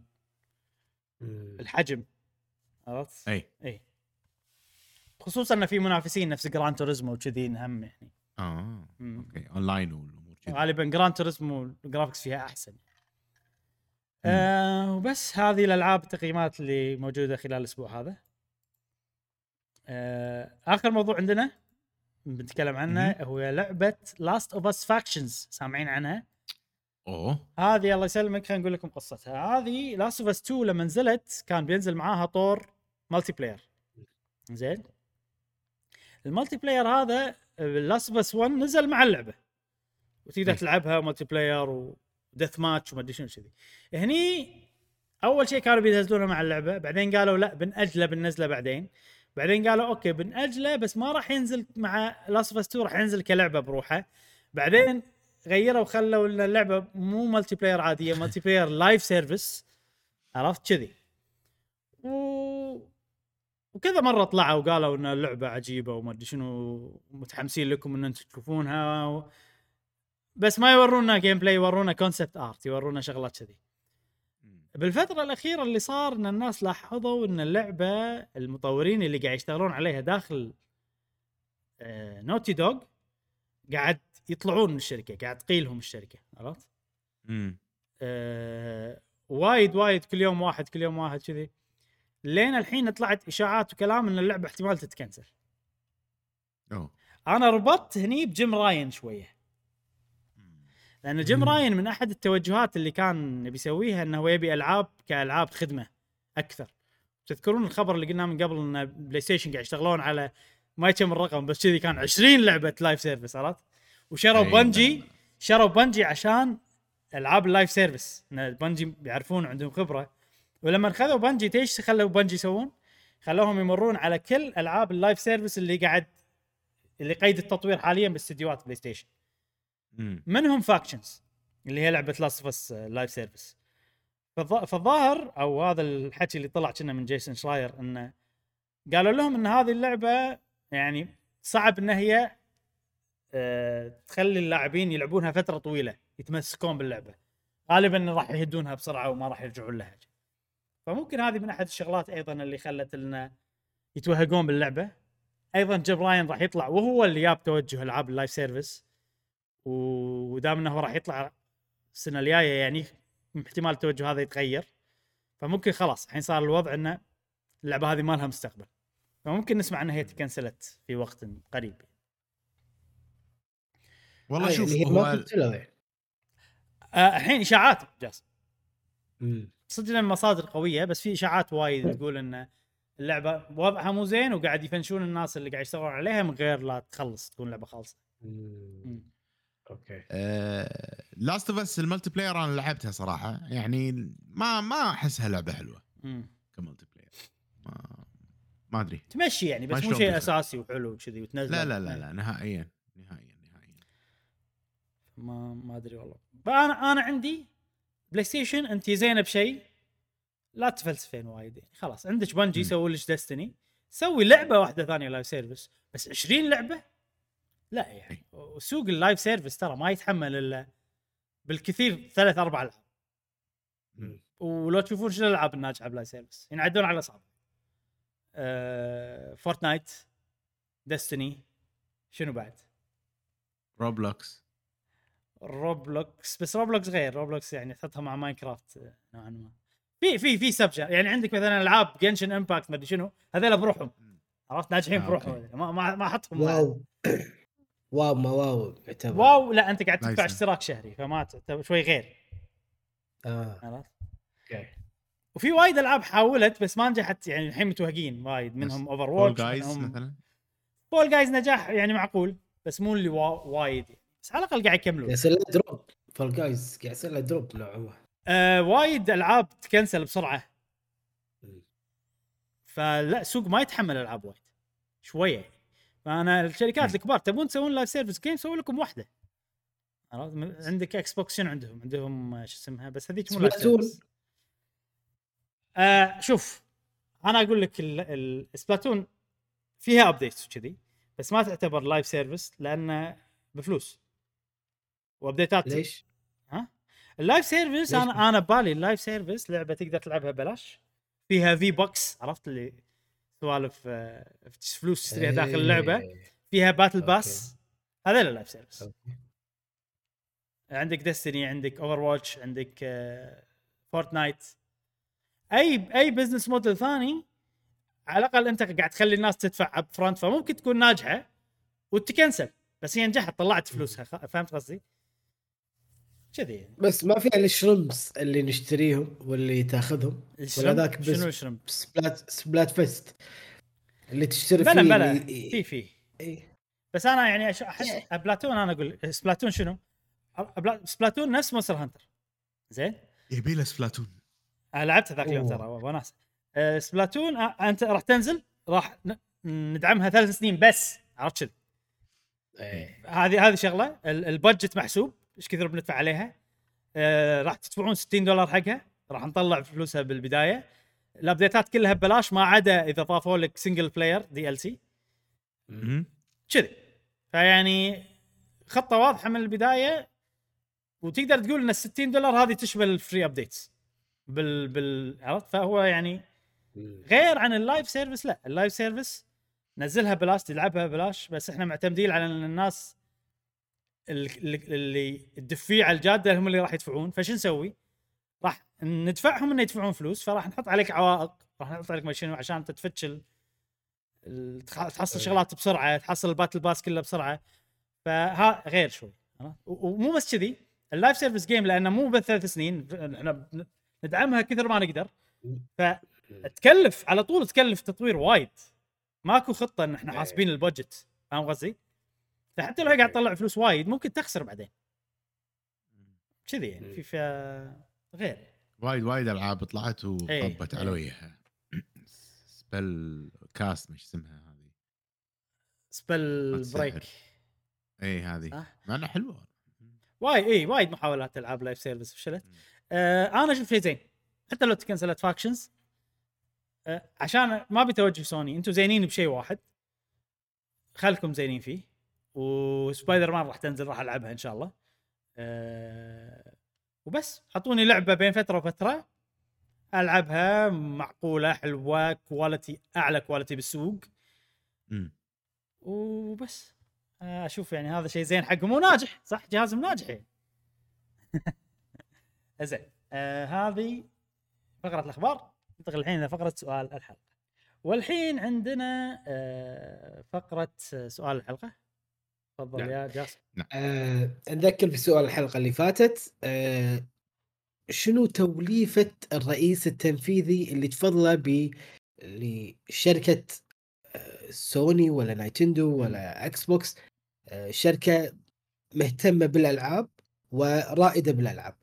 الحجم. عرفت؟ أي. إي. خصوصا إن في منافسين نفس Gran Turismo وكذي هم يعني. آه. Okay. Online والأمور كذي. غالبا Gran Turismo ال graphics فيها أحسن. آه وبس هذه الألعاب التقييمات اللي موجودة خلال الأسبوع هذا. آه آخر موضوع عندنا بنتكلم عنه هو لعبة Last of Us Factions سامعين عنها؟ أوه. هذه الله يسلمك خلينا نقول لكم قصتها. هذه Last of Us 2 لما نزلت كان بينزل معاها طور multiplayer زين. ال multiplayer هذا Last of Us 1 نزل مع اللعبة. وتقدر. تلعبها multiplayer و deathmatch وما أدري شنو كذي. هني أول شيء كانوا بينزلونه مع اللعبة بعدين قالوا لا بنأجله بننزله بعدين. بعدين قالوا okay بنأجله بس ما راح ينزل مع Last of Us 2 راح ينزل كلعبة بروحه. بعدين غيروا خلوا إن اللعبة مو multiplayer عادية multiplayer live service عرفت كذي. و... وكذا مرة طلعوا وقالوا ان اللعبه عجيبة وما أدري شنو متحمسين لكم ان أنتم تشوفونها. بس ما يورونا gameplay يورونا concept art يورونا شغلات كذي. بالفترة الأخيرة اللي صار إن الناس لاحظوا إن اللعبة المطورين اللي قاعد يشتغلون عليها داخل آه Naughty Dog قاعد يطلعون من الشركة قاعد تقيلهم الشركة عرفت؟ امم آه وايد وايد كل يوم واحد كل يوم واحد كذي. لين الحين طلعت إشاعات وكلام إن اللعبة احتمال تتكنسل أوه. أنا ربطت هني ب Jim Ryan شوية. لأن Jim. Ryan من أحد التوجهات اللي كان بيسويها إنه هو يبي ألعاب كألعاب خدمة أكثر تذكرون الخبر اللي قلناه من قبل إن PlayStation قاعد يشتغلون على ما كم الرقم بس كذي كان 20 لعبة live service عرفت وشروا أي Bungie نعم. شروا Bungie عشان ألعاب ال live service إن Bungie يعرفون عندهم خبرة ولما خذوا Bungie إيش خلوا Bungie يسوون؟ خلوهم يمرون على كل ألعاب ال live service اللي قاعد اللي قيد التطوير حاليا باستديوهات PlayStation منهم Factions اللي هي لعبة Last of Us live service فالظاهر أو هذا الحكي اللي طلع كنا من Jason Schreier انه قالوا لهم إن هذه اللعبة يعني صعب إن هي آه، تخلي اللاعبين يلعبونها فترة طويلة يتمسكون باللعبة. غالبا راح يهدونها بسرعة وما راح يرجعون لها. فممكن هذه من أحد الشغلات أيضا اللي خلت لنا يتوهقون باللعبة. أيضا Jim Ryan راح يطلع وهو اللي جاب توجه ألعاب ال live service ودام انه راح يطلع السنة الجاية يعني احتمال التوجه هذا يتغير. فممكن خلاص الحين صار الوضع إنه اللعبة هذه ما لها مستقبل. فممكن نسمع إنها هي تكنسلت في وقت قريب. والله آه، شوف يعني هي هو ما كنسلوا يعني. آه، الحين إشاعات just. مم. صدق إن مصادر قوية بس في إشاعات وايد تقول إن اللعبة وضعها مو زين وقاعد يفنشون الناس اللي قاعد يشتغلون عليها من غير لا تخلص تكون لعبة خالصة. Okay. Last of Us ال multiplayer أنا لعبتها صراحة. يعني ما ما أحسها لعبة حلوة. ك multiplayer. ما ما أدري. تمشي يعني بس مو شيء. أساسي وحلو وكذي وتنزل. لا لا لا لا نهائيا نهائيا نهائيا. ما ما أدري والله. فأنا أنا عندي PlayStation أنت زينة بشيء لا تفلسفين وايد يعني. خلاص عندك Bungie. سووا لك Destiny سوي لعبة واحدة ثانية live service بس 20 لعبة لا يعني وسوق ال live service ترى ما يتحمل إلا بالكثير ثلاث أربع ألعاب. ولو تشوفون شنو الألعاب الناجحة ب live service ينعدون على الاصابع آه Fortnite Destiny شنو بعد؟ روبلوكس Roblox بس Roblox غير Roblox يعني تحطها مع Minecraft آه، نوعا ما. في في في subgenre يعني عندك مثلا ألعاب Genshin Impact ما أدري شنو هذول بروحهم. عرفت؟ ناجحين آه، بروحهم. ما ما ما أحطهم WoW. WoW ما WoW يعتبر. WoW لا أنت قاعد تدفع. اشتراك شهري فما تعتبر شوي غير. آه. عرفت؟ Okay وفي وايد ألعاب حاولت بس ما نجحت يعني الحين متوهقين وايد منهم Overwatch Fall Guys مثلا. Fall Guys نجاح يعني معقول بس مو اللي وا- وايد بس على الأقل قاعد يكملون. قاعد يصير له drop Fall Guys قاعد يصير له drop نوعا ما آه وايد ألعاب تكنسل بسرعة. فلا السوق ما يتحمل ألعاب وايد. شوية يعني. فأنا الشركات. الكبار تبون تسوون live service game سووا لكم واحدة عرفت عندك Xbox شنو عندهم؟ عندهم آه، شو اسمها بس هذيك مو live Splatoon. آه شوف أنا أقول لك ال- ال- Splatoon فيها updates وكذي بس ما تعتبر live service لأنه بفلوس وابديتات ليش؟ ال live service؟ أنا أنا ببالي ال live service لعبة تقدر تلعبها ببلاش فيها V-Bucks عرفت اللي سوالف آه، فلوس تشتريها داخل اللعبة إيه. فيها battle. pass هذا ال live service أوكي. عندك Destiny عندك Overwatch عندك آه، Fortnite أي أي business model ثاني على الأقل أنت قاعد تخلي الناس تدفع upfront فممكن تكون ناجحة وتكنسل بس هي نجحت طلعت فلوسها فهمت قصدي؟ كذي يعني بس ما في الشرمز اللي نشتريهم واللي تاخذهم الشرمب- ذاك بس- شنو الشرمب؟ سبلات سبلات فيست اللي تشتري بلا فيه بلا اللي- في في إيه. بس أنا يعني أش- أحس بلاتون أنا أقول سبلاتون شنو؟ أبلا- سبلاتون نفس مونستر هانتر زين؟ يبي له سبلاتون أنا لعبتها ذاك اليوم. ترى وناس أه سبلاتون أه أنت راح تنزل راح ن- ندعمها ثلاث سنين بس عرفت كذي إيه. هذه هذه شغلة ال- ال budget محسوب إيش كثر بندفع عليها؟ آه راح تدفعون 60 دولار حقها. راح نطلع فلوسها بالبداية. الأبديتات كلها ببلاش ما عدا إذا ضافوا لك single player DLC. كذي. فيعني خطة واضحة من البداية وتقدر تقول إن ال 60 دولار هذه تشمل ال free updates بال بال عرفت؟ فهو يعني غير عن ال live service لا. ال live service نزلها بلاش تلعبها بلاش بس إحنا معتمدين على إن الناس اللي, الدفيعه الجادة هم اللي راح يدفعون فشو نسوي؟ راح ندفعهم إنه يدفعون فلوس فراح نحط عليك عوائق راح نحط عليك شنو عشان انت تفتش تحصل. شغلات بسرعة تحصل ال battle pass كله بسرعة فها غير شوي ومو بس كذي ال live service game لأنه مو بس ثلاث سنين إحنا ندعمها كثر ما نقدر فتكلف على طول تكلف تطوير وايد ماكو خطة إن إحنا إيه. حاسبين ال budget فاهم قصدي؟ فحتى لو قاعد تطلع فلوس وايد ممكن تخسر بعدين. كذي يعني في فيها غير. وايد وايد ألعاب طلعت إيه، وطبت إيه. على وجهها Spellcast مش اسمها هذه. Spell. break. اي هذه. مع إنها حلوة. وايد اي وايد محاولات ألعاب live service فشلت. آه أنا أشوف شيء زين. حتى لو تكنسلت Factions آه عشان ما بتوجه سوني أنتم زينين بشيء واحد. خلكم زينين فيه. وسبايدر مان راح تنزل راح ألعبها إن شاء الله. آه وبس. أعطوني لعبة بين فترة وفترة. ألعبها معقولة حلوة quality أعلى quality بالسوق. مم. وبس. آه، أشوف يعني هذا شيء زين حقهم. وناجح صح؟ جهازهم ناجح. يعني زين. آه هذه فقرة الأخبار. ننتقل الحين إلى فقرة سؤال الحلقة. والحين عندنا آه فقرة سؤال الحلقة. تفضل نعم. يا جاسم. آه، نذكر بسؤال الحلقة اللي فاتت آه، شنو توليفة الرئيس التنفيذي اللي تفضله ب لشركة آه، سوني ولا Nintendo ولا Xbox آه، شركة مهتمة بالألعاب ورائدة بالألعاب.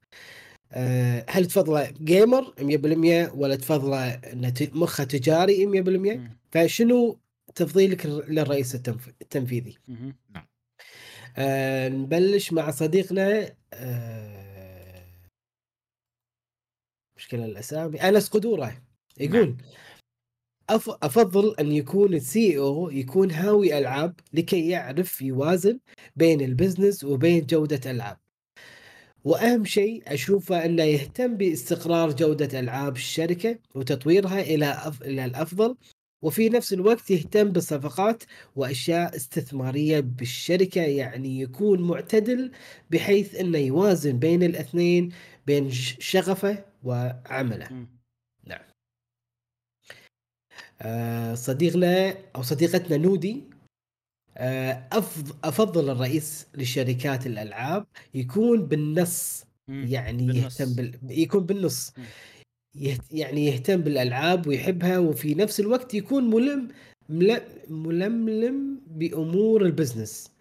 آه، هل تفضله جيمر 100% ولا تفضله انه مخه تجاري 100% مم. فشنو تفضيلك للرئيس التنف- التنفيذي؟ مهم. آه نبلش مع صديقنا آه مشكلة الأسامي أنس قدورة يقول أف أفضل أن يكون ال CEO يكون هاوي ألعاب لكي يعرف يوازن بين ال business وبين جودة ألعاب. وأهم شيء أشوفه أنه يهتم باستقرار جودة ألعاب الشركة وتطويرها إلى أف... إلى الأفضل وفي نفس الوقت يهتم بالصفقات وأشياء استثمارية بالشركة يعني يكون معتدل بحيث إنه يوازن بين الاثنين بين شغفه وعمله. مم. آه، صديقنا أو صديقتنا نودي آه، أفضل الرئيس لشركات الألعاب يكون بالنص. يعني بالنص. يهتم بال... يكون بالنص. يعني يهتم بالألعاب ويحبها وفي نفس الوقت يكون ملم مل... ململم بأمور البزنس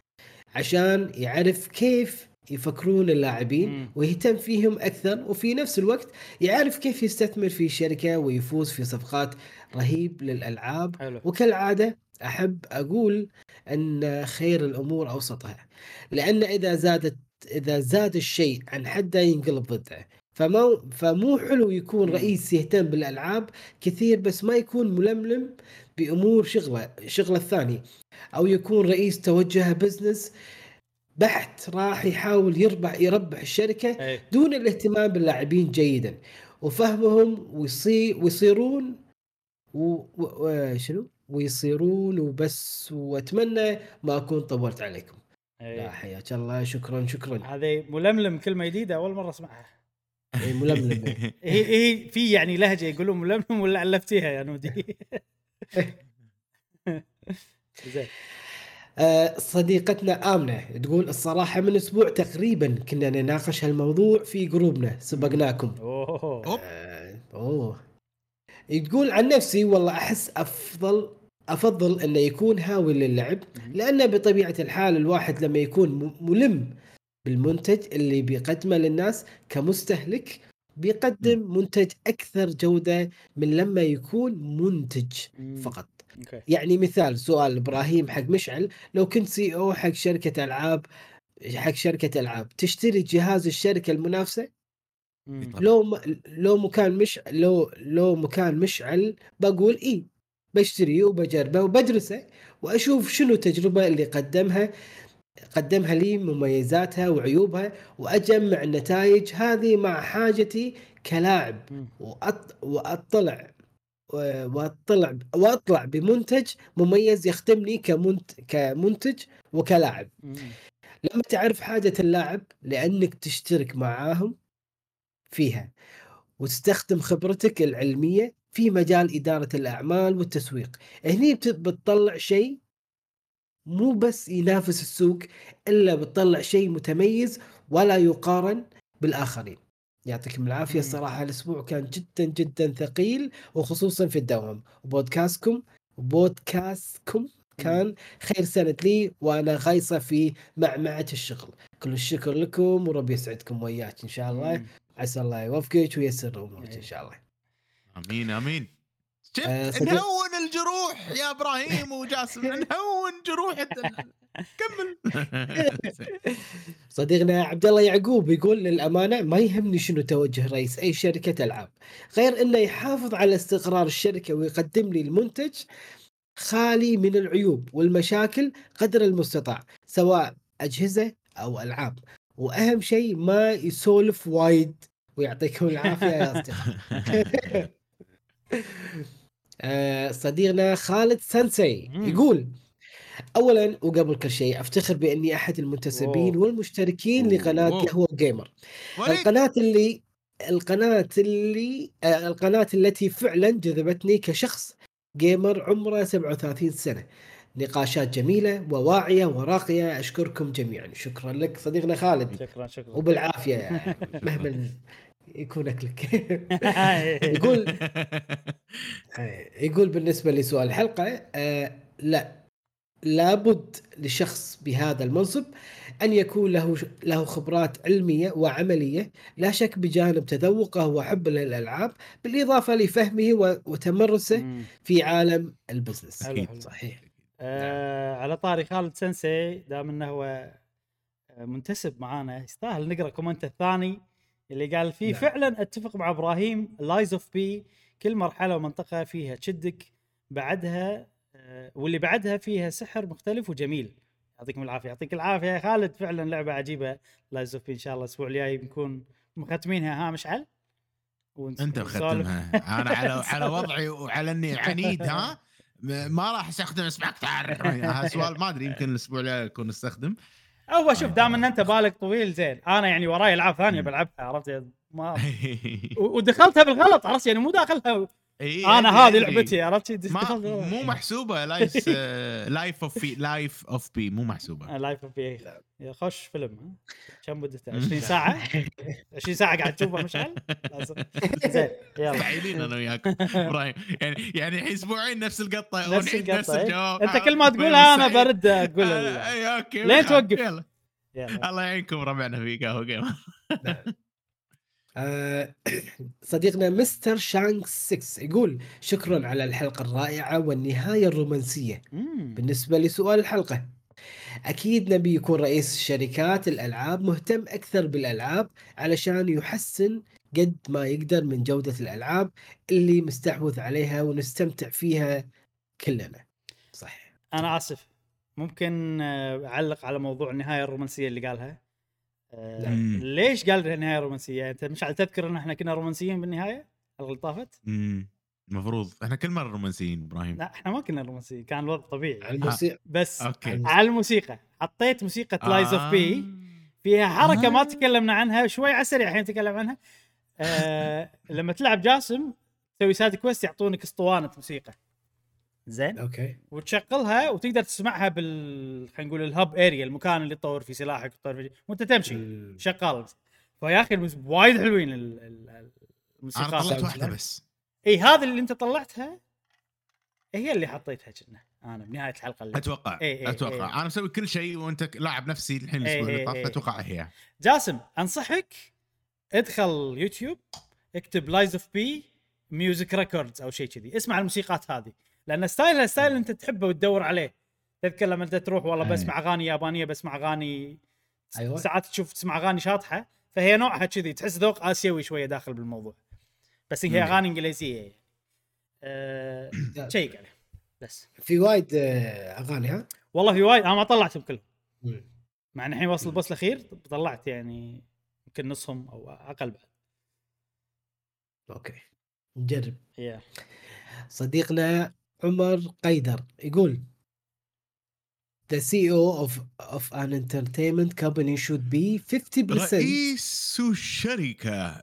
عشان يعرف كيف يفكرون اللاعبين. ويهتم فيهم أكثر وفي نفس الوقت يعرف كيف يستثمر في شركة ويفوز في صفقات رهيب للألعاب. حلو. وكالعادة أحب أقول أن خير الأمور أوسطها لأن إذا زادت إذا زاد الشيء عن حده ينقلب ضده فما فمو حلو يكون. رئيس يهتم بالألعاب كثير بس ما يكون ململم بأمور شغلة شغلة الثاني أو يكون رئيس توجهه بزنس بحت راح يحاول يربح يربح الشركة اي دون الاهتمام باللاعبين جيدا. وفهمهم ويصي ويصيرون و- و- وشنو ويصيرون وبس. وأتمنى ما أكون طولت عليكم. لا إيه. حياك الله. شكرا شكرا. هذه ململم كلمة جديدة أول مرة أسمعها. إيه، ململم هي هي في يعني لهجة يقولون ململم ولا الفتيها يا نودي؟ زين. آه، صديقتنا آمنة تقول الصراحة من أسبوع تقريبا كنا نناقش هالموضوع في جروبنا سبقناكم. أوب. آه، أوه. تقول عن نفسي والله أحس أفضل أفضل أنه يكون هاوي للعب لأن بطبيعة الحال الواحد لما يكون ملم بالمنتج اللي بيقدمه للناس كمستهلك بيقدم منتج أكثر جودة من لما يكون منتج. فقط أوكي يعني مثال سؤال إبراهيم حق مشعل لو كنت CEO حق شركة ألعاب حق شركة ألعاب تشتري جهاز الشركة المنافسة. لو م... لو مكان مش لو لو مكان مشعل بقول اي بشتريه وبجربه وبدرسه وأشوف شنو التجربة اللي قدمها قدمها لي مميزاتها وعيوبها وأجمع النتائج هذه مع حاجتي كلاعب. وأط... وأطلع وأطلع وأطلع بمنتج مميز يخدمني كمنت... كمنتج وكلاعب. لما تعرف حاجة اللاعب لأنك تشترك معاهم فيها وتستخدم خبرتك العلمية في مجال إدارة الأعمال والتسويق هني بت- بتطلع شيء مو بس ينافس السوق إلا بتطلع شيء متميز ولا يقارن بالآخرين. يعطيكم العافية. مم. الصراحة الأسبوع كان جدا جدا ثقيل وخصوصا في الدوام. وبودكاستكم بودكاستكم كان خير سنة لي وأنا غايصة في معمعة الشغل. كل الشكر لكم وربي يسعدكم وياك إن شاء الله. عسى الله يوفقك وييسر أمورك إن شاء الله. آمين آمين. شفت؟ آه، نهون الجروح يا إبراهيم وجاسم نهون جروح كمل. صديقنا عبد الله يعقوب يقول للأمانة ما يهمني شنو توجه رئيس أي شركة ألعاب غير إنه يحافظ على استقرار الشركة ويقدم لي المنتج خالي من العيوب والمشاكل قدر المستطاع سواء أجهزة أو ألعاب. وأهم شيء ما يسولف وايد ويعطيكم العافية يا أصدقاء. صديقنا خالد سانسي. يقول اولا وقبل كل شيء أفتخر بأني أحد المنتسبين أوه. والمشتركين أوه. لقناة. قهوه جيمر القناة اللي القناة اللي آه، القناة التي فعلا جذبتني كشخص جيمر عمره 37 سنة نقاشات جميلة وواعية وراقية أشكركم جميعا شكرا لك صديقنا خالد شكرا شكرا وبالعافية مهما يكون أكلك. يقول يقول بالنسبة لسؤال الحلقة آه لا. لابد لشخص بهذا المنصب أن يكون له له خبرات علمية وعملية لا شك بجانب تذوقه وحبه للألعاب بالإضافة لفهمه وتمرسه. في عالم ال business. صحيح. آه على طاري خالد سنسي دام إنه هو آه، منتسب معانا يستاهل نقرا comment الثاني. اللي قال فيه نعم. فعلا أتفق مع إبراهيم Lies of P كل مرحلة ومنطقة فيها تشدك بعدها آه، واللي بعدها فيها سحر مختلف وجميل. يعطيكم العافية. يعطيك العافية يا خالد. فعلا لعبة عجيبة. Lies of P إن شاء الله الأسبوع الجاي بنكون مختمينها. ها مشعل؟ ونس- أنت. مختمها. أنا على على وضعي وعلى إني عنيد ها؟ ما راح أستخدم specter هذا سؤال ما أدري يمكن الأسبوع الجاي أكون أستخدم. هو شوف دام إن أنت بالك طويل زين. أنا يعني وراي ألعاب ثانية. بلعبها عرفت؟ ما ودخلتها بالغلط عرفت؟ يعني مو داخلها إيه، أنا هذه أدري. لعبتي عرفت؟ مو محسوبة live Lies of P Lies of P مو محسوبة. Lies of P خوش فيلم. كم مدته 20 ساعة؟ 20 ساعة قاعد تشوفه مشعل؟ لازم. زين يلا. أنا وياك. إبراهيم يعني يعني الحين أسبوعين نفس القطة نفس ونعيد نفس القطة إيه. الجواب. أنت كل ما تقولها أنا برد أقول آه، اي okay لين. توقف. يلا. الله يعينكم ربعنا في قهوة جيم آه، صديقنا Mr. شانكس 6 يقول شكرا على الحلقة الرائعة والنهاية الرومانسية. مم. بالنسبة لسؤال الحلقة أكيد نبي يكون رئيس شركات الألعاب مهتم أكثر بالألعاب علشان يحسن قد ما يقدر من جودة الألعاب اللي مستحوذ عليها ونستمتع فيها كلنا. صح أنا آسف. ممكن آه، أعلق على موضوع النهاية الرومانسية اللي قالها؟ آه،. ليش قال النهايه رومانسية؟ أنت مش على تذكر إن إحنا كنا رومانسيين بالنهاية؟ الحلقة اللي طافت؟ مم. المفروض. إحنا كل مرة رومانسيين إبراهيم. لا إحنا ما كنا رومانسيين كان الوضع طبيعي. على الموسيقى. بس okay. على الموسيقى. حطيت موسيقى Lies of P آه. فيها حركة ما آه. تكلمنا عنها شوي على السريع الحين نتكلم عنها. آه لما تلعب جاسم تسوي side quest يعطونك اسطوانة موسيقى. زين. okay. وتشغلها وتقدر تسمعها بال خلينا نقول ال hub area المكان اللي تطور فيه سلاحك تطور فيه وانت تمشي مم. شغال. فيا أخي وايد حلوين ال- ال- أنا الموسيقى. طلعت. واحدة بس. إي هذه اللي انت طلعتها؟ هي اللي حطيتها كنا. أنا بنهاية الحلقة اللي أتوقع. إيه إيه أتوقع. إيه. أنا مسوي كل شيء وأنت لاعب نفسي الحين الأسبوع إيه اللي طاف. أتوقع هي. جاسم أنصحك ادخل يوتيوب اكتب Lies of P music records أو شيء كذي. اسمع الموسيقات هذه. لأن style ها style أنت تحبه وتدور عليه. تذكر لما أنت تروح والله. بسمع أغاني يابانية بسمع أغاني أيوة. ساعات تشوف تسمع أغاني شاطحة فهي نوعها كذي تحس ذوق آسيوي شوية داخل بالموضوع. بس هي. أغاني إنجليزية يعني. أه... check عليه بس. في وايد آه، أغاني ها؟ والله في وايد أنا ما طلعتهم كلهم. مع إن الحين وصل ال boss الأخير طلعت يعني يمكن نصهم أو أقل بعد. okay. نجرب. yeah. صديقنا عمر قيدر يقول The CEO of of an entertainment company should be 50% رئيس الشركه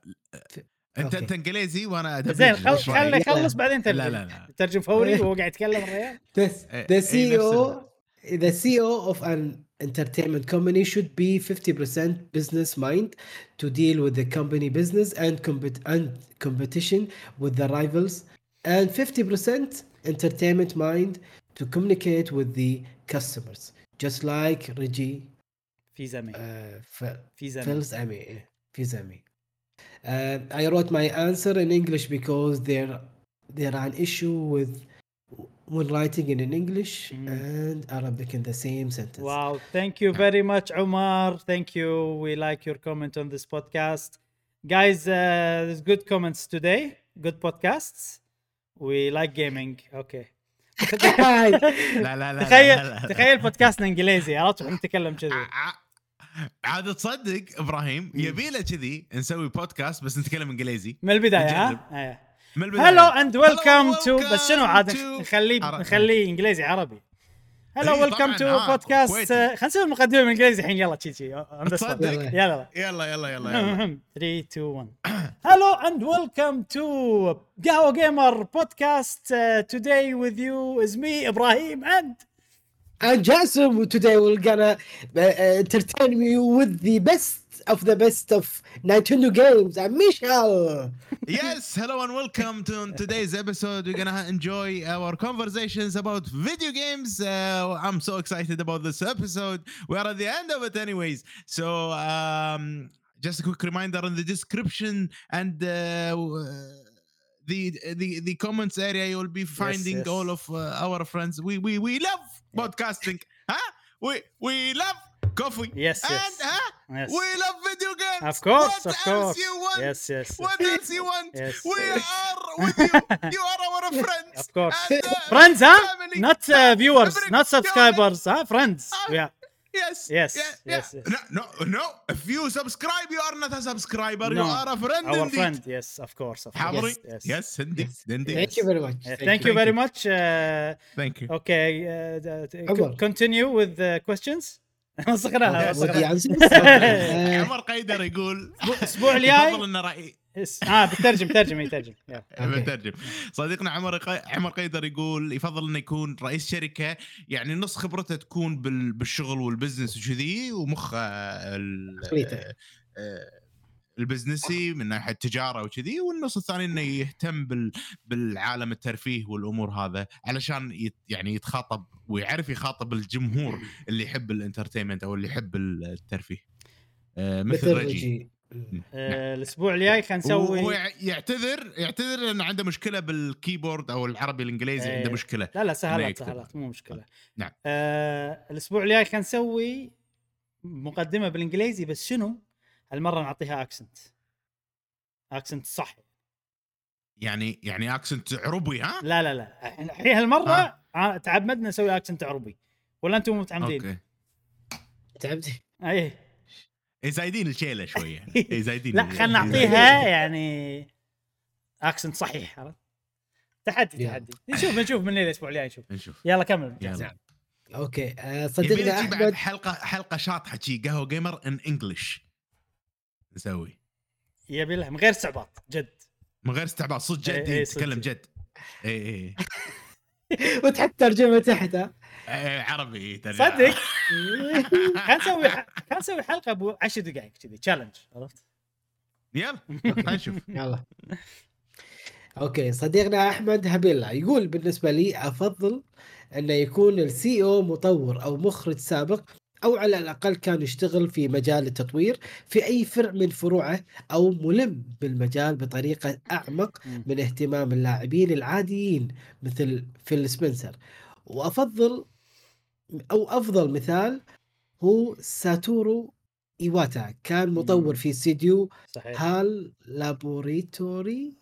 انت أوكي. انت انجليزي وانا ادبي زين خل إيش رأيك؟ خله يخلص بعدين لا ترجم لا لا ترجم فوري وهو قاعد يتكلم الرجال The, إيه، the إيه، CEO the CEO of an entertainment company should be 50% business mind to deal with the company business and compet- and competition with the rivals and 50% entertainment mind to communicate with the customers just like Reggie في زمي uh, Fe- في زمي Phil's Emmy Fizemi. Uh, I wrote my answer in English because there there are an issue with when writing it in English Mm. and Arabic in the same sentence. Wow, thank you very much, Omar. Thank you. We like your comment on this podcast. Guys, uh, there's good comments today. Good podcasts. We like gaming. Okay. لا لا لا تخيل. تخيل بودكاستنا إنجليزي عرفت نتكلم كذي عاد تصدق إبراهيم يبي له كذي نسوي بودكاست بس نتكلم إنجليزي من البداية. ها؟ إيه. من البداية هلو اند ويلكم تو بس شنو عاد نخليه. نخليه إنجليزي عربي hello welcome to podcast خلينا نسوي المقدمة بالإنجليزي الحين يلا تشي تشي يلا يلا. يلا يلا 3 2 1 هلو اند ويلكم تو قهوه جيمر بودكاست توداي وذ يو از مي إبراهيم اند اند جاسم توداي ويل جانا انترتين مي وذ ذا بيست of the best of Nintendo games. I'm Michelle. Yes, hello and welcome to today's episode. We're gonna enjoy our conversations about video games. Uh, I'm so excited about this episode. We are at the end of it, anyways. So, um, just a quick reminder in the description and uh, the the the comments area, you'll be finding yes. all of uh, our friends. We we we love podcasting, huh? We we love coffee. Yes, yes. And, huh? Yes. We love video games. Of course, what of course. You want? Yes, yes. What else you want? Yes. We are with you. You are our friends. Of course. And, uh, friends, huh? Family. Not uh, viewers, America. not subscribers, huh? Friends. Uh, yeah. Yes. Yes. Yeah, yes, yeah. yes. No, no. If you subscribe, you are not a subscriber. No. You are a friend. Our indeed. friend. Yes, of course. Of course. Yes, yes. yes indeed. Yes. indeed. Thank you very much. Uh, thank, thank you. you very much. Uh, thank you. Okay. Uh, uh, continue with the questions. وسخناها عمر قيدر يقول الأسبوع الجاي؟ يفضل ان راي اس- آه بترجم ترجم يترجم. بترجم. صديقنا عمر. عمر قيدر يقول يفضل إنه يكون رئيس شركة يعني نص خبرته تكون بال... بالشغل وال business وكذي ومخه ال... ال business ي من ناحية التجارة وكذي والنص الثاني إنه يهتم بال... بالعالم الترفيه والأمور هذا علشان يت... يعني يتخاطب ويعرف يخاطب الجمهور اللي يحب ال entertainment أو اللي يحب الترفيه. آه، مثل مثل Reggie. Reggie. آه، الأسبوع الجاي خلينا نسوي يع- يعتذر يعتذر لأنه عنده مشكلة بال keyboard أو العربي الإنجليزي إيه. عنده مشكلة. لا لا سهلات. سهلات مو مشكلة. نعم. آه الأسبوع الجاي خلينا نسوي مقدمة بالإنجليزي بس شنو؟ هالمرة نعطيها accent accent صح. يعني يعني accent عربي ها؟ لا لا لا. الحين هالمرة آه، تعمدنا نسوي accent عربي. ولا أنتم متعمدين؟ okay. تعبتي اي إيه، زايدين الشيلة شوية. إيه، زايدين لا خلينا نعطيها يعني accent صحيح عرفت؟ تحدي. تحدي. نشوف نشوف من الأسبوع الجاي نشوف. نشوف. يلا كمل. يلا. okay. آه، بعد أحمد حلقة حلقة شاطحة شي قهوة gamer in English نسوي. يبي له من غير استعباط جد. من غير استعباط صدق إيه، جد إيه، صدق. تتكلم جد. اي اي وتحط ترجمة تحتها إيه، عربي ترجمة. صدق؟ كان نسوي كان نسوي حلقة ابو 10 دقائق كذي challenge عرفت؟ يلا خلينا نشوف. يلا. okay صديقنا أحمد هبيلا يقول بالنسبة لي أفضل انه يكون ال CEO مطور أو مخرج سابق أو على الأقل كان يشتغل في مجال التطوير في أي فرع من فروعه أو ملم بالمجال بطريقة أعمق. من اهتمام اللاعبين العاديين مثل فيل سبنسر. وأفضل أو أفضل مثال هو ساتورو إيواتا كان مطور في استديو HAL Laboratory؟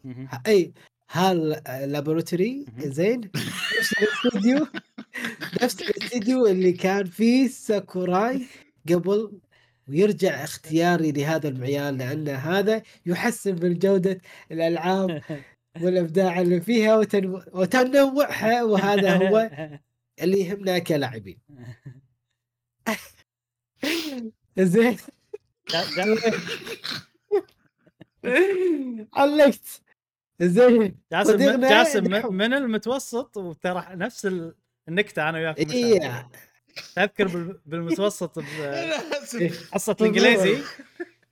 اي HAL Laboratory مهم. زين؟ نفس الاستوديو نفس الاستوديو اللي كان فيه ساكوراي قبل ويرجع اختياري لهذا المعيار لأن هذا يحسن من جودة الألعاب والأبداع اللي فيها وتنو... وتنوعها وهذا هو اللي يهمنا كلاعبين. زين. علقت. زين. جاسم جاسم من المتوسط؟ وترى نفس ال- النكتة أنا وياك إيه. تذكر بال- بالمتوسط إيه. بحصه بالضبط. الانجليزي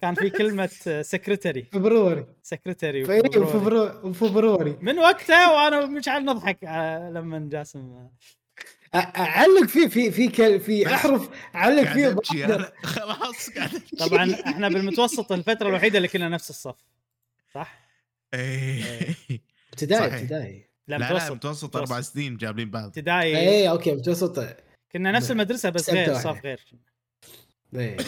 كان في كلمة secretary February secretary في February February من وقتها وأنا مشعل نضحك على لما جاسم أعلق فيه في في كل- في أحرف أعلق فيه. خلاص. طبعا إحنا بالمتوسط الفترة الوحيدة اللي كنا نفس الصف صح؟ إيه. ابتدائي. ابتدائي لا لا لا متوسط متوسط أربع. سنين جابلين بعض. ابتدائي. اي okay متوسط. كنا نفس. المدرسة بس غير. صف غير. إيه.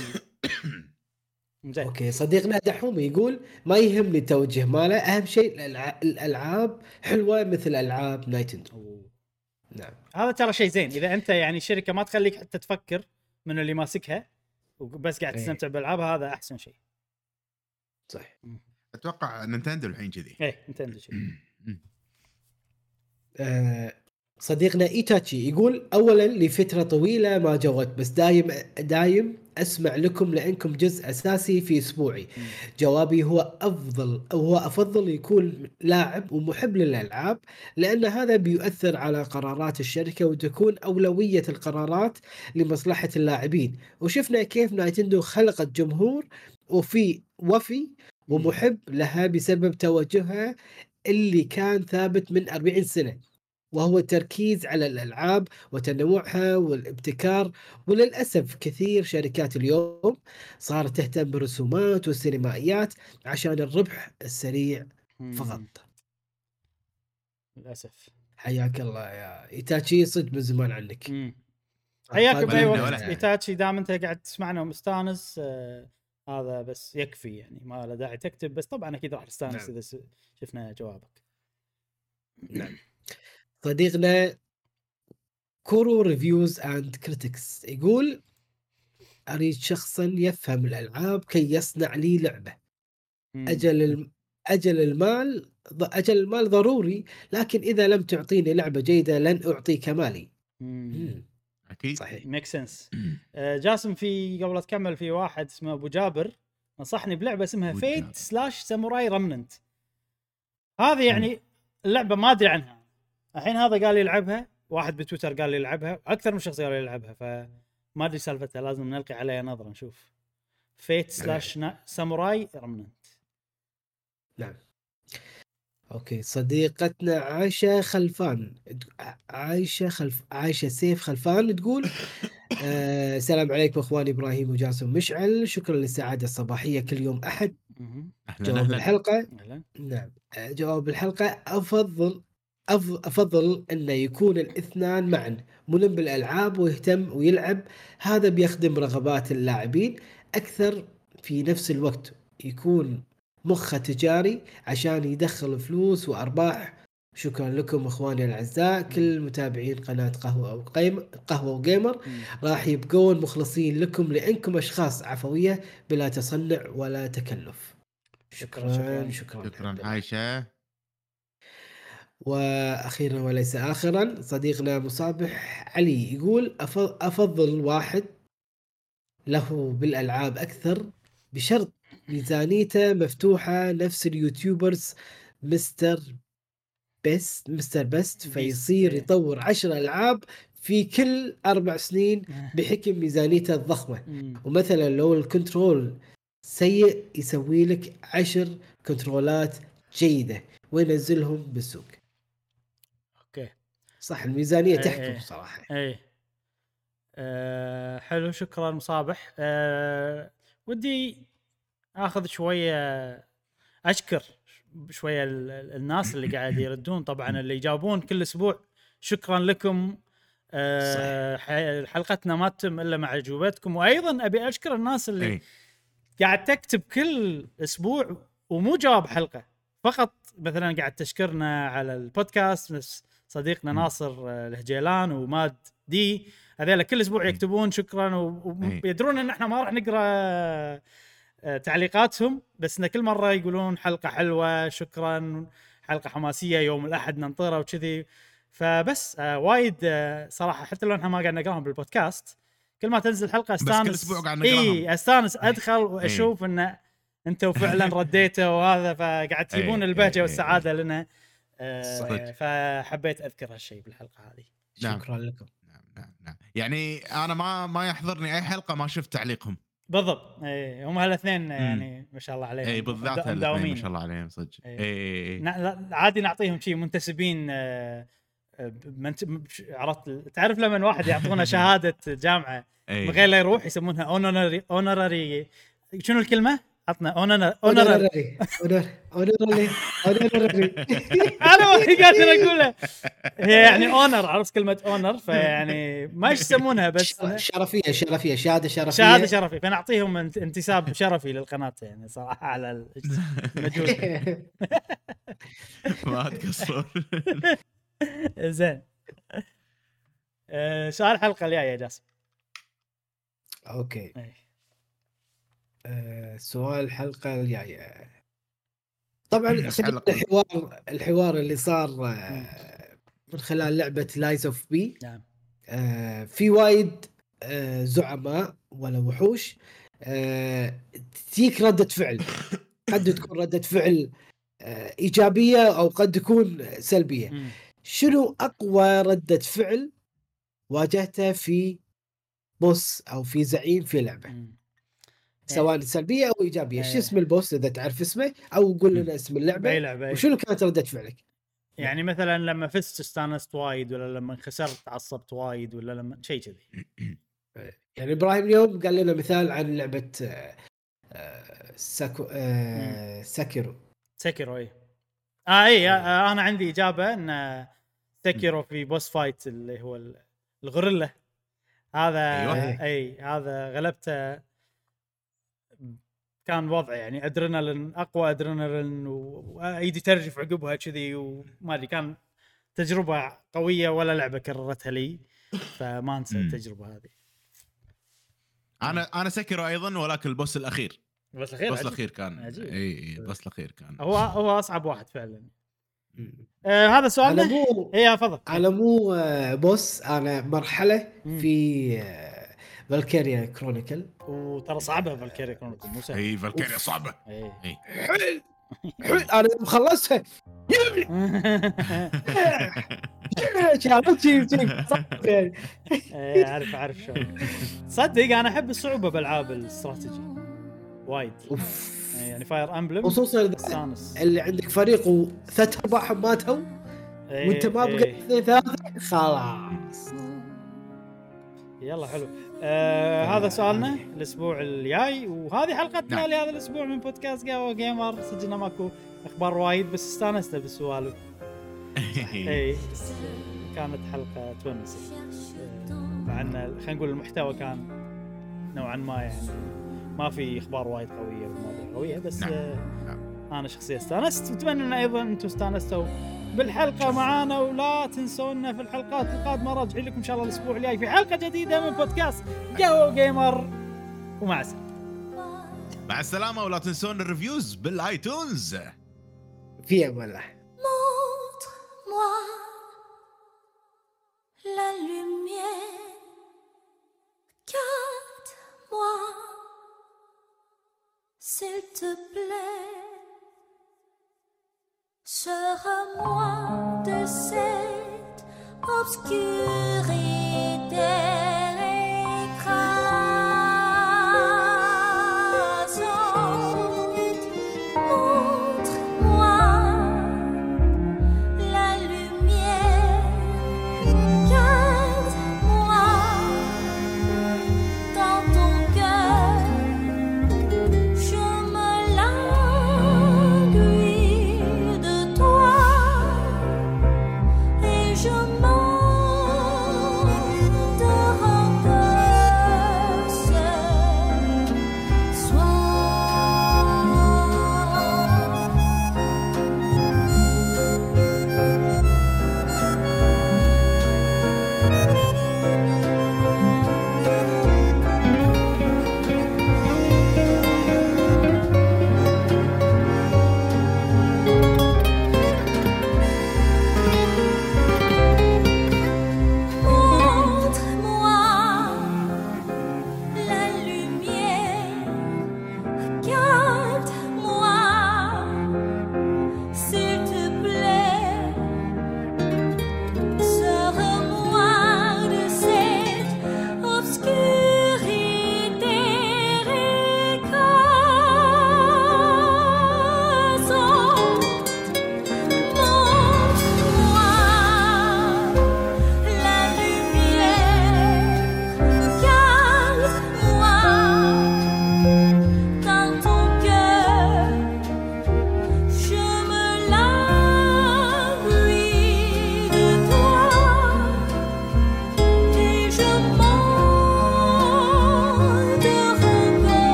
زين okay صديقنا دحوم يقول ما يهمني التوجه ماله. أهم شيء الألعاب حلوة مثل ألعاب نايتندو. نعم. هذا ترى شيء زين. إذا أنت يعني شركة ما تخليك حتى تفكر من اللي ماسكها وبس قاعد إيه. تستمتع بالالعابها هذا أحسن شيء. صح. أتوقع نينتندو الحين كذي. إيه نتندو شيء آه، صديقنا إيتاتشي يقول اولا لفترة طويلة ما جاوبت بس دايم دايم أسمع لكم لأنكم جزء أساسي في أسبوعي. جوابي هو أفضل أو هو أفضل يكون لاعب ومحب للألعاب لأن هذا بيؤثر على قرارات الشركة وتكون أولوية القرارات لمصلحة اللاعبين. وشفنا كيف نايتندو خلقت جمهور وفي وفي ومحب لها بسبب توجهها اللي كان ثابت من 40 سنة وهو التركيز على الألعاب وتنوعها والابتكار. وللأسف كثير شركات اليوم صارت تهتم بالرسومات والسينمائيات عشان الربح السريع. فقط. للأسف. حياك الله يا إيتاتشي صدق من زمان عنك. حياك باي وقت إيتاتشي دام أنت قاعد تسمعنا ومستانس آه هذا بس يكفي يعني ما له داعي تكتب بس طبعا أكيد راح نستانس نعم. إذا س- شفنا جوابك نعم صديقنا كورو reviews and critics يقول أريد شخصا يفهم الألعاب كي يصنع لي لعبة. أجل الم... أجل المال أجل المال ضروري لكن إذا لم تعطيني لعبة جيدة لن أعطيك مالي مم. أكيد. صحيح. make sense جاسم في قبل لا تكمل في واحد اسمه أبو جابر نصحني بلعبة اسمها Fate. / Samurai Remnant هذه يعني اللعبة ما أدري عنها. الحين هذا قال لي يلعبها واحد بتويتر قال لي يلعبها أكثر من شخص قال لي يلعبها فما أدري سالفتها لازم نلقي عليها نظرة نشوف. فيت سلاش ساموراي Remnant نعم okay. صديقتنا عايشة خلفان. عايشة خلف عايشة سيف خلفان تقول آه السلام عليكم اخواني إبراهيم وجاسم مشعل شكرا للسعادة الصباحية كل يوم أحد. أهلا جواب أهلا. الحلقة؟ أهلا. نعم. آه، جواب الحلقة. أفضل أف- أفضل أن يكون الاثنان معا. ملم بالألعاب ويهتم ويلعب. هذا بيخدم رغبات اللاعبين. أكثر في نفس الوقت يكون مخه تجاري عشان يدخل فلوس وأرباح. شكرا لكم إخواني الأعزاء كل متابعين قناة قهوة أو قيم قهوة وجيمر. راح يبقون مخلصين لكم لأنكم أشخاص عفوية بلا تصنع ولا تكلف. شكراً، شكرا شكراً. شكرا. عايشة. وأخيرا وليس اخرا صديقنا مصابح علي يقول أف- أفضل واحد له بالألعاب أكثر بشرط ميزانيته مفتوحة نفس ال YouTubers مستر بيست مستر بيست فيصير. يطور عشر ألعاب في كل أربع سنين بحكم ميزانيته الضخمة. ومثلا لو ال control سيء يسوي لك عشر كنترولات جيدة وينزلهم بالسوق. okay. صح الميزانية إيه، تحكم إيه. صراحة. إيه. أه حلو شكرا مصابح. أه ودي آخذ شوية أشكر شوية ال- ال- الناس اللي قاعد يردون. طبعا اللي يجاوبون كل أسبوع شكرا لكم. أه حلقتنا ما تتم إلا مع أجوبتكم. وأيضا أبي أشكر الناس اللي إي. قاعد تكتب كل أسبوع ومو جواب حلقة. فقط مثلا قاعد تشكرنا على البودكاست نفس صديقنا. ناصر آه، الهجيلان وماد دي. هذول كل أسبوع يكتبون شكرا. ويدرون إن إحنا ما راح نقرأ تعليقاتهم بس إن كل مرة يقولون حلقة حلوة شكرا حلقة حماسية يوم الأحد ننطره وكذي. فبس آه وايد آه صراحة حتى لو إحنا ما قاعد نقراهم بالبودكاست كل ما تنزل حلقة كل أستانس. أسبوع قاعد نقراهم. إي. استانس أدخل وأشوف إن أنتم فعلا رديتوا وهذا فقاعد تجيبون البهجة والسعادة لنا. آه صدق. فحبيت أذكر هالشيء بالحلقة هذه. نعم. شكرا لكم. نعم نعم نعم. يعني أنا ما ما يحضرني أي حلقة ما شفت تعليقهم. بالضبط اي هم هالاثنين يعني ما شاء الله عليهم اي بالذات مدا- الاثنين مداومين ما شاء الله عليهم صدق. اي اي نا- لا- عادي نعطيهم شيء منتسبين آه، آه، عرفت تعرف لما واحد يعطونا شهادة جامعة. من غير لا يروح يسمونها honorary honorary شنو الكلمة؟ عطنا honorary honorary honorary honorary أنا ما قادر اقولها هي يعني honor عرفت كلمة honor؟ فيعني ما إيش يسمونها بس؟ شرفية شرفية شهادة شرفية. شهادة شرفي فنعطيهم انت- انتساب شرفي للقناة يعني صراحة على ال- المجهود. ما تقصر زين. آه، سؤال الحلقة الجاية يا جاسم. أوكي. إيه. آه، سؤال الحلقة الجاية طبعا. الحوار الحوار اللي صار آه، من خلال لعبة Lies of P نعم آه، في وايد زعماء ولا وحوش تجيك ردة فعل قد تكون ردة فعل إيجابية أو قد تكون سلبية مم. شنو أقوى ردة فعل واجهتها في boss أو في زعيم في لعبة مم. سواء سلبية أو إيجابية. إيه. شو اسم ال boss إذا تعرف اسمه؟ أو قول لنا اسم بأي اللعبة لعبة إيه. وشنو كانت ردة فعلك؟ يعني مثلا لما فزت استانست وايد ولا لما خسرت عصبت وايد ولا لما شيء كذي. يعني إبراهيم اليوم قال لنا مثال عن لعبة آه، ساكو آه، Sekiro. Sekiro اي آه اي آه أنا عندي إجابة إن Sekiro في boss fight اللي هو ال- الغوريلا. هذا أيوة. اي هذا غلبته كان وضع يعني أدرينالين أقوى أدرينالين وأيدي ترجف عقبها كذي وما أدري كان تجربة قوية ولا لعبة كررتها لي فما أنسى. التجربة هذه أنا أنا Sekiro أيضا ولكن ال boss الأخير بس الأخير ال boss. الأخير كان عجيب. إي إي ال boss الأخير كان هو هو أصعب واحد فعلا آه هذا انا سؤالنا مو اي تفضل أنا مو آه، boss أنا مرحلة. في آه، Valkyria Chronicles. وترى صعبة Valkyria Chronicles مو سهل. إي Valkyria صعبة. إيه. حل حل أنا خلصتها صح يعني. إيه أعرف أعرف شلون. صدق أنا أحب الصعوبة بالالعاب الاستراتيجي وايد. أوف. يعني فاير امبلم خصوصا اللي عندك فريق وثلاث ارباعهم ماتوا وأنت ما. بقى اثنين ثلاثة خلاص. يلا حلو. آه هذا سؤالنا الأسبوع الجاي وهذه حلقتنا نعم. لهذا الأسبوع من بودكاست قهوة و قيمر صدقنا ماكو أخبار وايد بس استانسنا بالسوالف اي كانت حلقة تونّس آه، مع إن خلينا نقول المحتوى كان نوعا ما يعني ما في أخبار وايد قوية ومواضيع قوية بس نعم. آه نعم. أنا شخصيا استانست. اتمنى إن أيضا أنتم استانستوا. بالحلقة معانا ولا تنسونا في الحلقات القادمة. راجعين لكم إن شاء الله الأسبوع الجاي في حلقة جديدة من بودكاست قهوة و قيمر. ومع السلامة. مع السلامة ولا تنسون ال reviews بال iTunes. في أمان الله. La lumière. Garde-moi, s'il te plaît. Sors-moi de cette obscurité.